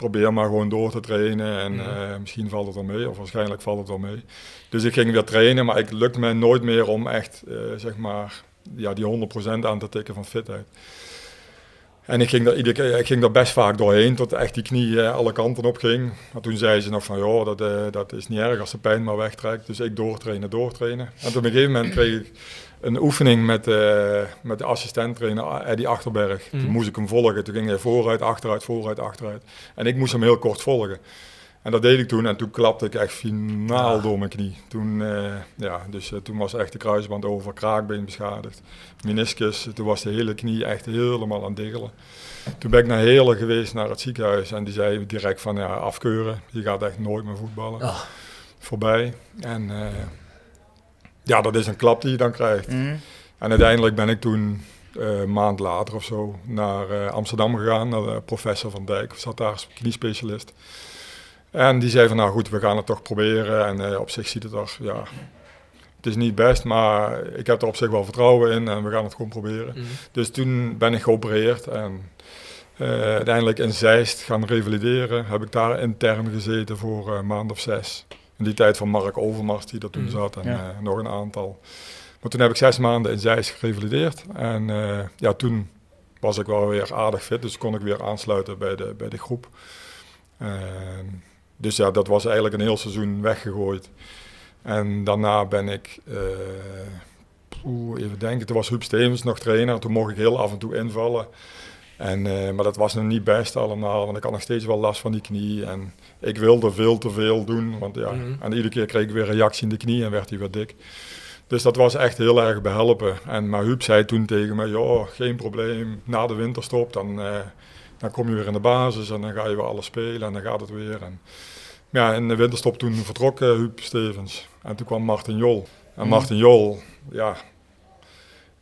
probeer maar gewoon door te trainen en eh, misschien valt het wel mee, of waarschijnlijk valt het wel mee. Dus ik ging weer trainen, maar ik lukte mij nooit meer om echt, eh, zeg maar, ja, die 100% aan te tikken van fitheid. En ik ging, daar keer, ik ging daar best vaak doorheen, tot echt die knie eh, alle kanten op ging. Maar toen zei ze nog van, joh, dat, dat is niet erg als de pijn maar wegtrekt. Dus ik doortrainen, doortrainen. En op een gegeven moment kreeg ik een oefening met, eh, met de assistent-trainer Eddie Achterberg. Toen moest ik hem volgen. Toen ging hij vooruit, achteruit, vooruit, achteruit. En ik moest hem heel kort volgen. En dat deed ik toen en toen klapte ik echt finaal door mijn knie. Toen, eh, ja, dus, eh, toen was echt de kruisband over, kraakbeen beschadigd, meniscus. Toen was de hele knie echt helemaal aan het diggelen. Toen ben ik naar Heerlen geweest, naar het ziekenhuis. En die zei direct van ja, afkeuren, je gaat echt nooit meer voetballen. Ah. Voorbij. En eh, ja, dat is een klap die je dan krijgt. Mhm. En uiteindelijk ben ik toen eh, een maand later of zo naar eh, Amsterdam gegaan, naar de professor van Dijk, zat daar als kniespecialist. En die zei van nou goed, we gaan het toch proberen. En eh, op zich ziet het er, ja, het is niet best, maar ik heb er op zich wel vertrouwen in en we gaan het gewoon proberen. Mhm. Dus toen ben ik geopereerd en uiteindelijk in Zeist gaan revalideren. Heb ik daar intern gezeten voor een maand of zes. In die tijd van Mark Overmars die er toen Mhm. zat en Ja. eh, nog een aantal. Maar toen heb ik zes maanden in Zeist gerevalideerd. En eh, ja, toen was ik wel weer aardig fit, dus kon ik weer aansluiten bij de, bij de groep. En dus ja, dat was eigenlijk een heel seizoen weggegooid. En daarna ben ik, oeh, even denken, toen was Huub Stevens nog trainer. Toen mocht ik heel af en toe invallen. En, eh, maar dat was nog niet best allemaal, want ik had nog steeds wel last van die knie. En ik wilde veel te veel doen, want ja, Mhm. en iedere keer kreeg ik weer reactie in de knie en werd hij weer dik. Dus dat was echt heel erg behelpen. En, maar Huub zei toen tegen me, ja, geen probleem, na de winterstop dan, eh, dan kom je weer in de basis en dan ga je weer alles spelen en dan gaat het weer. En, ja, in de winterstop toen vertrok eh, Huub Stevens en toen kwam Martin Jol. En Mhm. Martin Jol, ja,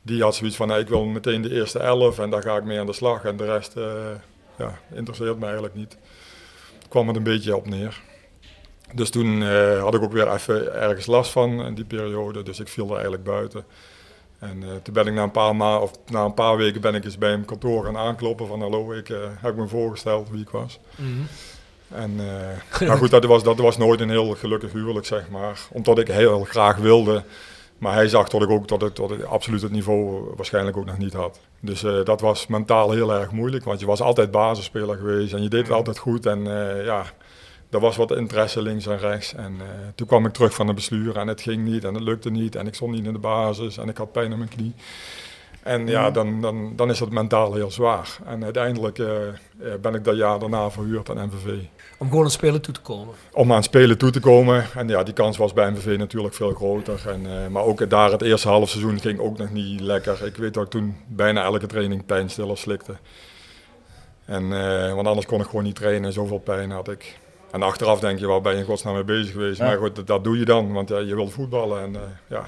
die had zoiets van, nou, ik wil meteen de eerste elf en daar ga ik mee aan de slag. En de rest eh, ja, interesseert me eigenlijk niet. Kwam het een beetje op neer. Dus toen eh, had ik ook weer even ergens last van in die periode, dus ik viel er eigenlijk buiten. En eh, toen ben ik na een, paar ma of na een paar weken ben ik eens bij hem kantoor gaan aankloppen van hallo, ik heb me voorgesteld wie ik was. Mhm. En, maar goed, dat was, dat was nooit een heel gelukkig huwelijk, zeg maar. Omdat ik heel graag wilde. Maar hij zag dat ik ook dat ik, dat ik absoluut het niveau waarschijnlijk ook nog niet had. Dus eh, dat was mentaal heel erg moeilijk. Want je was altijd basisspeler geweest en je deed het altijd goed. En eh, ja, er was wat interesse links en rechts. En eh, toen kwam ik terug van de bestuur en het ging niet en het lukte niet. En ik stond niet in de basis en ik had pijn in mijn knie. En ja, dan, dan, dan is het mentaal heel zwaar. En uiteindelijk eh, eh, ben ik dat jaar daarna verhuurd aan MVV Om gewoon aan spelen toe te komen. om aan spelen toe te komen. En ja, die kans was bij MVV natuurlijk veel groter. En, eh, maar ook daar het eerste half seizoen ging ook nog niet lekker. Ik weet dat ik toen bijna elke training pijnstillers slikte. En, want anders kon ik gewoon niet trainen, zoveel pijn had ik. En achteraf denk je, waar ben je in godsnaam mee bezig geweest? Ja. Maar goed, dat, dat doe je dan, want ja, je wil voetballen en ja,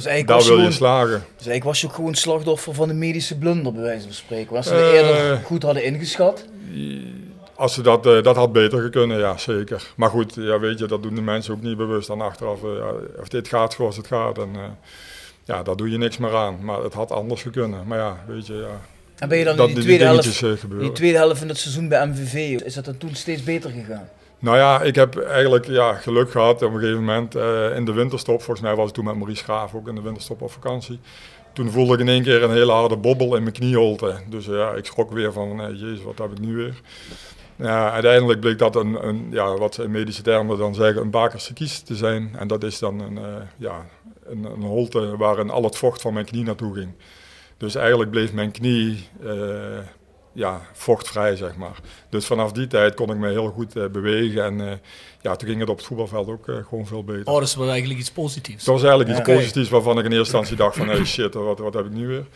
dus eigenlijk daar was je wil je gewoon- slagen. Dus eigenlijk was je ook gewoon slachtoffer van de medische blunder, bij wijze van spreken. Want Als ze het eerder goed hadden ingeschat. Als ze dat, eh, dat had beter gekund, ja zeker. Maar goed, ja, weet je, dat doen de mensen ook niet bewust. Dan achteraf, eh, ja, of dit gaat zoals het gaat, en, ja, daar doe je niks meer aan. Maar het had anders gekund. Maar ja, weet je, ja. En ben je dan dat in die tweede helft, die tweede helft van het seizoen bij MVV, is dat dan toen steeds beter gegaan? Nou ja, ik heb eigenlijk ja, geluk gehad op een gegeven moment eh, in de winterstop. Volgens mij was het toen met Maurice Graaf ook in de winterstop op vakantie. Toen voelde ik in één keer een hele harde bobbel in mijn knieholte. Dus eh, ja, ik schrok weer van, eh, jezus, wat heb ik nu weer? Uiteindelijk bleek dat een, een, ja, wat ze in medische termen dan zeggen, een bakerse kies te zijn. En dat is dan een, ja, een, een holte waarin al het vocht van mijn knie naartoe ging. Dus eigenlijk bleef mijn knie ja, vochtvrij, zeg maar. Dus vanaf die tijd kon ik me heel goed eh, bewegen. En eh, ja, toen ging het op het voetbalveld ook eh, gewoon veel beter. Oh, dat is wel eigenlijk iets positiefs. Dat was eigenlijk iets positiefs waarvan ik in eerste instantie dacht van, hey shit, wat, wat heb ik nu weer?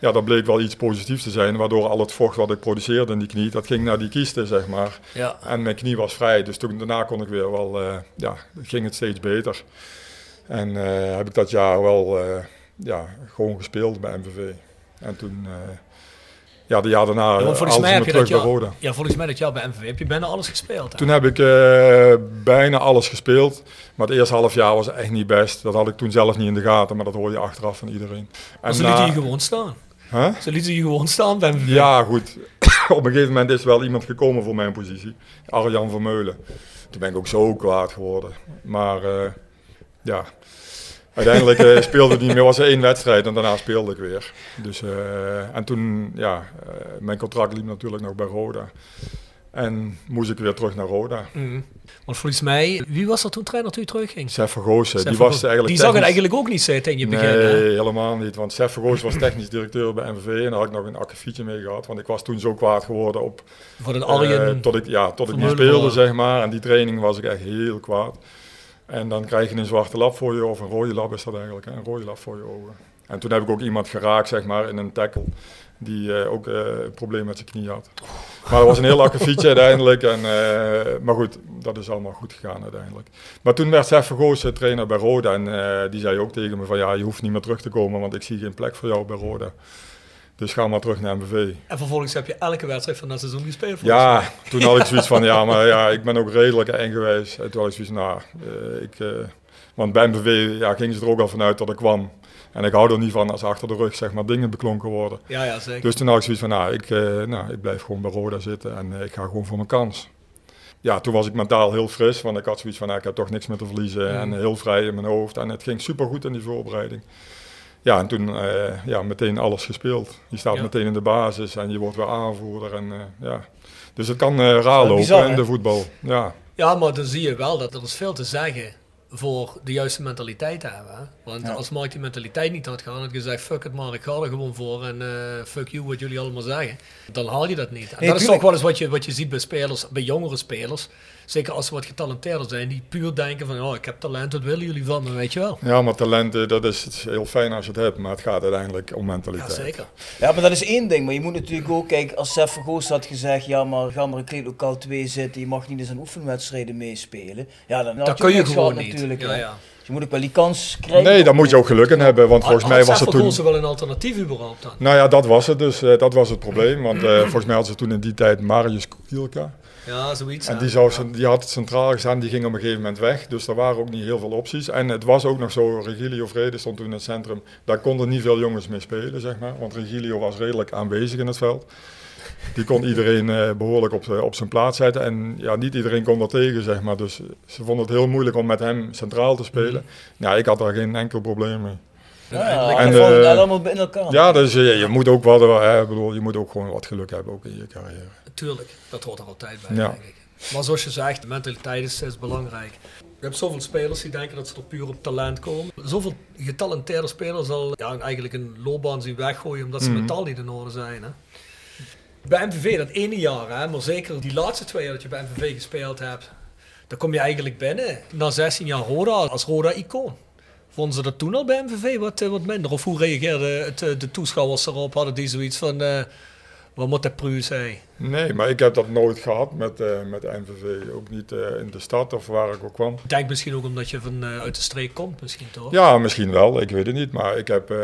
Ja, dat bleek wel iets positiefs te zijn, waardoor al het vocht wat ik produceerde in die knie, dat ging naar die kiesten, zeg maar. Ja. En mijn knie was vrij, dus toen daarna kon ik weer wel, eh, ja, ging het steeds beter. En eh, heb ik dat jaar wel, eh, ja, gewoon gespeeld bij MVV. En toen, eh, ja, de jaar daarna, Ja, volgens mij heb je dat terug bij Roda. ja, volgens mij dat jaar bij MVV heb je bijna alles gespeeld. hè? Toen heb ik eh, bijna alles gespeeld. Maar het eerste half jaar was echt niet best. Dat had ik toen zelf niet in de gaten, maar dat hoor je achteraf van iedereen. Maar ze lieten je gewoon staan. Huh? Ze lieten je gewoon staan bij MVV. Ja, goed. Op een gegeven moment is wel iemand gekomen voor mijn positie. Arjan Vermeulen. Toen ben ik ook zo kwaad geworden. Maar eh, ja, uiteindelijk eh, speelde het niet meer. was er één wedstrijd en daarna speelde ik weer. Dus, eh, en toen, ja, eh, mijn contract liep natuurlijk nog bij Roda. En moest ik weer terug naar Roda. Mhm. Want volgens mij, wie was er toen trainer toen je terugging? Sef Vergoosen, Sef die was eigenlijk Die zag het eigenlijk ook niet zitten in je begin. Nee, hè? helemaal niet. Want Sef Vergoosen was technisch directeur bij MVV en daar had ik nog een akkefietje mee gehad. Want ik was toen zo kwaad geworden op... Voor de Arjen tot ik, ja, tot ik niet speelde, zeg maar. En die training was ik echt heel kwaad. En dan krijg je een zwarte lap voor je, of een rode lap is dat eigenlijk, hè? een rode lap voor je ogen. En toen heb ik ook iemand geraakt, zeg maar, in een tackle, die eh, ook eh, een probleem met zijn knie had. Maar dat was een heel akkefietje uiteindelijk. En, eh, maar goed, dat is allemaal goed gegaan uiteindelijk. Maar toen werd Sef Vergoos trainer bij Roda en eh, die zei ook tegen me van ja, je hoeft niet meer terug te komen, want ik zie geen plek voor jou bij Roda. Dus ga maar terug naar MVV. En vervolgens heb je elke wedstrijd van dat seizoen gespeeld. Ja, toen had ik zoiets van, ja, maar ja, ik ben ook redelijk eigenwijs. En toen had ik zoiets van, nou, eh, ik, eh, want bij MVV ja, gingen ze er ook al vanuit dat ik kwam. En ik hou er niet van als achter de rug, zeg maar, dingen beklonken worden. Ja, ja, zeker. Dus toen had ik zoiets van, nou, ik, eh, nou, ik blijf gewoon bij Roda zitten en eh, ik ga gewoon voor mijn kans. Ja, toen was ik mentaal heel fris, want ik had zoiets van, nou, ik heb toch niks meer te verliezen. Mm. En heel vrij in mijn hoofd. En het ging supergoed in die voorbereiding. Ja, en toen eh, ja, meteen alles gespeeld. Je staat Ja. meteen in de basis en je wordt weer aanvoerder. En, eh, ja. Dus het kan eh, raar lopen bizar, in hè? de voetbal. Ja. Ja, maar dan zie je wel dat er is veel te zeggen voor de juiste mentaliteit te hebben. Hè? Want Ja. als Mark die mentaliteit niet had gehad, had gezegd, fuck it maar, ik ga er gewoon voor en eh, fuck you, wat jullie allemaal zeggen. Dan haal je dat niet. En Nee, dat is toch wel eens wat je, wat je ziet bij spelers, bij jongere spelers. Zeker als ze wat getalenteerder zijn, die puur denken van, oh, ik heb talent, wat willen jullie van me, weet je wel. ja, maar talenten, dat is, het is heel fijn als je het hebt. Maar het gaat uiteindelijk om Ja, mentaliteit. zeker. Ja, maar dat is één ding. Maar je moet natuurlijk ook, kijk, als Sef Vergoos had gezegd, ja, maar ga maar in kleedlokaal 2 zitten, je mag niet eens aan oefenwedstrijden meespelen. Ja, dan had Dat je kun ook je gewoon niet. natuurlijk. Ja, ja. Dus je moet ook wel die kans krijgen. Nee, daar moet je ook geluk in hebben. Want volgens mij was het toen... Had wel een alternatief überhaupt dan? Nou ja, dat was het dus. eh, dat was het probleem. Want eh, volgens mij hadden ze toen in die tijd Marius Kielka. Ja, zoiets. En ja. die, zou, cen- die had het centraal gestaan, die ging op een gegeven moment weg. Dus er waren ook niet heel veel opties. En het was ook nog zo, Regilio Vrede stond toen in het centrum. Daar konden niet veel jongens mee spelen, zeg maar. Want Regilio was redelijk aanwezig in het veld. Die kon iedereen eh, behoorlijk op, op zijn plaats zetten. En ja, niet iedereen kon er tegen, zeg maar. Dus ze vonden het heel moeilijk om met hem centraal te spelen. Ja, ik had daar geen enkel probleem mee. Ja, En, en eh, allemaal in elkaar. Ja, dus eh, je moet ook wat, ik bedoel, je moet ook gewoon wat geluk hebben ook in je carrière. Tuurlijk, dat hoort er altijd bij, Ja. denk ik. Maar zoals je zegt, de mentaliteit is, is belangrijk. Je hebt zoveel spelers die denken dat ze er puur op talent komen. Zoveel getalenteerde spelers al ja, eigenlijk een loopbaan zien weggooien omdat ze Mhm. mentaal niet in orde zijn. Hè? Bij MVV, dat ene jaar, hè, maar zeker die laatste twee jaar dat je bij MVV gespeeld hebt, dan kom je eigenlijk binnen na 16 jaar Roda als Roda-icoon. Vonden ze dat toen al bij MVV wat, eh, wat minder? Of hoe reageerden het, eh, de toeschouwers erop? Hadden die zoiets van, eh, wat moet dat pru zijn? Nee, maar ik heb dat nooit gehad met, eh met de NVV. Ook niet eh, in de stad of waar ik ook kwam. Ik denk misschien ook omdat je van, eh, uit de streek komt, misschien toch? Ja, misschien wel, ik weet het niet. Maar ik heb,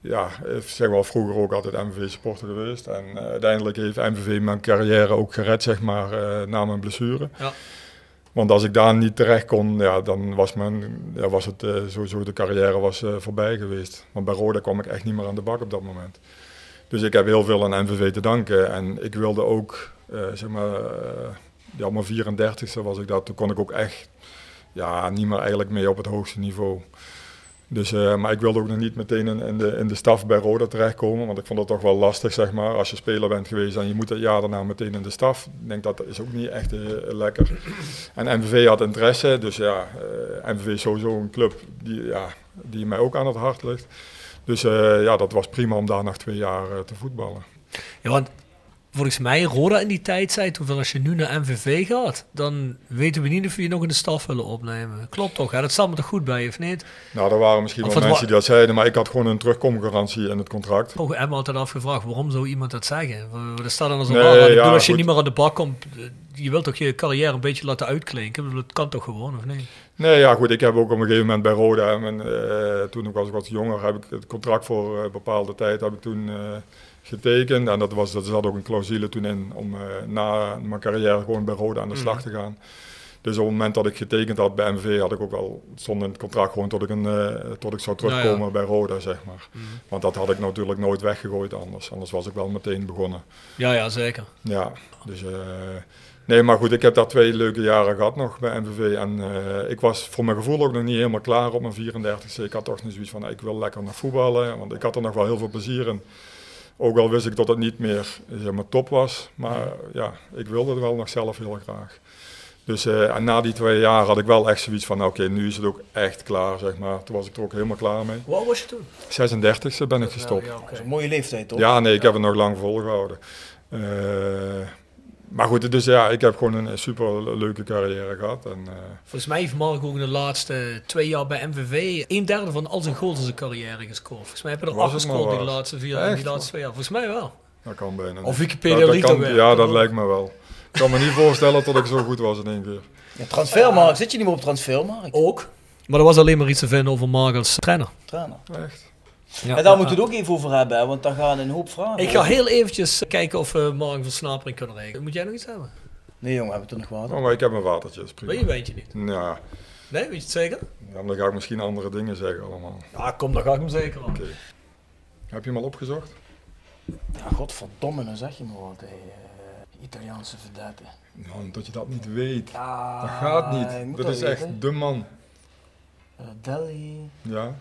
ja, zeg wel vroeger ook altijd MVV-supporter geweest. En uiteindelijk heeft MVV mijn carrière ook gered, zeg maar, na mijn blessure. Ja. Want als ik daar niet terecht kon, ja, dan was, mijn, ja, was het sowieso de carrière was, voorbij geweest. Want bij Roda kwam ik echt niet meer aan de bak op dat moment. Dus ik heb heel veel aan MVV te danken. En ik wilde ook, eh, zeg maar, op mijn 34ste was ik dat. Toen kon ik ook echt ja, niet meer eigenlijk mee op het hoogste niveau. Dus, eh, maar ik wilde ook nog niet meteen in, de, in de staf bij Roda terechtkomen, want ik vond het toch wel lastig, zeg maar. Als je speler bent geweest en je moet het jaar daarna meteen in de staf. Ik denk dat is ook niet echt lekker. En MVV had interesse, dus ja, eh, MVV is sowieso een club die, ja, die mij ook aan het hart ligt. Dus eh, ja, dat was prima om daar nog twee jaar eh, te voetballen. Ja, want volgens mij, Roda in die tijd zei toen als je nu naar MVV gaat, dan weten we niet of we je nog in de staf willen opnemen. Klopt toch? Hè? Dat staat me toch goed bij, of niet? Nou, er waren misschien Of wel mensen die dat zeiden, maar ik had gewoon een terugkomgarantie in het contract. Ook Emma altijd afgevraagd, waarom zou iemand dat zeggen? Dat staat dan als een Nee, raar ja, als je goed. niet meer aan de bak komt, eh, je wilt toch je carrière een beetje laten uitklinken? Dat kan toch gewoon, of niet? Nee, ja goed, ik heb ook op een gegeven moment bij Roda, en, eh, toen ik was wat jonger, heb ik het contract voor eh, een bepaalde tijd heb ik toen eh, getekend. En dat, was, dat zat ook een clausule toen in om eh, na mijn carrière gewoon bij Roda aan de slag te gaan. Dus op het moment dat ik getekend had bij MV had ik ook wel, in het contract gewoon tot ik, een, eh, tot ik zou terugkomen Nou ja. bij Roda, zeg maar. Want dat had ik natuurlijk nooit weggegooid anders, anders was ik wel meteen begonnen. Ja, ja, zeker. Ja, dus... eh, nee, maar goed, ik heb daar twee leuke jaren gehad nog bij MVV. En eh, ik was voor mijn gevoel ook nog niet helemaal klaar op mijn 34ste. Ik had toch nog zoiets van, ik wil lekker naar voetballen. Want ik had er nog wel heel veel plezier in. Ook al wist ik dat het niet meer zeg maar, top was. Maar ja, ik wilde het wel nog zelf heel graag. Dus eh, en na die twee jaar had ik wel echt zoiets van, nou, oké, nu is het ook echt klaar, zeg maar. Toen was ik er ook helemaal klaar mee. Hoe oud was je toen? 36e ben ik gestopt. Ja, oké. Dat is een mooie leeftijd, toch? Ja, nee, ik heb het nog lang volgehouden. Eh, maar goed, dus ja, ik heb gewoon een super leuke carrière gehad. En, eh, Volgens mij heeft Mark ook in de laatste twee jaar bij MVV een derde van al zijn goals in zijn carrière gescoord. Volgens mij heb je er acht gescoord in de waar? laatste vier, Echt? die laatste twee jaar. Volgens mij wel. dat kan bijna. Of. Wikipedia Dat- kan-. Ja, dat lijkt me wel. Ik kan me niet voorstellen dat ik zo goed was in één keer. Ja, transfermarkt. Zit je niet meer op transfermarkt? Ook. Maar er was alleen maar iets te vinden over Mark als trainer. Trainer. Echt. Ja, en daar moeten we het ook even over hebben, hè, want daar gaan een hoop vragen. Ik ga heel eventjes kijken of we Mark Versnapering kunnen regelen. Moet jij nog iets hebben? Nee jongen, we hebben het er nog wat. Oh, maar ik heb een watertje, prima. Weet je, weet je niet. Ja, Nee, weet je het zeker? ja, dan ga ik misschien andere dingen zeggen allemaal. Ja, kom, dan ga ik hem zeker aan. Oké. Heb je hem al opgezocht? Ja, godverdomme, dan zeg je maar wat, hè. eh, Italiaanse verdette. Nou, dat je dat niet weet. Ja, Dat gaat niet. Dat dat is weten. echt de man. Eh, Delhi Ja,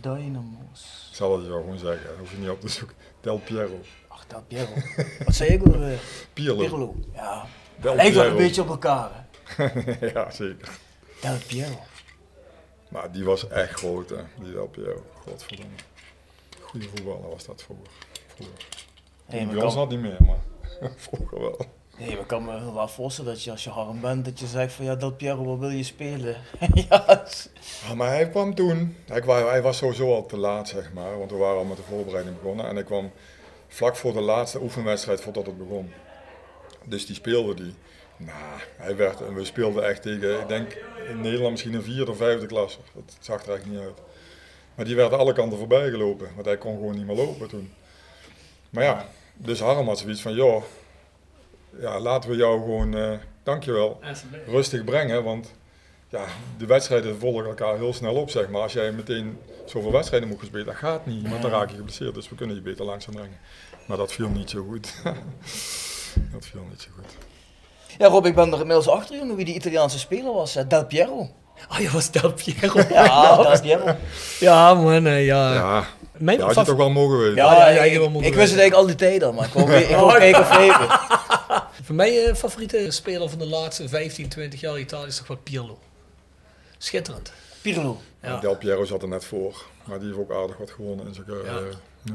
Dynamo's. ik zal het jou gewoon zeggen. Hoef je niet op te zoeken. Del Piero. Ach, Del Piero. wat zei ik alweer? Pirlo. Pirlo. Ja, Del lijkt wel een beetje op elkaar, hè. ja, zeker. Del Piero. Maar die was echt groot, hè. Die Del Piero. Godverdomme. Goede voetballer was dat vroeger. vroeger. Hey, Bij ons had niet meer, maar vroeger wel. Nee, maar ik kan me wel voorstellen dat je als je harm bent, dat je zegt van ja, Del Piero, wat wil je spelen? ja, s- Ja, maar hij kwam toen. Hij, hij was sowieso al te laat, zeg maar. Want we waren al met de voorbereiding begonnen. En hij kwam vlak voor de laatste oefenwedstrijd voordat het begon. Dus die speelde die. Nou, hij werd, en we speelden echt tegen, ik denk in Nederland misschien een vierde of vijfde klasse. Dat zag er echt niet uit. Maar die werd alle kanten voorbij gelopen. Want hij kon gewoon niet meer lopen toen. Maar ja, dus Harm had zoiets van, joh, ja, laten we jou gewoon, eh, dankjewel, rustig brengen. Want ja, de wedstrijden volgen elkaar heel snel op, zeg maar. Als jij meteen zoveel wedstrijden moet spelen, dat gaat niet. Want dan raak je geblesseerd, dus we kunnen je beter langzaam brengen. Maar dat viel niet zo goed. dat viel niet zo goed. ja, Rob, ik ben er inmiddels achter, jongen, wie die Italiaanse speler was. hè. Del Piero. Oh, je was Del Piero. Ja, Del Piero. Ja, man, eh, ja. Ja, Mijn ja had je toch wel mogen weten. Ja, ja, ja, ik, wist het eigenlijk al die tijd al, maar ik wou, ik wou kijken of even. Voor mij eh, favoriete speler van de laatste 15, 20 jaar Italië is toch wel Pirlo. Schitterend. Pirlo. Ja. Del Piero zat er net voor, maar die heeft ook aardig wat gewonnen in zijn carrière. Ja.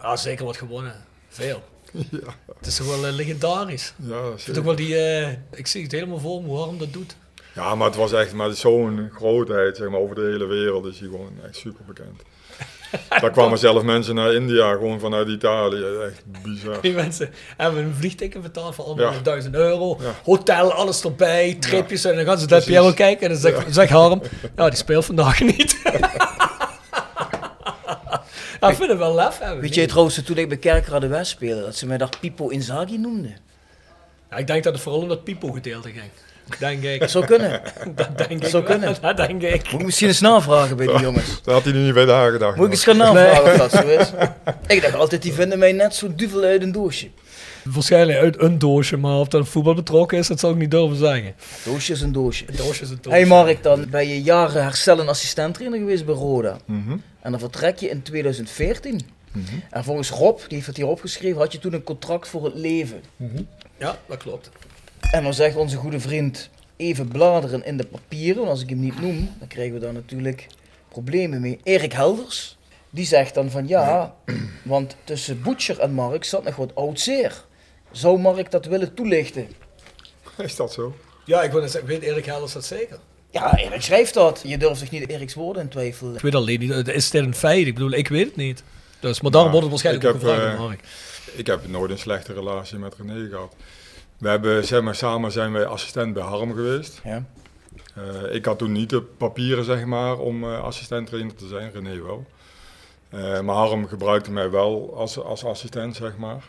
ja, zeker wat gewonnen. Veel. Ja. Het is toch wel eh, legendarisch. Ja, zeker. ook wel die, eh, ik zie het helemaal voor me hoe Harm dat doet. ja, maar het was echt maar zo'n grootheid, zeg maar, over de hele wereld is hij gewoon echt super bekend. Daar kwamen zelf mensen naar India, gewoon vanuit Italië. Echt bizar. Die mensen hebben een vliegticket betaald voor anderhalf Ja. duizend euro. Ja. Hotel, alles erbij, tripjes. En dan gaan ze Precies. Piero kijken en dan zegt, zegt Harm, ja die speelt vandaag niet. ja, ik vind het wel lef hebben. Weet je trouwens, toen ik bij Kerkrade West speelde, dat ze mij daar Pipo Inzaghi noemden? Ja, ik denk dat het vooral om dat Pipo gedeelte ging. Denk ik. Dat zou kunnen. Dat denk ik zou wel. kunnen. Dat denk ik. Moet ik misschien eens navragen bij die jongens. Daar had hij er niet bij nagedacht. Moet ik eens gaan navragen of dat zo is? Ik dacht altijd, die vinden mij net zo duvel uit een doosje. Waarschijnlijk uit een doosje, maar of dat voetbal betrokken is, dat zou ik niet durven zeggen. Doosje is een doosje. Een doosje is een doosje. Hey Mark, dan ben je jaren herstel- en assistenttrainer geweest bij Roda. Mhm. En dan vertrek je in 2014. En volgens Rob, die heeft het hier opgeschreven, had je toen een contract voor het leven. Ja, dat klopt. En dan zegt onze goede vriend, even bladeren in de papieren. Want als ik hem niet noem, dan krijgen we daar natuurlijk problemen mee. Erik Helders, die zegt dan van ja, want tussen Butcher en Mark zat nog wat oud zeer. Zou Mark dat willen toelichten? Is dat zo? Ja, ik, wil net zeggen, weet Erik Helders dat zeker? Ja, Erik schrijft dat. Je durft toch niet Eriks woorden in twijfel. Ik weet alleen niet, is dit een feit? Ik bedoel, ik weet het niet. Dus, maar daarom Nou, wordt het waarschijnlijk ik ook heb, gevraagd eh, Mark. Ik heb nooit een slechte relatie met René gehad. We hebben, zeg maar, samen zijn wij assistent bij Harm geweest. Ja. Eh, ik had toen niet de papieren, zeg maar, om eh assistent trainer te zijn. René wel. Eh, maar Harm gebruikte mij wel als, als assistent, zeg maar.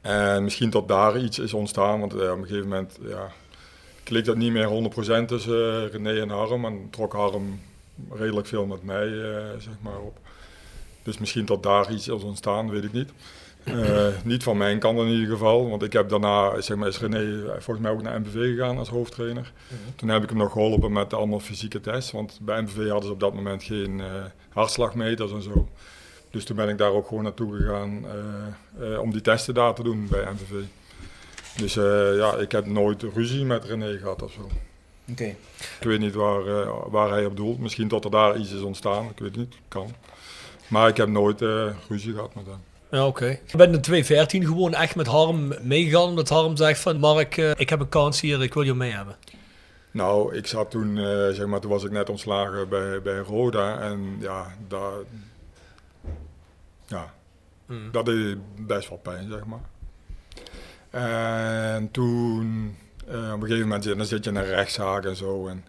En misschien tot daar iets is ontstaan, want op een gegeven moment ja, klikt dat niet meer 100% tussen René en Harm. En trok Harm redelijk veel met mij, zeg maar, op. Dus misschien tot daar iets is ontstaan, weet ik niet. Eh, niet van mijn kant in ieder geval, want ik heb daarna, zeg maar, is René volgens mij ook naar MBV gegaan als hoofdtrainer. Toen heb ik hem nog geholpen met allemaal fysieke tests, want bij MBV hadden ze op dat moment geen eh, hartslagmeters en zo. Dus toen ben ik daar ook gewoon naartoe gegaan eh, om die testen daar te doen bij MVV. Dus ja, ik heb nooit ruzie met René gehad of zo. Oké. Ik weet niet waar, waar hij op doelt. Misschien tot er daar iets is ontstaan, ik weet niet, kan. Maar ik heb nooit ruzie gehad met hem. Ja, oké. Je bent in 2014 gewoon echt met Harm meegegaan, omdat Harm zegt van Mark, eh, ik heb een kans hier, ik wil je mee hebben. Nou, ik zat toen, eh, zeg maar, toen was ik net ontslagen bij, bij Roda en ja, daar, ja, Mm. dat deed best wel pijn, zeg maar. En toen, eh, op een gegeven moment, dan zit je in een rechtszaak en zo, en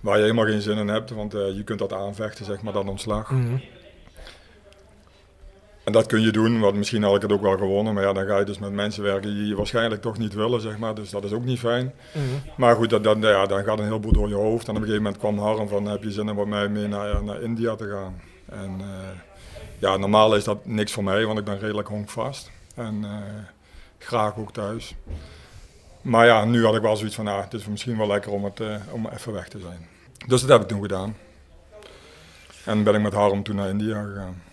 waar je helemaal geen zin in hebt, want je kunt dat aanvechten, zeg maar, dan ontslag. Mhm. En dat kun je doen, want misschien had ik het ook wel gewonnen, maar ja, dan ga je dus met mensen werken die je waarschijnlijk toch niet willen, zeg maar, dus dat is ook niet fijn. Mhm. Maar goed, dat, dan, ja, dan gaat een heleboel door je hoofd. En op een gegeven moment kwam Harm van, heb je zin om met mij mee naar, naar India te gaan? En eh, ja, normaal is dat niks voor mij, want ik ben redelijk honkvast. En eh, graag ook thuis. Maar ja, nu had ik wel zoiets van, nou, het is misschien wel lekker om, het, eh, om even weg te zijn. Dus dat heb ik toen gedaan. En ben ik met Harm toen naar India gegaan.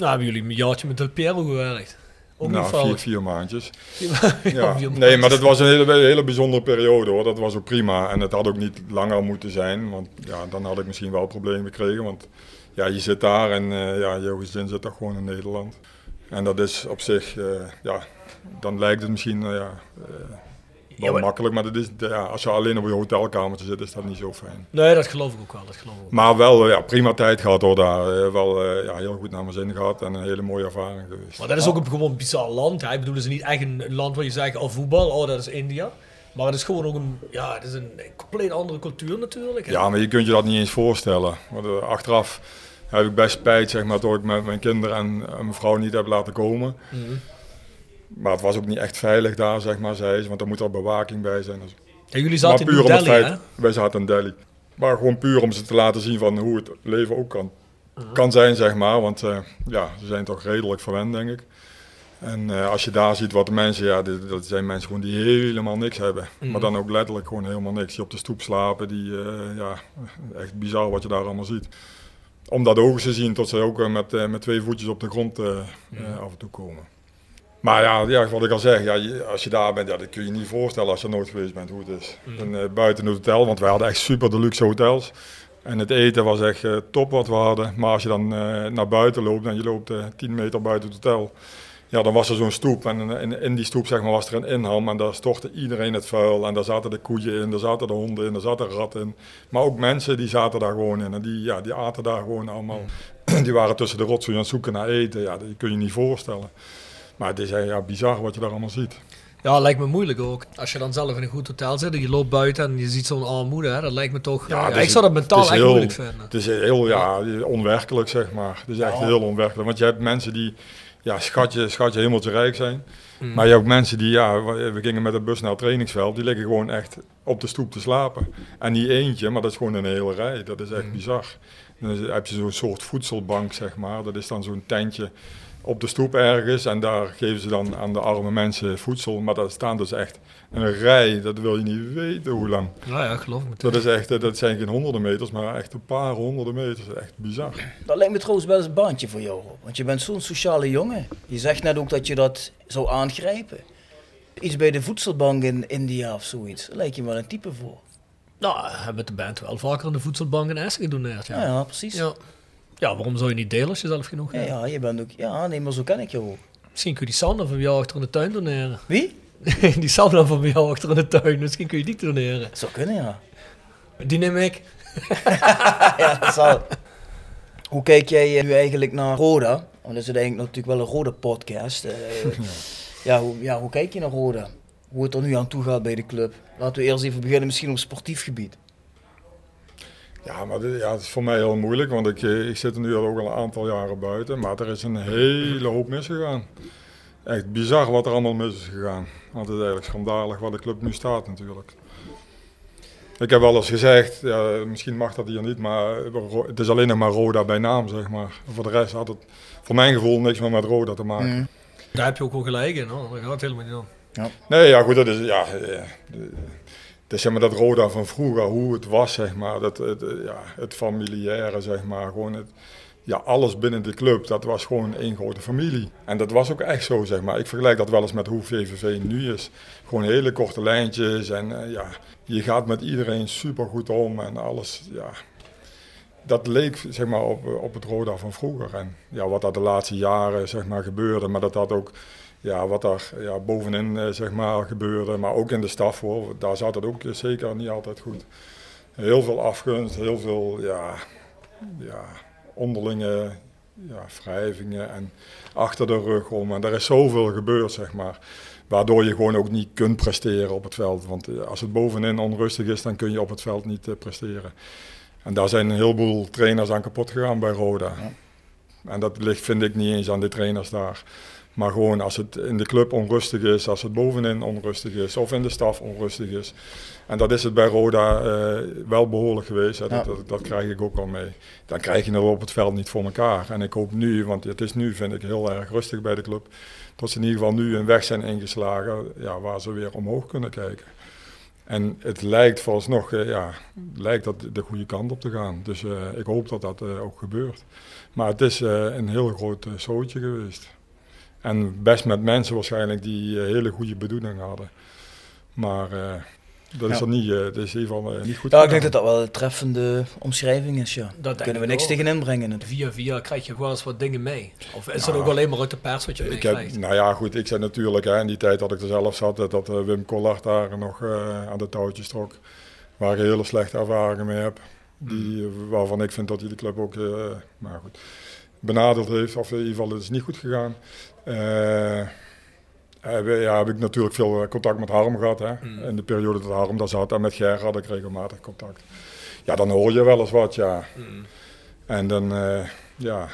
Nou, hebben jullie een jaartje met Del Piero gewerkt? Ook nou, vier, vier maandjes. Ja, Ja. vier Nee, maar dat was een hele, hele bijzondere periode hoor. Dat was ook prima. En het had ook niet langer moeten zijn. Want ja, dan had ik misschien wel problemen gekregen. Want ja, je zit daar en eh, ja, jouw gezin zit toch gewoon in Nederland. En dat is op zich, eh, ja, dan lijkt het misschien eh, ja, eh, wel Ja, makkelijk. Maar dat is, ja, als je alleen op je hotelkamertje zit, is dat niet zo fijn. Nee, dat geloof ik ook wel. Dat geloof ik. Maar wel eh, ja, prima tijd gehad hoor daar. Eh, wel eh, ja, heel goed naar mijn zin gehad en een hele mooie ervaring geweest. Maar dat is ook een gewoon bizar land. Hè? Ik bedoel, het is niet echt een, land waar je zegt, oh voetbal, oh dat is India. Maar het is gewoon ook een, ja, het is een compleet andere cultuur natuurlijk. hè. Ja, maar je kunt je dat niet eens voorstellen. Want, achteraf heb ik best spijt zeg maar, dat ik met mijn kinderen en, en mijn vrouw niet heb laten komen. Mhm. Maar het was ook niet echt veilig daar, zeg maar, zei ze. Want er moet er bewaking bij zijn. Dus- Ja, jullie zaten maar in puur om Delhi, hè? wij zaten in Delhi. Maar gewoon puur om ze te laten zien van hoe het leven ook kan, Mhm. kan zijn, zeg maar. Want eh, ja, ze zijn toch redelijk verwend, denk ik. En eh, als je daar ziet wat de mensen, ja, dit- dat zijn mensen gewoon die helemaal niks hebben. Mhm. Maar dan ook letterlijk gewoon helemaal niks. Die op de stoep slapen, die, eh, ja, echt bizar wat je daar allemaal ziet. Om dat ook te zien tot ze ook met, met twee voetjes op de grond eh, af en toe komen. Maar ja, ja, wat ik al zeg, ja, als je daar bent, ja, dat kun je niet voorstellen als je nooit geweest bent hoe het is. En, eh, buiten het hotel, want wij hadden echt super deluxe hotels. En het eten was echt eh, top wat we hadden. Maar als je dan eh, naar buiten loopt en je loopt eh 10 meter buiten het hotel, ja, dan was er zo'n stoep. En in, in die stoep zeg maar, was er een inham en daar stortte iedereen het vuil. En daar zaten de koeien in, daar zaten de honden in, daar zaten ratten in. Maar ook mensen die zaten daar gewoon in en die, ja, die aten daar gewoon allemaal. Die waren tussen de rotzooi aan het zoeken naar eten. Ja, dat kun je niet voorstellen. Maar het is eh, ja, bizar wat je daar allemaal ziet. Ja, lijkt me moeilijk ook. Als je dan zelf in een goed hotel zit en je loopt buiten en je ziet zo'n armoede, hè, dat lijkt me toch... Ja, ik zou dat het mentaal echt heel- moeilijk vinden. Het is heel ja, onwerkelijk, zeg maar. Het is echt Ja. heel onwerkelijk. Want je hebt mensen die ja, schatje, schatje hemeltje rijk zijn. Mm. Maar je hebt ook mensen die, ja, we gingen met de bus naar het trainingsveld, die liggen gewoon echt op de stoep te slapen. En niet eentje, maar dat is gewoon een hele rij. Dat is echt Mm. bizar. Dan heb je zo'n soort voedselbank, zeg maar. Dat is dan zo'n tentje op de stoep ergens. En daar geven ze dan aan de arme mensen voedsel. Maar daar staan dus echt een rij, dat wil je niet weten hoe lang. Ja, ja, geloof me. Dat, is echt, eh, dat zijn geen honderden meters, maar echt een paar honderden meters. Echt bizar. Dat lijkt me trouwens wel eens een baantje voor jou. Want je bent zo'n sociale jongen. Je zegt net ook dat je dat zou aangrijpen. Iets bij de voedselbank in India of zoiets. Daar lijkt je wel een type voor. Nou, hebben we de band wel vaker aan de voedselbank in Essen gedoneerd. Ja. Ja, ja precies. Ja. Ja, waarom zou je niet delen als je zelf genoeg hebt? ja, je bent ook... Ja, nee, maar zo ken ik jou ook. Misschien kun je die sauna van jou achter in de tuin doneren. Wie? die sauna van jou achter in de tuin, misschien kun je die doneren. Zou kunnen, ja. Die neem ik. ja, dat zal. Hoe kijk jij eh, nu eigenlijk naar Roda? Want dat is eigenlijk natuurlijk wel een Roda podcast. Eh, ja, hoe, ja, hoe kijk je naar Roda? Hoe het er nu aan toe gaat bij de club? Laten we eerst even beginnen misschien op sportief gebied. Ja, maar dit- ja, het is voor mij heel moeilijk, want ik, eh, ik zit er nu al ook al een aantal jaren buiten. Maar er is een hele hoop misgegaan. Echt bizar wat er allemaal mis is gegaan. Want het is eigenlijk schandalig waar de club nu staat natuurlijk. Ik heb wel eens gezegd, ja, misschien mag dat hier niet, maar het is alleen nog maar Roda bij naam, zeg maar. Voor de rest had het voor mijn gevoel niks meer met Roda te maken. Mm. Daar heb je ook wel gelijk in, hoor. Dat gaat helemaal niet om. Nee, ja, goed, dat is, ja, eh, de- is zeg maar dat Roda van vroeger, hoe het was, zeg maar, dat, het, eh, ja, het familiaire, zeg maar, gewoon het, ja, alles binnen de club, dat was gewoon één grote familie. En dat was ook echt zo, zeg maar. Ik vergelijk dat wel eens met hoe VVV nu is. Gewoon hele korte lijntjes en eh, ja, je gaat met iedereen super goed om en alles, ja. Dat leek zeg maar, op, op het Roda van vroeger. En ja, wat dat de laatste jaren zeg maar, gebeurde, maar dat dat ook ja, wat daar ja, bovenin eh, zeg maar, gebeurde, maar ook in de staf, hoor, daar zat het ook zeker niet altijd goed. Heel veel afgunst, heel veel ja, ja, onderlinge ja, wrijvingen en achter de rug om. En er is zoveel gebeurd, zeg maar. Waardoor je gewoon ook niet kunt presteren op het veld. Want eh, als het bovenin onrustig is, dan kun je op het veld niet eh, presteren. En daar zijn een heleboel trainers aan kapot gegaan bij Roda. En dat ligt, vind ik, niet eens aan de trainers daar. Maar gewoon als het in de club onrustig is, als het bovenin onrustig is of in de staf onrustig is. En dat is het bij Roda eh, wel behoorlijk geweest. Hè. Dat, dat, dat, krijg ik ook al mee. Dan krijg je het op het veld niet voor elkaar. En ik hoop nu, want het is nu vind ik heel erg rustig bij de club. Dat ze in ieder geval nu een weg zijn ingeslagen ja, waar ze weer omhoog kunnen kijken. En het lijkt vooralsnog, uh, ja, lijkt dat de goede kant op te gaan. Dus uh, ik hoop dat dat ook gebeurt. Maar het is een heel groot zootje geweest. En best met mensen waarschijnlijk die hele goede bedoelingen hadden. Maar uh, dat is Ja. er niet, uh, dat is in ieder geval uh, niet goed. Ja, ik denk dat dat wel een treffende omschrijving is, ja. Dat Daar kunnen we ik niks tegen inbrengen. Via via krijg je gewoon eens wat dingen mee. Of is dat Ja. ook alleen maar uit de pers wat je Ik heb, nou ja, goed, ik zei natuurlijk, hè, in die tijd dat ik er zelf zat, dat, dat eh, Wim Collard daar nog eh, aan de touwtjes trok. Waar ik hele slechte ervaringen mee heb. Die, Hmm. eh, waarvan ik vind dat hij de club ook, eh, maar goed, benadeeld heeft. Of in ieder geval, het is niet goed gegaan. Eh, heb, ja, heb ik natuurlijk veel eh, contact met Harm gehad. Hè. Hmm. In de periode dat Harm daar zat. En met Ger had ik regelmatig contact. Ja, dan hoor je wel eens wat, ja. Hmm. En dan, eh, ja.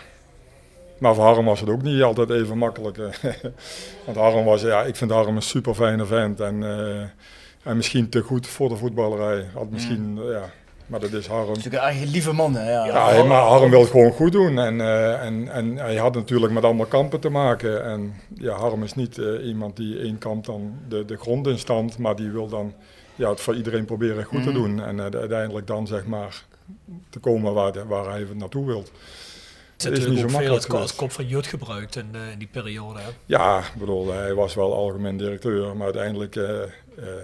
Maar voor Harm was het ook niet altijd even makkelijk. Want Harm was, ja, ik vind Harm een super fijne vent. En, en misschien te goed voor de voetballerij. Had misschien, eh, ja. Maar dat is Harm. Het is natuurlijk eigenlijk een lieve man, hè. Ja. Ja, hij- maar Harm wil het gewoon goed doen. En, eh, en, en hij had natuurlijk met allemaal kampen te maken. En ja, Harm is niet eh, iemand die één kamp dan de, de grond in stand, maar die wil dan ja, het voor iedereen proberen goed te Mhm. doen. En eh, uiteindelijk dan zeg maar te komen waar, de- waar hij naartoe wil. Het is natuurlijk ook veel makkelijk als, als kop van Jut gebruikt in, eh, in die periode. Hè. Ja, ik bedoel, hij was wel algemeen directeur, maar uiteindelijk eh, eh,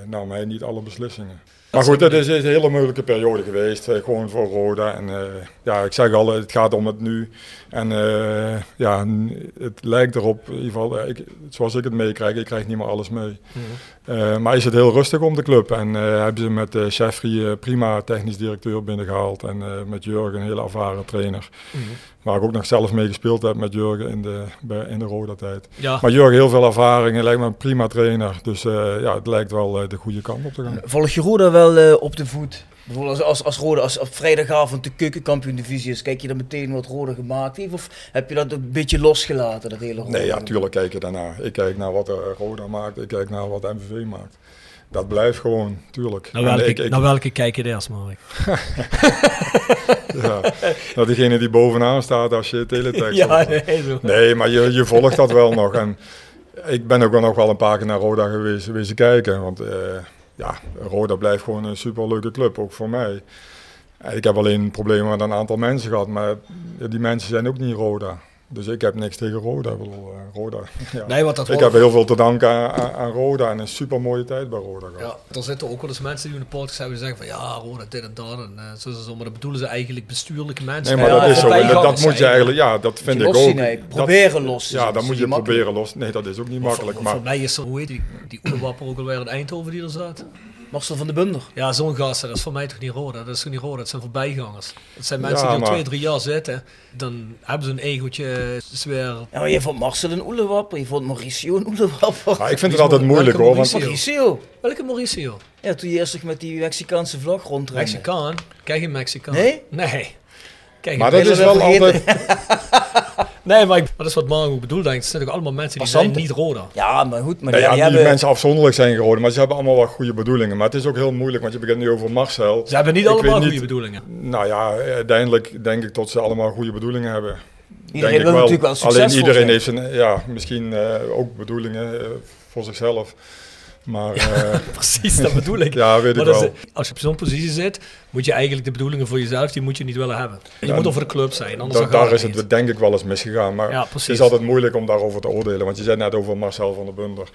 nam hij niet alle beslissingen. Maar goed, het is een hele moeilijke periode geweest, eh, gewoon voor Roda. En eh, ja, ik zeg al, het gaat om het nu. En eh, ja, het lijkt erop, in ieder geval, ik, zoals ik het meekrijg, ik krijg niet meer alles mee. Eh, maar is het heel rustig om de club. En eh, hebben ze met uh, Jeffrey eh, prima technisch directeur binnengehaald. En eh, met Jurgen een hele ervaren trainer. Mhm. Waar ik ook nog zelf mee gespeeld heb met Jurgen in de, bij, in de Roda-tijd. Ja. Maar Jurgen heel veel ervaring en lijkt me een prima trainer. Dus eh, ja, het lijkt wel eh, de goede kant op te gaan. Volg je Roda wel op de voet? Bijvoorbeeld als, als, als Roda, als op vrijdagavond de keukenkampioen divisie is, kijk je dan meteen wat Roda gemaakt heeft? Of heb je dat een beetje losgelaten, dat hele Roda? Nee, ja, tuurlijk kijk je daarnaar. Ik kijk naar wat eh, Roda maakt, ik kijk naar wat MVV maakt. Dat blijft gewoon, tuurlijk. Naar welke, ik- ik- naar welke kijk je eerst, Mark? ja, nou, degene die bovenaan staat als je teletext Ja, nee, zo. Nee, maar je, je volgt dat wel nog. En ik ben ook wel nog wel een paar keer naar Roda geweest, geweest kijken. Want eh, ja, Roda blijft gewoon een superleuke club, ook voor mij. Ik heb alleen problemen met een aantal mensen gehad, maar die mensen zijn ook niet Roda. Dus ik heb niks tegen Roda. Ik bedoel, eh, Roda ja. Nee, want dat ik heb heel veel te danken aan, aan, Roda en een super mooie tijd bij Roda gehad. Ja, er zitten ook wel eens mensen die in de podcast hebben zeggen van ja, Roda, dit en dat. En, eh, zo, zo, zo, maar dat bedoelen ze eigenlijk bestuurlijke mensen. Nee, maar Ja, dat is zo. En dat, dat moet je eigenlijk, ja, dat vind ik ook. Dat- Proberen los Ja, is moet je proberen los. Nee, dat is ook niet makkelijk. Voor, Maar voor mij is er, hoe heet die, die ook alweer in Eindhoven die er zat? Marcel van de Bunder. Ja, zo'n gasten, dat is voor mij toch niet Roda. Dat is toch niet Roda, dat zijn voorbijgangers. Dat zijn mensen Ja, die al maar- twee, drie jaar zitten. Dan hebben ze een egootje zwaar. Ja, maar je vond Marcel een oelewapper, je vond Mauricio een oelewapper. Maar ik vind het altijd moeilijk hoor. Want, Mauricio. Welke Mauricio? Ja, toen je eerst nog met die Mexicaanse vlag rondrende. Mexicaan? Kijk geen Mexicaan. Nee? Nee. Kijk, maar dat is wel altijd. Nee, maar, ik- maar dat is wat Marco bedoelt. denk ik. Het zijn toch allemaal mensen die zijn niet Roda. Ja, maar goed, maar die, ja, die hebben... mensen afzonderlijk zijn geworden, maar ze hebben allemaal wel goede bedoelingen. Maar het is ook heel moeilijk, want je begint nu over Marcel. Ze hebben niet Ik allemaal goede bedoelingen. Nou ja, uiteindelijk denk ik dat ze allemaal goede bedoelingen hebben. Iedereen denk ik wil natuurlijk wel Alleen succesvol iedereen zijn. heeft zijn, ja, misschien eh, ook bedoelingen eh, voor zichzelf. Maar, eh, Precies, dat bedoel ik. ja, weet ik Maar dat is wel. als je op zo'n positie zit, moet je eigenlijk de bedoelingen voor jezelf, die moet je niet willen hebben. Je Ja, moet over de club zijn, anders Da- daar is niet. het denk ik wel eens misgegaan. Maar Ja, het is altijd moeilijk om daarover te oordelen. Want je zei net over Marcel van der Bunder.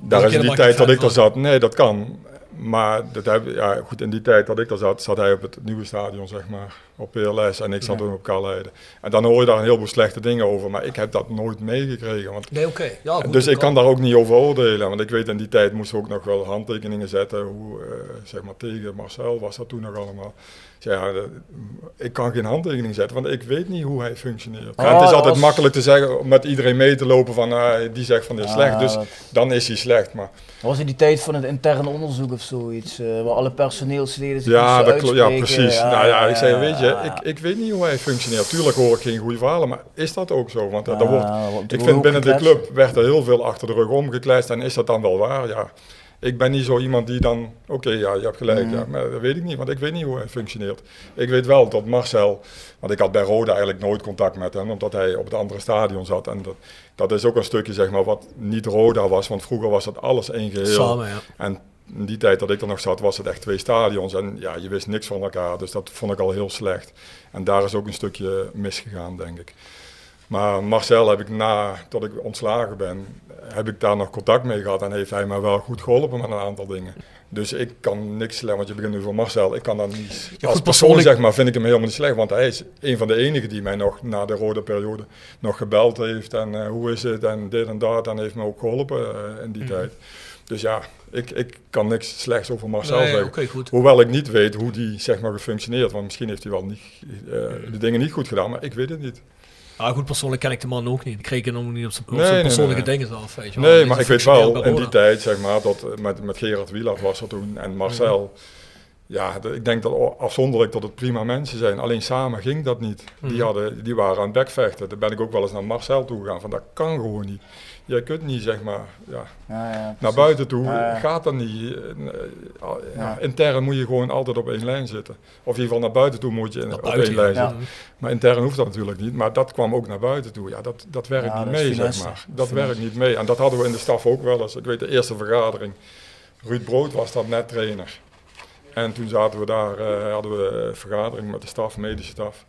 Daar is in die tijd dat ik er zat. Nee, dat kan. Maar dat heb, ja, goed, in die tijd dat ik er zat, zat hij op het nieuwe stadion, zeg maar, op PLS. En ik zat Ja. toen op Carleiden. En dan hoor je daar een heleboel slechte dingen over. Maar ik heb dat nooit meegekregen. Want Nee, oké. Ja, goed, dus ik kan daar ook niet over oordelen. Want ik weet in die tijd moesten we ook nog wel handtekeningen zetten. Hoe, eh, zeg maar tegen Marcel was dat toen nog allemaal. Ja, dat- ik kan geen handtekening zetten, want ik weet niet hoe hij functioneert. Ah, het is altijd als- makkelijk te zeggen om met iedereen mee te lopen van ah, die zegt van dit is slecht. Dus dat- dan is hij slecht. Maar Dat was in die tijd van het intern onderzoek of zoiets, eh, waar alle personeelsleden zich ja, dat klopt. Ja, precies. nou ja, ik zei, weet je, ja. ik, ik weet niet hoe hij functioneert. Tuurlijk hoor ik geen goede verhalen, maar is dat ook zo? Want eh, er wordt, ik vind binnen de club werd er heel veel achter de rug omgekleist. En is dat dan wel waar? Ja. Ik ben niet zo iemand die dan, oké, ja, je hebt gelijk, Mhm. ja, maar dat weet ik niet, want ik weet niet hoe hij functioneert. Ik weet wel dat Marcel, want ik had bij Roda eigenlijk nooit contact met hem, omdat hij op het andere stadion zat. En dat, dat is ook een stukje, zeg maar, wat niet Roda was, want vroeger was dat alles één geheel. Samen, ja. En in die tijd dat ik er nog zat, was het echt twee stadions. En ja, je wist niks van elkaar. Dus dat vond ik al heel slecht. En daar is ook een stukje misgegaan, denk ik. Maar Marcel heb ik na dat ik ontslagen ben, heb ik daar nog contact mee gehad. En heeft hij me wel goed geholpen met een aantal dingen. Dus ik kan niks slecht, want je begint nu voor Marcel. Ik kan dan niet. als persoon persoonlijk- zeg maar, vind ik hem helemaal niet slecht. Want hij is een van de enigen die mij nog na de rode periode nog gebeld heeft. En eh, hoe is het en dit en dat. En heeft me ook geholpen eh, in die Mhm. tijd. Dus ja, ik, ik kan niks slechts over Marcel Nee, zeggen. goed. Hoewel ik niet weet hoe die zeg maar gefunctioneerd. Want misschien heeft hij wel niet, eh, de dingen niet goed gedaan, maar ik weet het niet. Ah, goed, persoonlijk ken ik de man ook niet. Ik kreeg hem ook niet op zijn op Nee, zijn nee, persoonlijke nee, dingen af. Weet je wel. Nee, maar ik weet wel in die tijd, zeg maar, dat eh, met, met Gerard Wieland was er toen en Marcel. Ja, de- ik denk dat afzonderlijk dat het prima mensen zijn. Alleen samen ging dat niet. Die, Mhm. hadden, die waren aan het bekvechten. Daar ben ik ook wel eens naar Marcel toe gegaan. Van dat kan gewoon niet. Je kunt niet, zeg maar, ja, Ja, ja, naar buiten toe. Ja. Gaat dat niet. Eh, eh. Intern moet je gewoon altijd op één lijn zitten. Of in ieder geval naar buiten toe moet je in- op buiten, één lijn ja. zitten. Maar intern hoeft dat natuurlijk niet. Maar dat kwam ook naar buiten toe. Ja, dat, dat werkt Ja, niet dat mee, zeg maar. Dat Finesse. werkt niet mee. En dat hadden we in de staf ook wel eens. Ik weet de eerste vergadering. Ruud Brood was dat net trainer. En toen zaten we daar, eh, hadden we een vergadering met de staf, medische staf.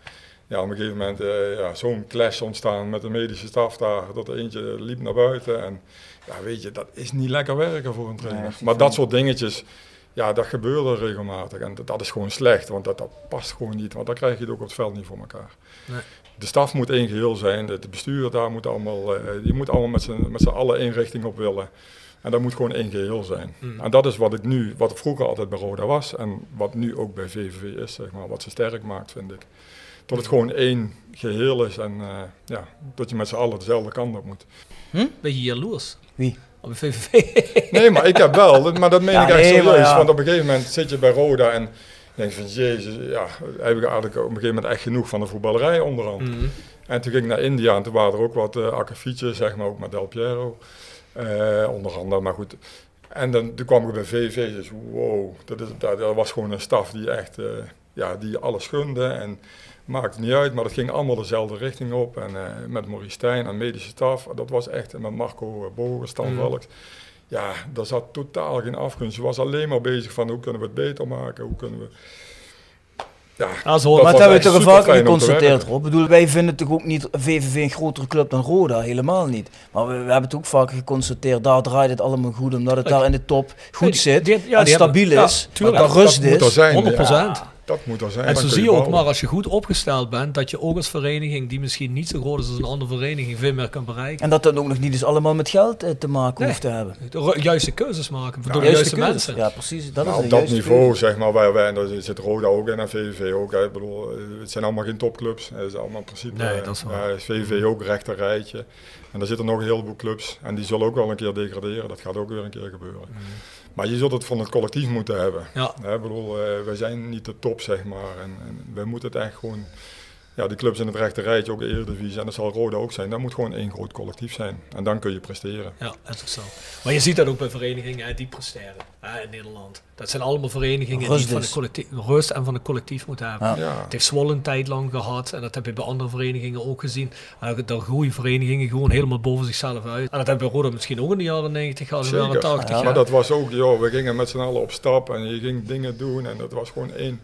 Ja, op een gegeven moment eh, ja, zo'n clash ontstaan met de medische staf daar. Dat er eentje liep naar buiten. En ja, weet je, dat is niet lekker werken voor een trainer. maar dat soort dingetjes, ja, dat gebeurde regelmatig. En dat, dat is gewoon slecht, want dat, dat past gewoon niet. Want dan krijg je het ook op het veld niet voor elkaar. Nee. De staf moet één geheel zijn, het bestuur daar moet allemaal, eh, je moet allemaal met z'n met z'n allen één richting op willen. En dat moet gewoon één geheel zijn. Mm. En dat is wat ik nu, wat vroeger altijd bij Roda was en wat nu ook bij VVV is, zeg maar, wat ze sterk maakt, vind ik. Dat het gewoon één geheel is en eh, ja, dat je met z'n allen dezelfde kant op moet. Ben je jaloers? Wie? Op de VVV. Nee, maar ik heb wel, dat- maar dat meen Ja, ik echt serieus. ja. Want op een gegeven moment zit je bij Roda en denk van, jezus, ja, heb ik eigenlijk op een gegeven moment echt genoeg van de voetballerij onderhand. Mhm. En toen ging ik naar India en toen waren er ook wat uh, akkefietjes, zeg maar, ook met Del Piero. eh, onder andere, maar goed. En dan, toen kwam ik bij VV, dus wow, dat, is, dat, dat was gewoon een staf die echt, eh, ja, die alles gunde en maakte niet uit, maar dat ging allemaal dezelfde richting op. En eh, met Maurice Stijn en medische staf, dat was echt, en met Marco Bogen, Stan Mm. Valks. Ja, daar zat totaal geen afgunst. Je was alleen maar bezig van hoe kunnen we het beter maken, hoe kunnen we... Ja, dat maar dat was hebben we toch te geconstateerd. Rob. Ik bedoel, wij vinden toch ook niet VVV een grotere club dan Roda, helemaal niet. Maar we, we hebben het ook vaker geconstateerd, daar draait het allemaal goed, omdat het daar in de top goed zit die- ja, en hebben- stabiel ja, is, tuurlijk. dat rust dat moet er is. zijn. 100%. Dat moet er zijn. En zo zie je ook maar als je goed opgesteld bent, dat je ook als vereniging, die misschien niet zo groot is als een andere vereniging, veel meer kan bereiken. En dat dat ook nog niet eens allemaal met geld eh, te maken Nee. hoeft te hebben. De juiste keuzes maken voor de Juiste mensen. Ja, precies. Dat Nou, is op de dat niveau, keuze. zeg maar, waar wij, en daar zit Roda ook in en VVV ook. Hè. Ik bedoel, eh, het zijn allemaal geen topclubs. Het is allemaal in principe. Nee, eh, dat is waar. ja, is VVV ook rechter rijtje. En daar zitten nog een heleboel clubs. En die zullen ook wel een keer degraderen. Dat gaat ook weer een keer gebeuren. Maar je zult het van het collectief moeten hebben. Ja. Hè, Ik bedoel, eh, wij zijn niet de top, zeg maar. En, en wij moeten het echt gewoon ja, die clubs in het rechte rijtje, ook de Eredivisie, en dat zal Roda ook zijn. Dat moet gewoon één groot collectief zijn. En dan kun je presteren. Ja, dat is zo. Maar je ziet dat ook bij verenigingen hè, die presteren hè, in Nederland. Dat zijn allemaal verenigingen Rust die van de collectief, rust en van het collectief moeten hebben. Ja. Ja. Het heeft Zwolle een tijd lang gehad en dat heb je bij andere verenigingen ook gezien. En daar groeien verenigingen gewoon helemaal boven zichzelf uit. En dat hebben we bij Roda misschien ook in de jaren 90 gehad, in de jaren Zeker. 80. Ja, ja. Maar dat was ook, joh, we gingen met z'n allen op stap en je ging dingen doen en dat was gewoon één.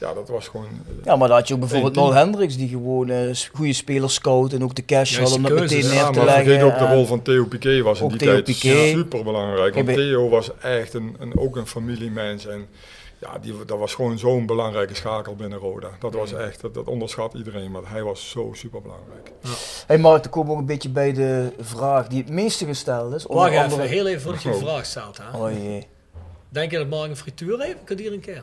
Ja, dat was gewoon. eh, Ja, maar dan had je ook bijvoorbeeld Nol. Hendricks, die gewoon eh, goede spelers scout en ook de cash hadden om dat meteen Ja, neer te maar leggen. vergeet ook de rol van Theo Piquet was in Ook die Theo tijd Piquet. super belangrijk. Want Theo was echt een, een, ook een familiemens en ja, die, dat was gewoon zo'n belangrijke schakel binnen Roda. Dat was echt, dat, dat onderschat iedereen, maar hij was zo super belangrijk. Hey Mark, dan komen we ook een beetje bij de vraag die het meeste gesteld is. Onder Wacht even, andere- heel even voordat je de Oh. vraag stelt. Hè. Oh jee. Denk je dat morgen een frituur heeft? Ik kan hier een keer.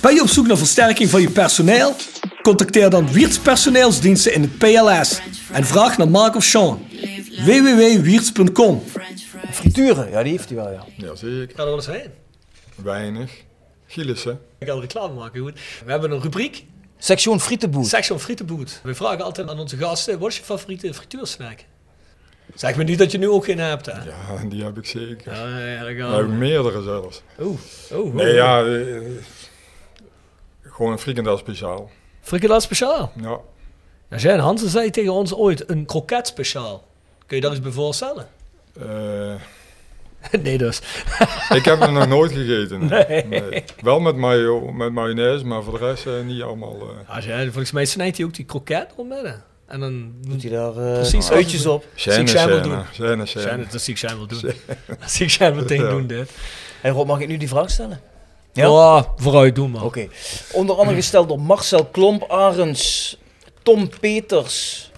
Ben je op zoek naar versterking van je personeel? Contacteer dan Wiert Personeelsdiensten in het PLS en vraag naar Mark of Sean. www.wierts.com Frituren, ja die heeft hij wel ja. Ja, zeker. Ik ga er wel eens heen. Weinig. Gillissen. Ik ga reclame maken, goed. We hebben een rubriek, Section Frietenboet. Section Frietenboot. We vragen altijd aan onze gasten, wat is je favoriete frituursnack? Zeg me niet dat je nu ook geen hebt, hè? Ja, die heb ik zeker. ja, ja gaan we. meerdere zelfs. Oeh, oeh, Nee, ja, eh, gewoon een frikandel speciaal. Frikandel speciaal. Ja. Ja, Jan Hansen zei tegen ons ooit een kroket speciaal. Kun je daar eens bij voorstellen? Eh, nee dus. ik heb hem nog nooit gegeten. Nee. Wel met, mayo, met mayonaise, maar voor de rest eh, niet allemaal. eh Als jij, volgens mij snijdt hij ook die kroket omidden. En dan Doet hij daar eh, Precies uitjes op. Zie ik scène, doen. Shine, dat zie ik Shine wel doen. Dat zie ik Shine meteen doen, dit. Hey Rob, mag ik nu die vraag stellen? Ja, vooruit doen man. Oké. Onder andere gesteld door Marcel Klomp, Arends, Tom Peters.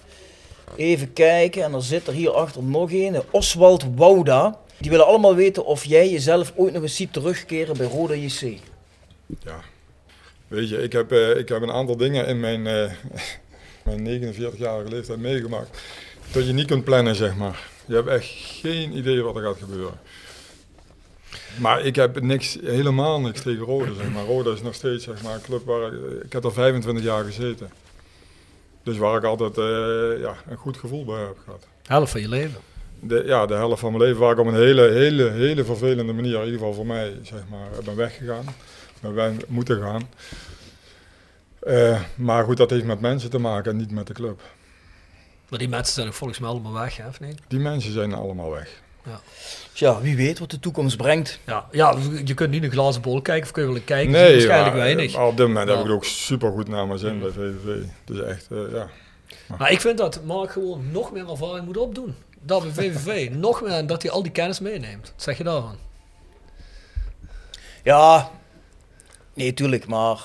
Even kijken, en er zit er hierachter nog een, Oswald Wouda. Die willen allemaal weten of jij jezelf ooit nog eens ziet terugkeren bij Roda JC. Ja. Weet je, ik heb, eh, ik heb een aantal dingen in mijn, eh, mijn 49-jarige leeftijd meegemaakt. Dat je niet kunt plannen, zeg maar. Je hebt echt geen idee wat er gaat gebeuren. Maar ik heb niks, helemaal niks tegen Roda, zeg maar. Roda is nog steeds zeg maar, een club waar ik, ik heb er 25 jaar gezeten. Dus waar ik altijd eh, ja, een goed gevoel bij heb gehad. Helft van je leven. De, ja, de helft van mijn leven waar ik op een hele, hele, hele vervelende manier, in ieder geval voor mij, zeg maar, ben weggegaan. Ben wij moeten gaan. Eh, maar goed, dat heeft met mensen te maken en niet met de club. Maar die mensen zijn volgens mij allemaal weg, hè, of niet? Die mensen zijn allemaal weg. Dus ja, wie weet wat de toekomst brengt. Ja, ja, je kunt niet in een glazen bol kijken, of kun je wel kijken? Nee, waarschijnlijk maar, weinig. maar op dit moment heb Ja. ik het ook super goed naar mijn zin bij VVV. Dus echt, eh, ja. Maar ik vind dat Mark gewoon nog meer ervaring moet opdoen. Dat bij VVV. nog meer en dat hij al die kennis meeneemt. Wat zeg je daarvan? Ja, nee, tuurlijk, maar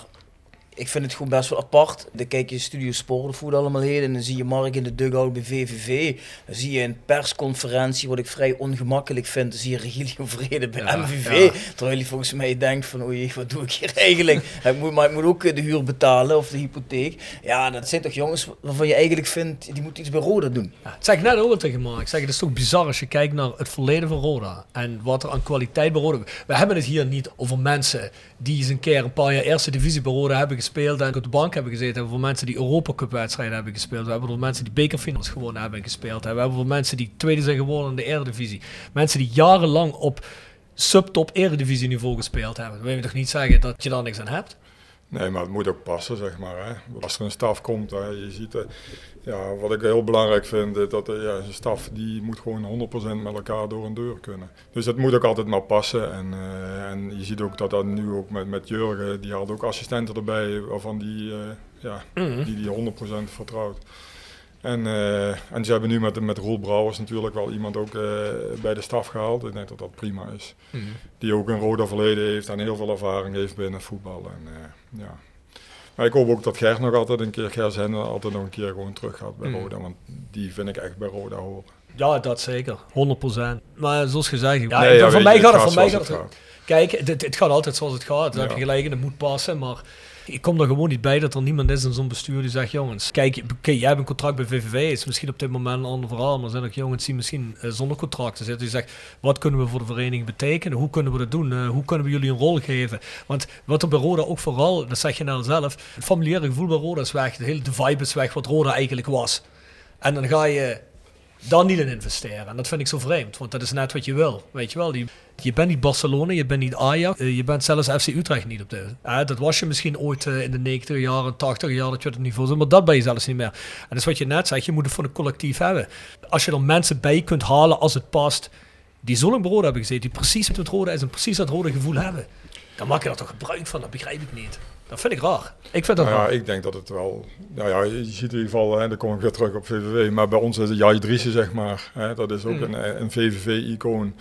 ik vind het gewoon best wel apart. Dan kijk je Studio het allemaal heet en dan zie je Mark in de dugout bij VVV. Dan zie je een persconferentie, wat ik vrij ongemakkelijk vind, dan zie je Regilio Vrede bij Ja, MVV. ja. Terwijl je volgens mij denkt van, oei, wat doe ik hier eigenlijk? ik moet, maar ik moet ook eh, de huur betalen of de hypotheek. Ja, dat zijn toch jongens waarvan je eigenlijk vindt, die moeten iets bij Roda doen. Ja, het zeg ik net ook al tegen Mark. Ik zeg, het is toch bizar als je kijkt naar het verleden van Roda. En wat er aan kwaliteit bij Roda... We hebben het hier niet over mensen die eens een keer een paar jaar eerste divisie bij Roda hebben gespeeld en op de bank hebben gezeten. We hebben voor mensen die Europa Cup wedstrijden hebben gespeeld. We hebben voor mensen die bekerfinals gewonnen hebben gespeeld. We hebben voor mensen die tweede zijn geworden in de Eredivisie. Mensen die jarenlang op subtop Eredivisie niveau gespeeld hebben. Dan wil je toch niet zeggen dat je daar niks aan hebt? Nee, maar het moet ook passen, zeg maar. Hè. Als er een staf komt, hè, je ziet, eh, ja, wat ik heel belangrijk vind, is dat eh, ja, een staf die moet gewoon 100% met elkaar door een deur kunnen. Dus het moet ook altijd maar passen. En, eh, en je ziet ook dat dat nu ook met, met Jurgen, die had ook assistenten erbij, waarvan die, ja, die, die 100% vertrouwt. En, eh, en ze hebben nu met, met Roel Brouwers natuurlijk wel iemand ook eh, bij de staf gehaald. Ik denk dat dat prima is. Die ook een rode verleden heeft en heel veel ervaring heeft binnen voetbal. En, eh, ja. Maar ik hoop ook dat Ger nog altijd een keer, Ger zijn altijd nog een keer gewoon terug gaat bij Mm. Roda. Want die vind ik echt bij Roda horen. Ja, dat zeker. 100%. Maar zoals gezegd, ja, Nee, ja, voor mij je, gaat het voor mij gaat Kijk, het, het gaat altijd zoals het gaat. Dan Ja. heb je gelijk en het moet passen. Maar ik kom er gewoon niet bij dat er niemand is in zo'n bestuur die zegt: jongens, kijk, jij hebt een contract bij VVV. Is misschien op dit moment een ander verhaal. Maar er zijn ook jongens die misschien eh, zonder contract zitten. Die zeggen: wat kunnen we voor de vereniging betekenen? Hoe kunnen we dat doen? Eh, hoe kunnen we jullie een rol geven? Want wat er bij Roda ook vooral, dat zeg je nou zelf, het familiaire gevoel bij Roda is weg. De hele vibe is weg wat Roda eigenlijk was. En dan ga je daar niet in investeren. En dat vind ik zo vreemd, want dat is net wat je wil. Weet je wel, die, je bent niet Barcelona, je bent niet Ajax, eh, je bent zelfs FC Utrecht niet op de. Eh, dat was je misschien ooit eh, in de 90 jaren, 80 jaar dat je het niveau zit, maar dat ben je zelfs niet meer. En dat is wat je net zegt, je moet het voor een collectief hebben. Als je er mensen bij kunt halen als het past, die zo bij Roda hebben gezeten, die precies het rode is en precies dat rode gevoel hebben, dan maak je daar toch gebruik van, dat begrijp ik niet. Dat vind ik raar. Ik vind dat Nou ja, raar. ik denk dat het wel. Nou ja, je ziet in ieder geval, hè, dan kom ik weer terug op VVV. Maar bij ons is het Jai Driessen, zeg maar. Hè, dat is ook Mm. een, een VVV-icoon.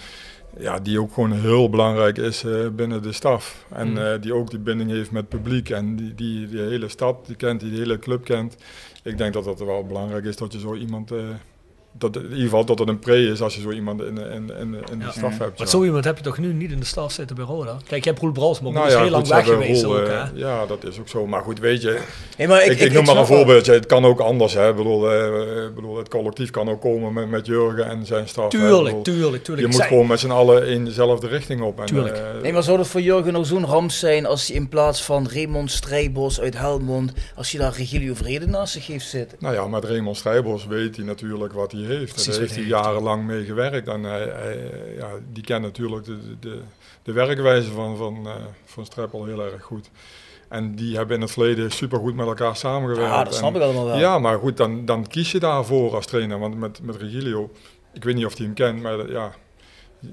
Ja, die ook gewoon heel belangrijk is eh, binnen de staf. En Mm. eh, die ook die binding heeft met het publiek. En die, die, die hele stad die kent, die de hele club kent. Ik denk dat het wel belangrijk is dat je zo iemand. eh, dat, in ieder geval dat het een pre is als je zo iemand in, in, in, in de Ja. staf hebt. Maar zo iemand heb je toch nu niet in de staf zitten bij Roda? Kijk, je hebt Roel Brasman, maar Nou ja, heel lang weg geweest Roel, ook, eh, hè? Ja, dat is ook zo. Maar goed, weet je. Nee, maar ik- ik, ik- noem ik maar een voorbeeldje. Het kan ook anders. Hè. Ik bedoel, eh, bedoel, het collectief kan ook komen met, met Jurgen en zijn staf. hè. Ik Tuurlijk, bedoel, tuurlijk, tuurlijk. Je moet gewoon met z'n allen in dezelfde richting op. En, Tuurlijk. eh, Nee, maar zou dat voor Jurgen nou zo'n ramp zijn als hij in plaats van Raymond Strijbos uit Helmond, als je daar Regilio Vrede naast zich heeft zitten? Nou ja, met Raymond Strijbos weet hij natuurlijk wat hij heeft. Precies Daar heeft hij jarenlang mee gewerkt. En hij, hij, ja, die kent natuurlijk de, de, de werkwijze van, van, eh van Streppel heel erg goed. En die hebben in het verleden supergoed met elkaar samengewerkt. Ja, dat snap En- ik allemaal wel. Ja, maar goed, dan, dan kies je daarvoor als trainer. Want met, met Regilio, ik weet niet of hij hem kent, maar ja,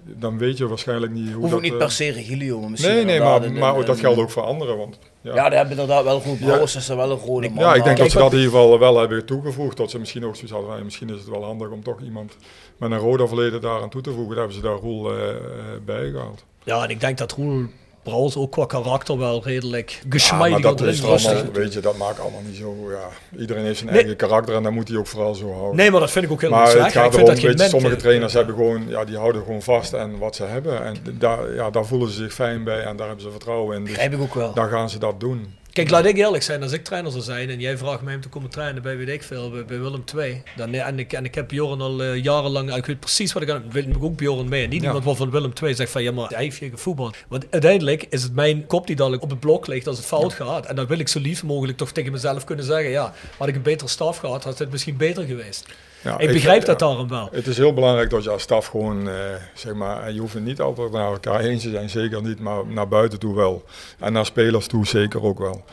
dan weet je waarschijnlijk niet hoe Hoeft dat... ook niet eh, per se Regilio, maar misschien Nee, nee, maar, maar dat geldt ook voor anderen. Want, Ja, daar hebben inderdaad wel goed. Ja. Brouwers is er wel een rode man. Ja, ik denk dat ze dat in ieder geval wel hebben toegevoegd. Dat ze misschien ook zoiets hadden van, ja, misschien is het wel handig om toch iemand met een Roda verleden daar aan toe te voegen. Daar hebben ze daar Roel eh, eh, bij gehaald. Ja, en ik denk dat Roel Brouwers ook qua karakter wel redelijk Ja, geschmeidig dat erin is allemaal, weet je, dat maakt allemaal niet zo, ja. Iedereen heeft zijn Nee. eigen karakter en dat moet hij ook vooral zo houden. Nee, maar dat vind ik ook heel Maar het gaat Ik erom, dat weet je, sommige trainers hebben gewoon, ja, die houden gewoon vast aan wat ze hebben. En daar, ja, daar voelen ze zich fijn bij en daar hebben ze vertrouwen in. Dus Begrijp ik ook wel. Dan gaan ze dat doen. Kijk, laat ik eerlijk zijn, als ik trainer zou zijn en jij vraagt mij om te komen trainen bij weet ik veel, bij, bij Willem II, dan, en, ik, en ik heb Bjorn al eh, jarenlang, ik weet precies wat ik aan wil ik ook Bjorn mee. En niet Ja. iemand waarvan Willem II zegt van ja, maar hij heeft hier gevoetbald. Want uiteindelijk is het mijn kop die dadelijk op het blok ligt als het fout gaat. En dan wil ik zo lief mogelijk toch tegen mezelf kunnen zeggen, ja, had ik een betere staf gehad, had het misschien beter geweest. Ja, ik begrijp ja, dat daarom wel. Het is heel belangrijk dat je als staf gewoon, eh, zeg maar, en je hoeft het niet altijd naar elkaar eens te zijn, zeker niet, maar naar buiten toe wel. En naar spelers toe zeker ook wel.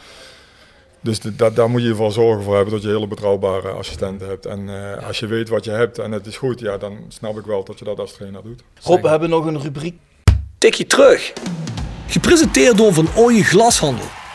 Dus de- dat, daar moet je ervoor zorgen voor hebben dat je hele betrouwbare assistenten hebt. En eh, als je weet wat je hebt en het is goed, ja, dan snap ik wel dat je dat als trainer doet. Rob, we hebben nog een rubriek. Tikje terug. Gepresenteerd door Van Ooyen Glashandel.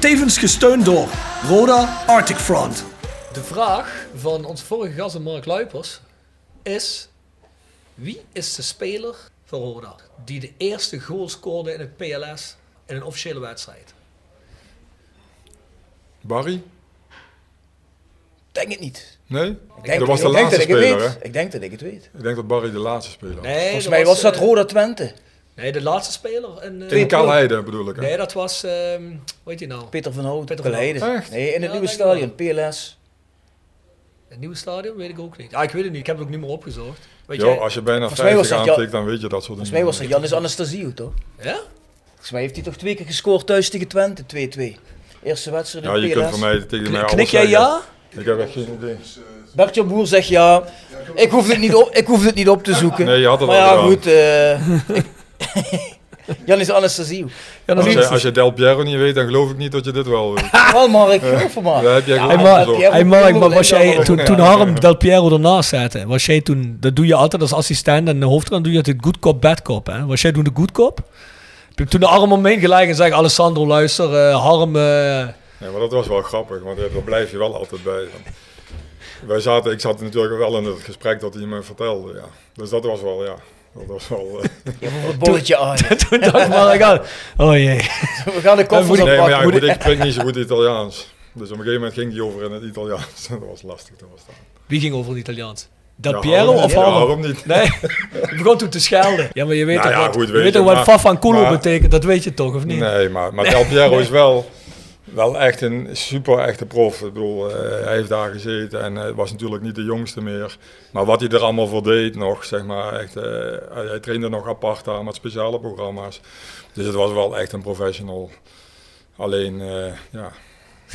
Tevens gesteund door Roda Arctic Front. De vraag van onze vorige gast, Mark Luipers, is: wie is de speler van Roda die de eerste goal scoorde in het PLS in een officiële wedstrijd? Barry? Denk het niet. Nee? Ik denk, dat was ik de denk laatste dat ik het speler, weet. hè? Ik denk dat ik het weet. Ik denk dat Barry de laatste speler was. Nee, Volgens mij was dat eh, Roda Twente. Nee, de laatste speler. In, eh, In Kalheide bedoel ik, hè? Nee, dat was, ehm hoe heet nou? Peter van Hout, Peter Kalheide. Nee, in het Ja, nieuwe stadion, PLS. Het nieuwe stadion? Weet ik ook niet. Ah, ik weet het niet. Ik heb het ook niet meer opgezocht. Weet Jo, jij? als je bijna Volgens mij was 50 dat Jan- aantikt, dan weet je dat soort dingen. Volgens mij was dat Janis Anastasio, toch? Ja? Volgens mij heeft hij toch twee keer gescoord thuis tegen Twente, 2-2. Eerste wedstrijd in Ja, je PLS. kunt van mij tegen mij alles Knik jij ja? Ik heb echt geen idee. Bert-Jan Boer zegt ja. Ik hoef het niet op, ik hoef het niet op te zoeken. Nee, je had het maar al ja, gedaan. goed. eh, ik, Jan is Anastasie. Als je, als je Del Piero niet weet, dan geloof ik niet dat je dit wel weet. Wel Mark, geloof me maar. Daar heb jij maar, hey, Mark, maar was jij, Ja, toen, ja, toen ja. Harm Del Piero ernaast zette, was jij toen, dat doe je altijd als assistent en de hoofdtrainer doe je altijd good cop, bad cop. Hè? Was jij toen de good cop? Heb je Toen de arm om me heen gelijk en zei Alessandro, luister, eh, Harm, eh, Ja, maar dat was wel grappig, want daar blijf je wel altijd bij. Want wij zaten, ik zat natuurlijk wel in het gesprek dat hij me vertelde, ja. Dus dat was wel, ja, dat was wel... eh, Je hebt een bolletje aan. toen dacht Mark aan, oh jee. We gaan de koffers nee, maar ja, oppakken. goed, ik spreek niet zo goed Italiaans. Dus op een gegeven moment ging hij over in het Italiaans. dat was lastig te verstaan. Wie ging over het Italiaans? Del Ja, Piero of niet. Ja? Harm niet. Nee, je begon toen te schelden. Ja, maar je weet Nou toch ja, wat, goed, je weet je, toch wat maar- Fafanculo betekent, dat weet je toch, of niet? Nee, maar, maar Del Piero is wel, wel echt een super echte prof. Ik bedoel, eh, hij heeft daar gezeten en hij was natuurlijk niet de jongste meer. Maar wat hij er allemaal voor deed nog, zeg maar, echt, eh, hij, hij trainde nog apart daar met speciale programma's. Dus het was wel echt een professional. Alleen, eh, ja,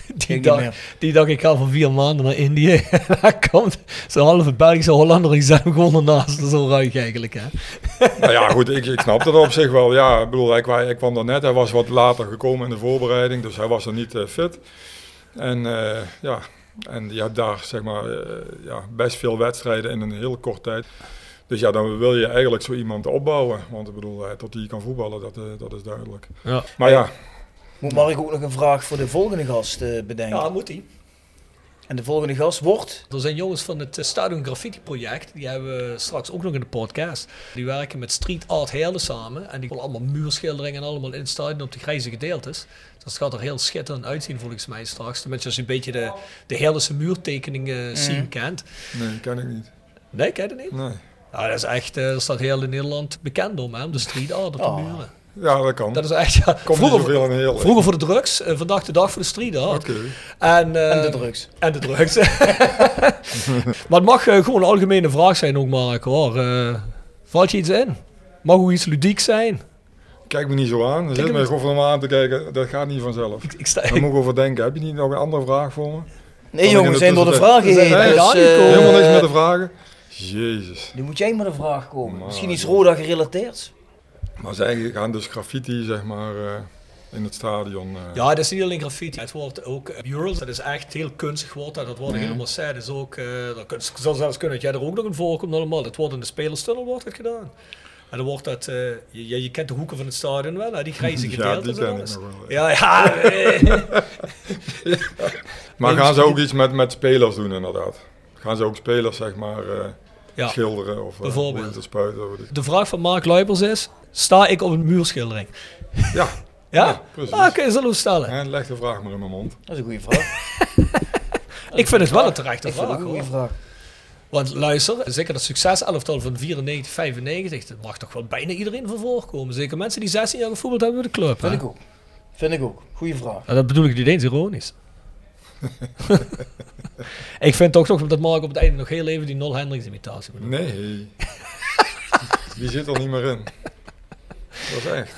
Die dag, meer. die dag, ik ga voor vier maanden naar Indië. En daar komt zo'n halve Belgische Hollander, die zet hem gewoon ernaast. Dat is zo ruig eigenlijk, hè? nou ja, goed, ik, ik snap het op zich wel. Ja, ik bedoel, ik, hij kwam er net, hij was wat later gekomen in de voorbereiding, dus hij was er niet eh, fit. En eh, ja, en je hebt daar zeg maar eh, ja, best veel wedstrijden in een hele korte tijd. Dus ja, dan wil je eigenlijk zo iemand opbouwen. Want ik bedoel, tot hij kan voetballen, dat, eh, dat is duidelijk. Ja. Maar ja, Moet Mark ook nog een vraag voor de volgende gast eh, bedenken? Ja, moet hij. En de volgende gast wordt? Er zijn jongens van het eh, Stadion Graffiti project, die hebben we straks ook nog in de podcast. Die werken met Street Art Heerlen samen en die willen allemaal muurschilderingen en allemaal in het stadion op de grijze gedeeltes. Dus dat gaat er heel schitterend uitzien volgens mij straks. Tenminste als je een beetje de, de Heerlense muurtekeningen scene kent. nee, ken ik niet. Nee, ken je dat niet? Nee. Ja, dat is echt, eh, er staat heel in Nederland bekend om, hè, om de street art op de Oh. muren. Ja, dat kan. Dat is echt, ja, Komt niet vroeger, zoveel in heel. vroeger voor de drugs, vandaag de dag voor de street art. Oké. En, eh, En de drugs. En de drugs. maar het mag eh, gewoon een algemene vraag zijn ook, Mark, hoor. Eh, valt je iets in? Mag ook iets ludiek zijn? Kijk me niet zo aan. Er zit hem me niet- gewoon van me aan te kijken. Dat gaat niet vanzelf. Ik, ik sta, Daar moet ik over denken. Heb je niet nog een andere vraag voor me? Nee jongen, we zijn door de vragen heen. Dus, eh, Helemaal niks met de vragen. Jezus. Nu moet jij met een vraag komen. Maar, Misschien iets. Roda gerelateerd? Maar zij gaan dus graffiti, zeg maar, eh, in het stadion. eh. Ja, dat is niet alleen graffiti. Het wordt ook eh, murals. Dat is echt heel kunstig wordt dat. Dat wordt helemaal. Dat is ook, dat zou zelfs kunnen dat jij er ook nog in voorkomt allemaal. Dat wordt in de spelerstunnel wordt dat gedaan. En dan wordt dat, je, je, kent de hoeken van het stadion wel, hè? die grijze Ja, gedeeltes. die en ken ik nog wel, Ja, ja. Maar gaan ze ook iets met, met spelers doen, inderdaad? Gaan ze ook spelers, zeg maar, ja. schilderen of eh, bijvoorbeeld. te spuiten? De vraag van Mark Luipers is, sta ik op een muurschildering? Ja, Ja? Ja, precies. Ah, Oké, zullen we stellen. en leg de vraag maar in mijn mond. Dat is een goede vraag. Ik vind het wel een terechte Ik vind het vraag. een goede vraag. Want luister, zeker dat succeselftal van 94, 95, dat mag toch wel bijna iedereen van voorkomen. Zeker mensen die 16 jaar gevoetbald hebben bij de club. Vind hè? ik ook. Vind ik ook. Goeie vraag. Dat bedoel ik niet eens ironisch. ik vind toch toch dat Mark op het einde nog heel even die Nol Hendricks imitatie moet doen. Nee. Die zit er niet meer in. Dat is echt.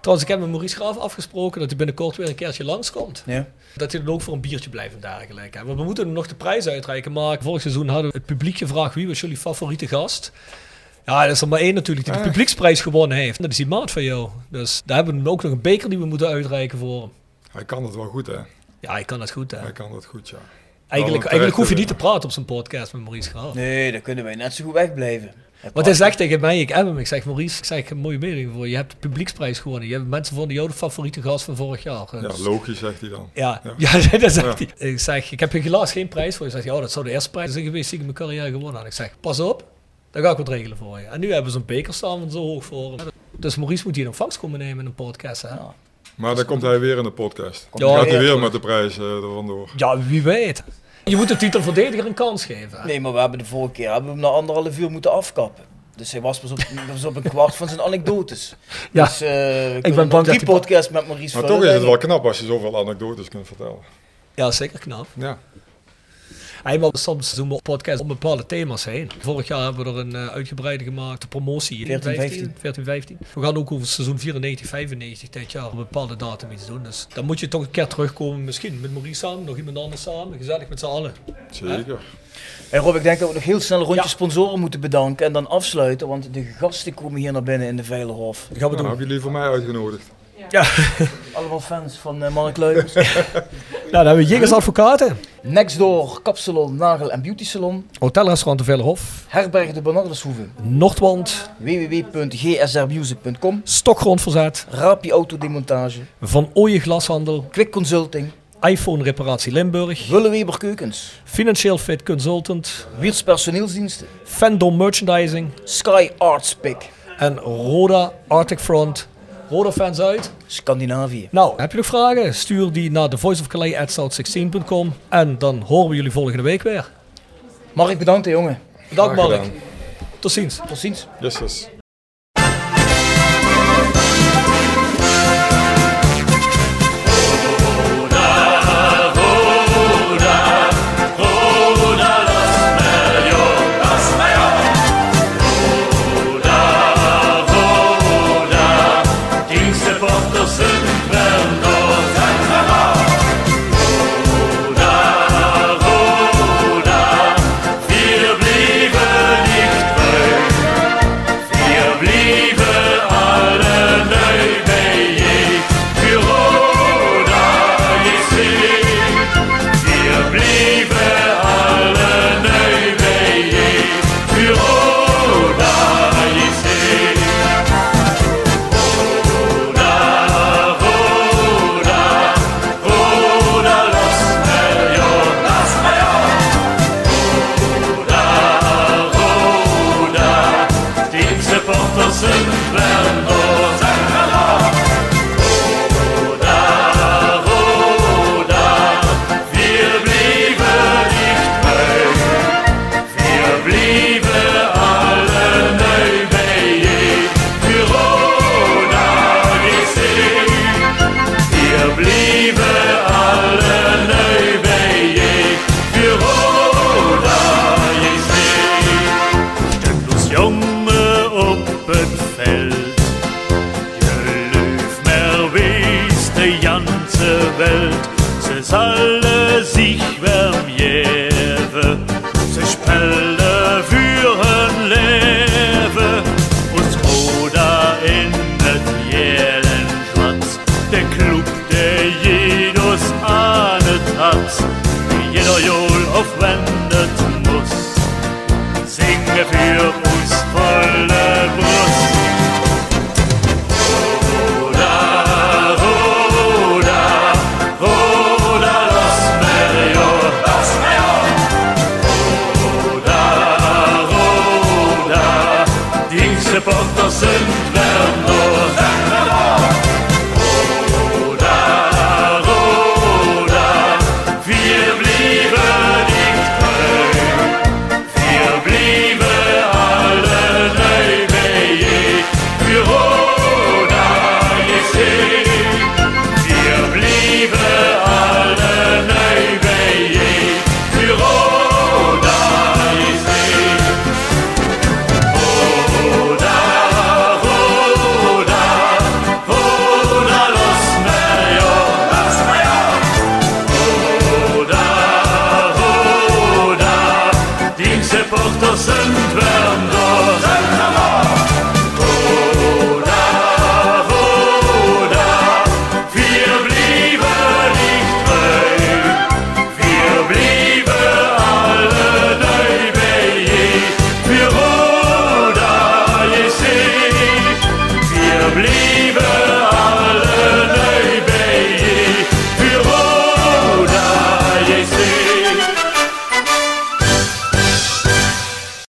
Trouwens, ik heb met Maurice Graaf afgesproken dat hij binnenkort weer een keertje langskomt. Ja. Dat hij dan ook voor een biertje blijft en dergelijke. hè. Want we moeten nog de prijs uitreiken. Maar vorig seizoen hadden we het publiek gevraagd wie was jullie favoriete gast. Ja, er is er maar één natuurlijk die de Ah. publieksprijs gewonnen heeft. Dat is die maat van jou. Dus daar hebben we ook nog een beker die we moeten uitreiken voor hem. Hij kan het wel goed, hè? Ja, hij kan dat goed hè. Hij kan het goed, ja. Eigenlijk, eigenlijk hoef je niet te praten op zijn podcast met Maurice Graaf. Nee, dan kunnen wij net zo goed wegblijven. Want hij zegt tegen mij, ik heb hem, ik zeg Maurice, ik zeg, ik heb een mooie mening voor je. Je hebt de publieksprijs gewonnen. Je hebt mensen vonden jou de favoriete gast van vorig jaar. Ja, Dus- logisch, zegt hij dan. Ja, Ja. ja. dat zegt Ja. hij. Ik zeg, ik heb helaas geen prijs voor je. Hij zegt, ja, dat zou de eerste prijs zijn geweest die ik in mijn carrière gewonnen had. Ik zeg, pas op, dan ga ik wat regelen voor je. En nu hebben ze een beker staan van zo hoog voor hem. Dus Maurice moet hier een vangst komen nemen in een podcast. Hè? Ja. Ja. Maar dan komt hij weer in de podcast. Ja, Dan gaat hij ja. weer met de prijs eh, er vandoor. wie weet. Je moet de titelverdediger een kans geven. hè? Nee, maar we hebben de vorige keer hebben we hem na anderhalf uur moeten afkappen. Dus hij was pas op, was op een kwart van zijn anekdotes. Ja. Dus, eh, we ben bang hij- podcasts met Maurice Maar toch is het wel ik. knap als je zoveel anekdotes kunt vertellen. Ja, zeker knap. Ja. Hey, maar soms doen we podcasts om bepaalde thema's heen. Vorig jaar hebben we er een eh, uitgebreide gemaakt, de promotie. 14, 15, 14, 15. We gaan ook over seizoen 94, 95 dit jaar op een bepaalde datum iets doen. Dus dan moet je toch een keer terugkomen, misschien met Maurice samen, nog iemand anders samen. Gezellig met z'n allen. Zeker. En Rob, ik denk dat we nog heel snel een rondje sponsoren moeten bedanken en dan afsluiten, want de gasten komen hier naar binnen in de Veilerhof. Dat gaan we Nou, doen. heb jullie voor mij uitgenodigd? Ja. Allemaal fans van eh, Mark nou, dan hebben we Jiggers Advocaten, Nextdoor, Kapsalon, Nagel en Beauty Salon. Hotelrestaurant de Vellerhof, Herberg de Bernardeshoeve. Noordwand, www.gsrbmusic.com. Stokgrondverzet, Rapi Autodemontage. Van Ooyen Glashandel, Quick Consulting. iPhone Reparatie Limburg, Willeweber Keukens. Financieel Fit Consultant, Wiels Personeelsdiensten. Fandom Merchandising Sky Arts Pick. en Roda Arctic Front. Roda fans uit. Scandinavië. Nou, heb je nog vragen? Stuur die naar thevoiceofcalais@south16.com en dan horen we jullie volgende week weer. Mark, bedankt hè, jongen. Bedankt Mark. Tot ziens. Tot ziens. Yes, yes.